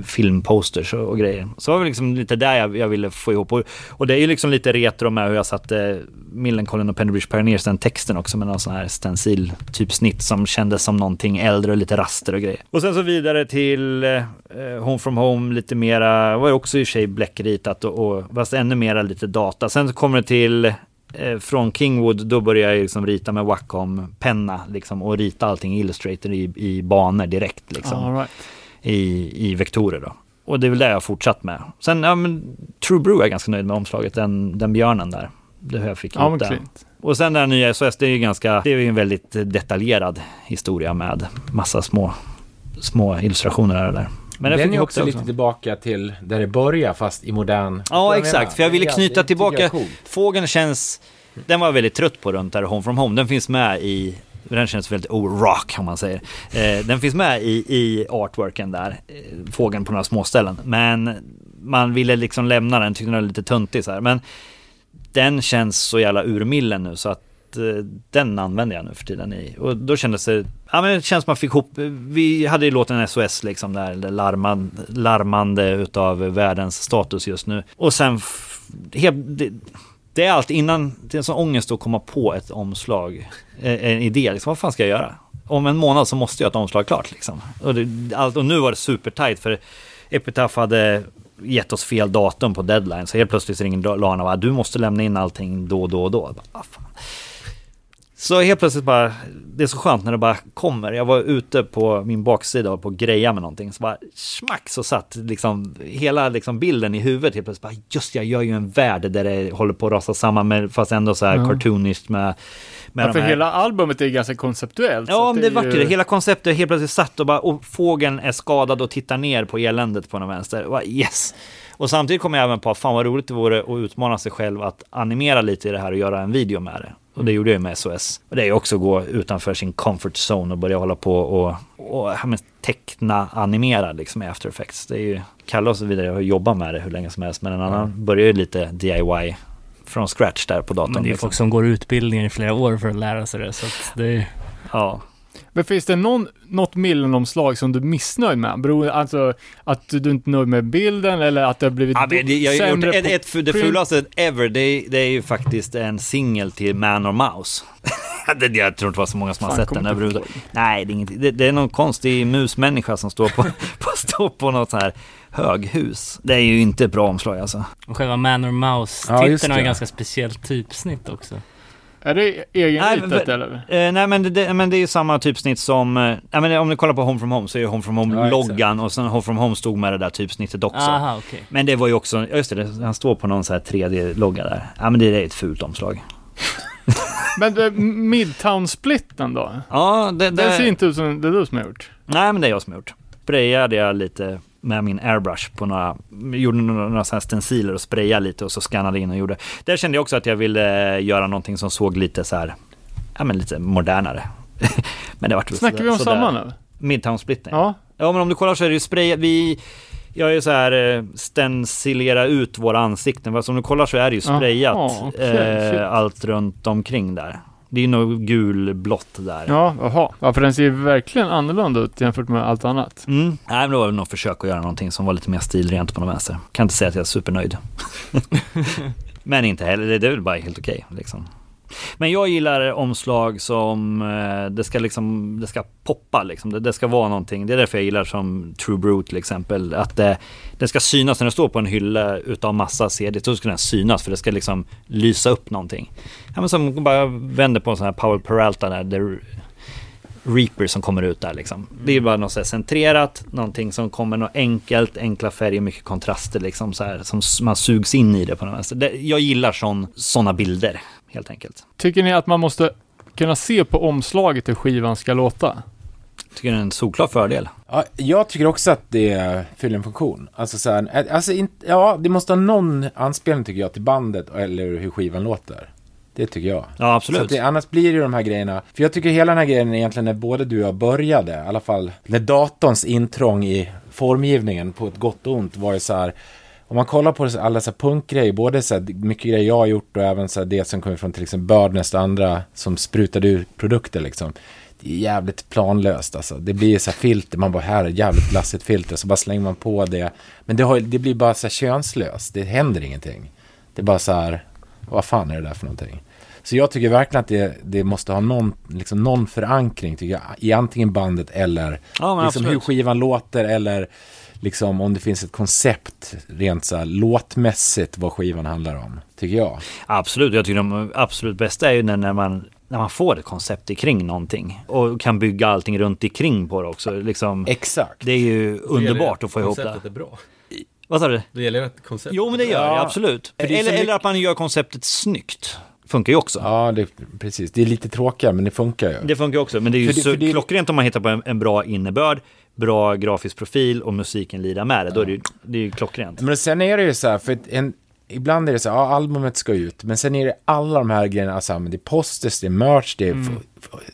filmposters och, grejer. Så var det liksom lite där jag, jag ville få ihop. Och, och det är ju liksom lite retro med hur jag satte Millencolin och Pennybridge Pioneers, den texten också med någon sån här stencil typsnitt som kändes som någonting äldre och lite raster och grejer. Och sen så vidare till eh, Home from Home, lite mera, var ju också i och för sig bläckritat och, och fast ännu mera lite data. Sen så kommer det till eh, från Kingwood, då började jag liksom rita med Wacom-penna liksom, och rita allting i Illustrator i, i banor direkt. Liksom All right i, i vektorer då. Och det är väl det jag har fortsatt med. Sen, ja men True Brew är jag ganska nöjd med omslaget, den, den björnen där. Det jag fick Ja, klint. Och sen den här nya SOS, det är ju ganska, det är ju en väldigt detaljerad historia med massa små, små illustrationer här och där. Men den är också lite tillbaka till där det börjar fast i modern... Ja, exakt. För jag ville knyta tillbaka-. Fågeln känns, den var jag väldigt trött på runt där Home from Home. Den finns med i, den känns väldigt oh-rock om man säger. Eh, den finns med i, i artworken där, eh, fågeln på några småställen. Men man ville liksom lämna den, tyckte den var lite töntig så här. Men den känns så jävla urmillen nu så att eh, den använder jag nu för tiden i. Och då kändes det, ja men det känns som man fick ihop, vi hade ju låten SOS liksom där, det larmande, larmande utav världens status just nu. Och sen, helt, det, är allt innan, det är en sån ångest att komma på ett omslag, eh, en idé, liksom, vad fan ska jag göra? Om en månad så måste jag ha ett omslag klart liksom. Och, det, allt, och nu var det supertight för Epitaph hade gett oss fel datum på deadline. Så helt plötsligt ringer Lana och bara, du måste lämna in allting då, då, då. Jag bara, "Ah, fan. Så helt plötsligt bara, det är så skönt när det bara kommer. Jag var ute på min baksida och på greja med någonting. Så bara smack så satt liksom hela liksom bilden i huvudet helt plötsligt. Bara, just jag gör ju en värld där det håller på att rasa samman med, fast ändå så här Ja. cartooniskt med, med Ja, för hela albumet är ganska konceptuellt. Ja, men det är vart ju- det. Hela konceptet helt plötsligt satt och bara, och fågeln är skadad och tittar ner på eländet på den vänster. Bara, yes! Och samtidigt kom jag även på, fan vad roligt det vore att utmana sig själv att animera lite i det här och göra en video med det. Och det gjorde jag med SOS. Och det är ju också att gå utanför sin comfort zone och börja hålla på och, och men, teckna, animera liksom i After Effects. Det är ju, Kalle och så vidare har jobbat med det hur länge som helst, men en annan börjar ju lite DIY från scratch där på datorn. Men det är ju liksom. folk som går utbildningar i flera år för att lära sig det, så det är Ja. Men finns det någon, något millenomslag som du är missnöjd med? Beror, alltså att du inte är nöjd med bilden eller att det har blivit Ja, men det, jag har gjort ett, på ett, det fulaste ever, det är, det är ju faktiskt en singel till Man or Mouse. det, jag tror inte det var så många som har Fan, sett kommer den överhuvudtaget. Nej, det är, inget, det, det är någon konstig musmänniska som står på, på, står på något så här höghus. Det är ju inte ett bra omslag alltså. Och själva Man or Ja, Mouse-titeln just har ju ganska speciellt typsnitt också. Är det Nej, egenritat men- eller? Eh, nej men det, det, men det är ju samma typsnitt som, eh, nej, men om ni kollar på Home from Home så är ju Home from Ja, Home-loggan och sen Home from Home stod med det där typsnittet också. Aha, okej. Men det var ju också, ja, just det, det, han står på någon så här 3D-logga där. Ja men det är ett fult omslag. Men eh, Midtown-splitten då? Ja, det, Den ser inte ut som det är du som har gjort. Nej, men det är jag som har gjort. Sprayade jag lite med min airbrush på några, gjorde några, sådana här stenciler och sprayade lite och så scannade in och gjorde. Där kände jag också att jag ville göra någonting som såg lite så här, ja men lite modernare. men det vart väl Snackar vi om samma nu? Midtown Splitting. Ja. Ja men om du kollar så är det ju spray, vi jag är ju så här eh, stencilera ut våra ansikten. Fast om du kollar så är det ju sprayat okej, shit. eh, allt runt omkring där. Det är något gulblått där. Ja, jaha. Ja, för den ser ju verkligen annorlunda ut jämfört med allt annat. Mm. Nej men det var väl något försök att göra någonting som var lite mer stilrent på något vänster. Kan inte säga att jag är supernöjd. men inte heller, det är väl bara helt okej liksom. Men jag gillar omslag som, eh, det ska liksom, det ska poppa liksom. Det, det ska vara någonting. Det är därför jag gillar som True Brute till exempel. Att det, det ska synas när det står på en hylla utav massa CD. Då ska den synas för det ska liksom lysa upp någonting. Ja men som bara vänder på en sån här Powell Peralta där. där Reaper som kommer ut där liksom. Det är bara något så här centrerat, någonting som kommer något enkelt, enkla färger, mycket kontraster liksom så här, som man sugs in i det på något vänster. Jag gillar sådana bilder, helt enkelt. Tycker ni att man måste kunna se på omslaget hur skivan ska låta? Tycker det är en solklar fördel. Ja, jag tycker också att det fyller en funktion. Alltså så här, alltså in, ja, det måste ha någon anspelning tycker jag till bandet eller hur skivan låter. Det tycker jag. Ja, Så absolut. att det, annars blir det ju de här grejerna. För jag tycker hela den här grejen egentligen när både du och jag började, i alla fall när datorns intrång i formgivningen på ett gott och ont var ju så här. Om man kollar på alla så här punkgrejer, både så här, mycket grejer jag har gjort och även så här det som kommer från till exempel Birdnest och andra som sprutade ur produkter liksom. Det är jävligt planlöst alltså. Det blir så här filter, man bara här jävligt glassigt filter, så bara slänger man på det. Men det, har, det blir bara så här könslöst, det händer ingenting. Det är bara så här, vad fan är det där för någonting? Så jag tycker verkligen att det, det måste ha någon, liksom någon förankring tycker jag, i antingen bandet eller Ja, liksom hur skivan låter eller liksom om det finns ett koncept rent så här låtmässigt vad skivan handlar om, tycker jag. Absolut, jag tycker de absolut bästa är ju när, när man när man får ett koncept kring någonting och kan bygga allting runt omkring på det också. Liksom, Exakt. det är ju underbart att få ihop det. Konceptet är bra. Vad sa du? Det gäller att konceptet Jo men det gör det, Ja, absolut. för det är så Eller, eller att man gör konceptet snyggt. Funkar ju också. Ja, det, precis. Det är lite tråkigare, men det funkar ju. Det funkar ju också, men det är ju För det- så för det- klockrent om man hittar på en, en bra innebörd, bra grafisk profil och musiken lirar med det. Då är det ju, det är ju klockrent. Men sen är det ju så här, för en, ibland är det så här, ja, albumet ska ut, men sen är det alla de här grejerna, alltså, det är posters, det är merch, det är, Mm.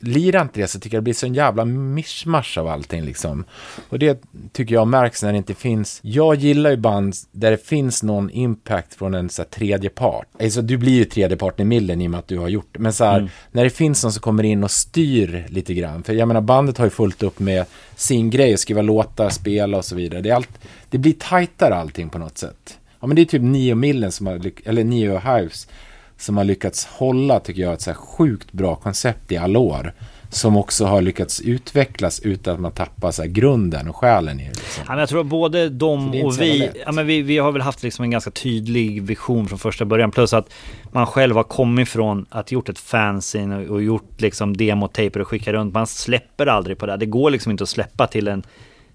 lirar inte det så tycker jag det blir så en jävla mischmasch av allting liksom. Och det tycker jag märks när det inte finns, jag gillar ju band där det finns någon impact från en så här, tredje part. Alltså du blir ju tredje parten i millen i och med att du har gjort det, men så här, Mm. när det finns någon som kommer in och styr lite grann, för jag menar bandet har ju fullt upp med sin grej, skriva låtar, spela och så vidare. Det, är allt, det blir tajtare allting på något sätt. Ja men det är typ Nio Millen som har, eller Nio Hives som har lyckats hålla, tycker jag, ett så här sjukt bra koncept i alla år. Som också har lyckats utvecklas utan att man tappar så grunden och själen i det. Liksom. Ja, men jag tror att både de och vi, ja, men vi, vi har väl haft liksom en ganska tydlig vision från första början. Plus att man själv har kommit från att gjort ett fanzine och, och gjort liksom demotaper och skicka runt. Man släpper aldrig på det. Det går liksom inte att släppa till en...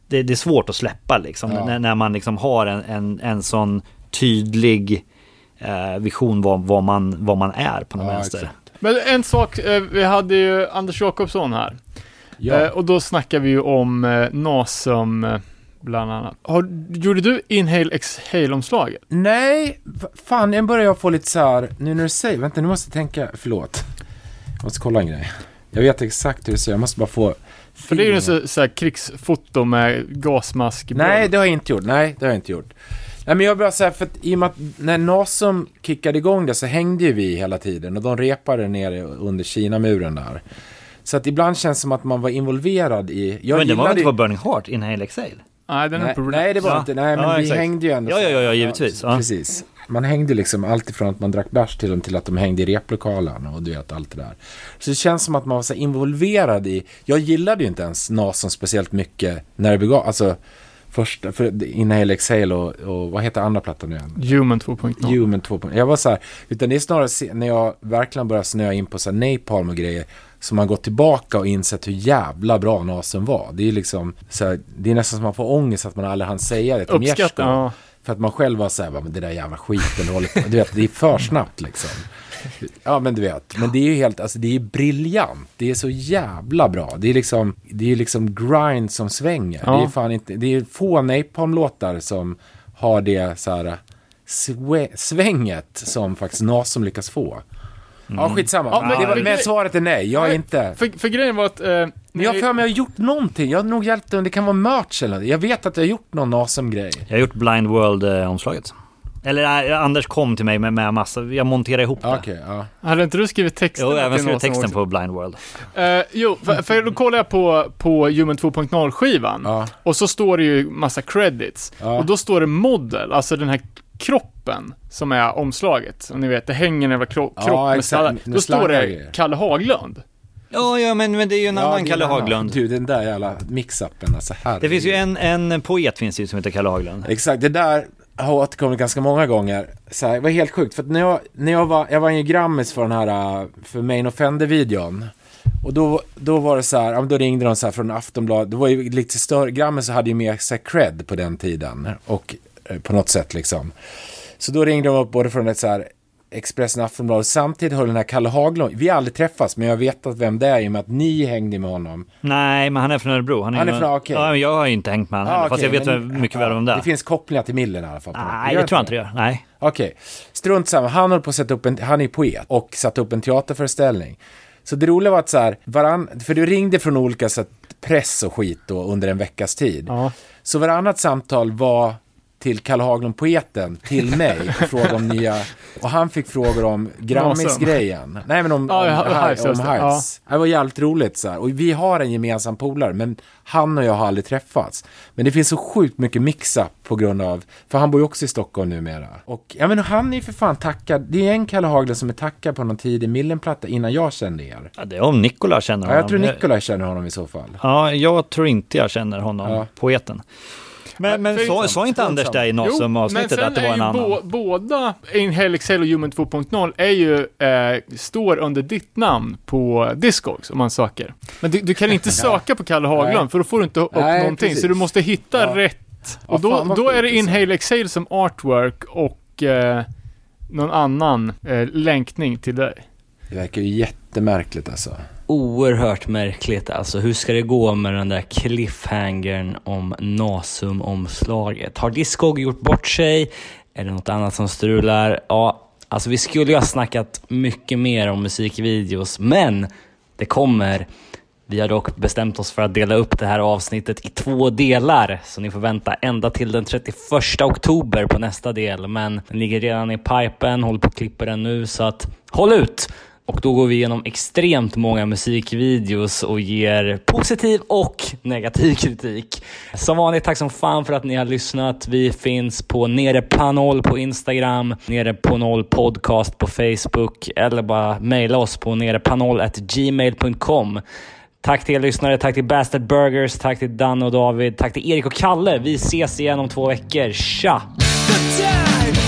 Det, det är svårt att släppa liksom. Ja. När, när man liksom har en, en, en sån tydlig eh, vision vad, vad, man, vad man är på något Ja, vänster. exakt. Men en sak, eh, vi hade ju Anders Jakobsson här. Ja. Eh, och då snackar vi ju om eh, Nasum eh, bland annat. Har, gjorde du Inhale Exhale-omslaget? Nej, fan, nu börjar jag få lite så här, nu när du säger, vänta nu måste jag tänka, förlåt. Jag måste kolla en grej. Jag vet exakt hur det ser jag måste bara få... För det är ju en så, så här krigsfoto med gasmask. Nej, det har jag inte gjort. Nej, det har jag inte gjort. Nej, men jag bara säga för att i och med att när Nasum kickade igång det så hängde ju vi hela tiden och de repade nere under Kina-muren där. Så att ibland känns det som att man var involverad i... Jag men det var väl inte ju- på Burning Heart, Inhale Exhale? Nej, den är Nej, nej, det var Ja. inte. Nej, men Ja, vi exakt. hängde ju ändå. Ja, ja, ja, ja, givetvis. Ja. Precis. Man hängde liksom allt ifrån att man drack bärs till, till att de hängde i replokalen och du vet allt det där. Så det känns som att man var så involverad i... Jag gillade ju inte ens Nason speciellt mycket när det begav... Alltså, första... För Inhale Exhale och, och vad heter andra plattan nu igen? Human 2.0. Human 2.0. Jag var så här, utan det är snarare när jag verkligen börjar snöa in på så här Napalm och grejer som man gått tillbaka och insett hur jävla bra Nasen var. Det är liksom så här, det är nästan som man får ångest att man aldrig hann säga det till Uppskatta, ja. För att man själv var så här, "Va, men det där jävla skiten håller på Du vet, det är för snabbt liksom. Ja, men du vet. Men det är ju helt, alltså det är briljant. Det är så jävla bra. Det är liksom, det är liksom grind som svänger. Ja. Det är fan inte, det är få Napalm-låtar som har det så här svänget som faktiskt Nasum lyckas få. Ja, skitsamma. Ja, men- det var, men svaret är nej. Jag är Nej, inte... För, för grejen var att... Eh, Men jag har för mig jag har gjort någonting. Jag har nog hjälpt dem. Det kan vara merch eller något. Jag vet att jag har gjort någon Nasum-grej. Jag har gjort Blind World-omslaget. Eller äh, Anders kom till mig med, med massa, jag monterade ihop det. Okej, ja. hade inte du skrivit texten? Jo, även skrivit texten också? på Blind World. Eh, jo, för, för då kollar jag på, på Human 2.0 skivan Ja. och så står det ju massa credits. Ja. Och då står det model, alltså den här kroppen som är omslaget. Om ni vet, det hänger en jävla kro- Ja, kropp med sladar. Med Då står och det. Kalle Haglund. Ja, ja men, men det är ju en Ja, annan det är Kalle. Haglund. Du, den där jävla mix-upen, alltså herregud. Det finns ju en, en poet finns det ju som heter Kalle Haglund. Exakt, det där har återkommit ganska många gånger. Så här, det var helt sjukt, för att när jag, när jag var, jag var ju Grammis för den här, äh, för Main Offender-videon. Och då, då var det så här, ja, men då ringde de så här från Aftonbladet, det var ju lite större, Grammis hade ju mer så här, cred på den tiden. Och eh, på något sätt liksom. Så då ringde de upp både från ett så här Expressen och Aftonbladet. Samtidigt höll den här Kalle Haglund, vi har aldrig träffats, men jag vet att vem det är i och med att ni hängde med honom. Nej, men han är från Örebro. Han är, Han är från- okej. Ja, jag har inte hängt med honom Ah, fast jag vet men- mycket väl om det Det finns kopplingar till Millen i alla fall. Nej, det tror jag inte det gör. Nej. Okej, strunt samma. Han håller på att sätta upp en, han är poet och satte upp en teaterföreställning. Så det roliga var att så här, varann, för du ringde från olika så press och skit då under en veckas tid. Ja. Så varannat samtal var till Kalle Haglund, poeten, till mig och frågade om nya, och han fick frågor om Grammis-grejen. Nej men om, Ja, om, ja, Hives, om det. Hives. Det var jävligt roligt så här. Och vi har en gemensam polare, men han och jag har aldrig träffats. Men det finns så sjukt mycket mix-up på grund av, för han bor ju också i Stockholm numera. Och ja men han är ju för fan tackad, det är en Kalle Haglund som är tackad på någon tidig Millenplatta innan jag kände er. Ja, det är om Nikola känner Ja, honom. jag tror Nikolaj känner honom i så fall. Ja, jag tror inte jag känner honom, Ja. poeten. Men, men sa, sa inte Anders där i Nasum-avsnittet att det var en annan? Bo, båda Inhale Excel och Human 2.0 är ju, eh, står under ditt namn på Discogs om man söker. Men du, du kan inte söka på Kalle Haglund Nej. för då får du inte upp Nej, någonting. precis. Så du måste hitta Ja. rätt. Ja, Och då, vad då är det sjukt, alltså. Inhale Exhale som artwork och eh, någon annan eh, länkning till dig. Det verkar ju jättemärkligt alltså. Oerhört märkligt alltså. Hur ska det gå med den där cliffhangern om Nasum-omslaget? Har Discog gjort bort sig? Är det något annat som strular? Ja, alltså vi skulle ju ha snackat mycket mer om musikvideos, men det kommer. Vi har dock bestämt oss för att dela upp det här avsnittet i två delar, så ni får vänta ända till den 31 oktober på nästa del. Men den ligger redan i pipen, håller på att klippa den nu, så att håll ut! Och då går vi igenom extremt många musikvideos och ger positiv och negativ kritik. Som vanligt, tack som fan för att ni har lyssnat. Vi finns på Nere på noll på Instagram, Nere på noll podcast på Facebook eller bara mejla oss på nerepanoll@gmail.com. Tack till er lyssnare, tack till Bastard Burgers, tack till Danne och David, tack till Erik och Kalle. Vi ses igen om två veckor. Tja! Time.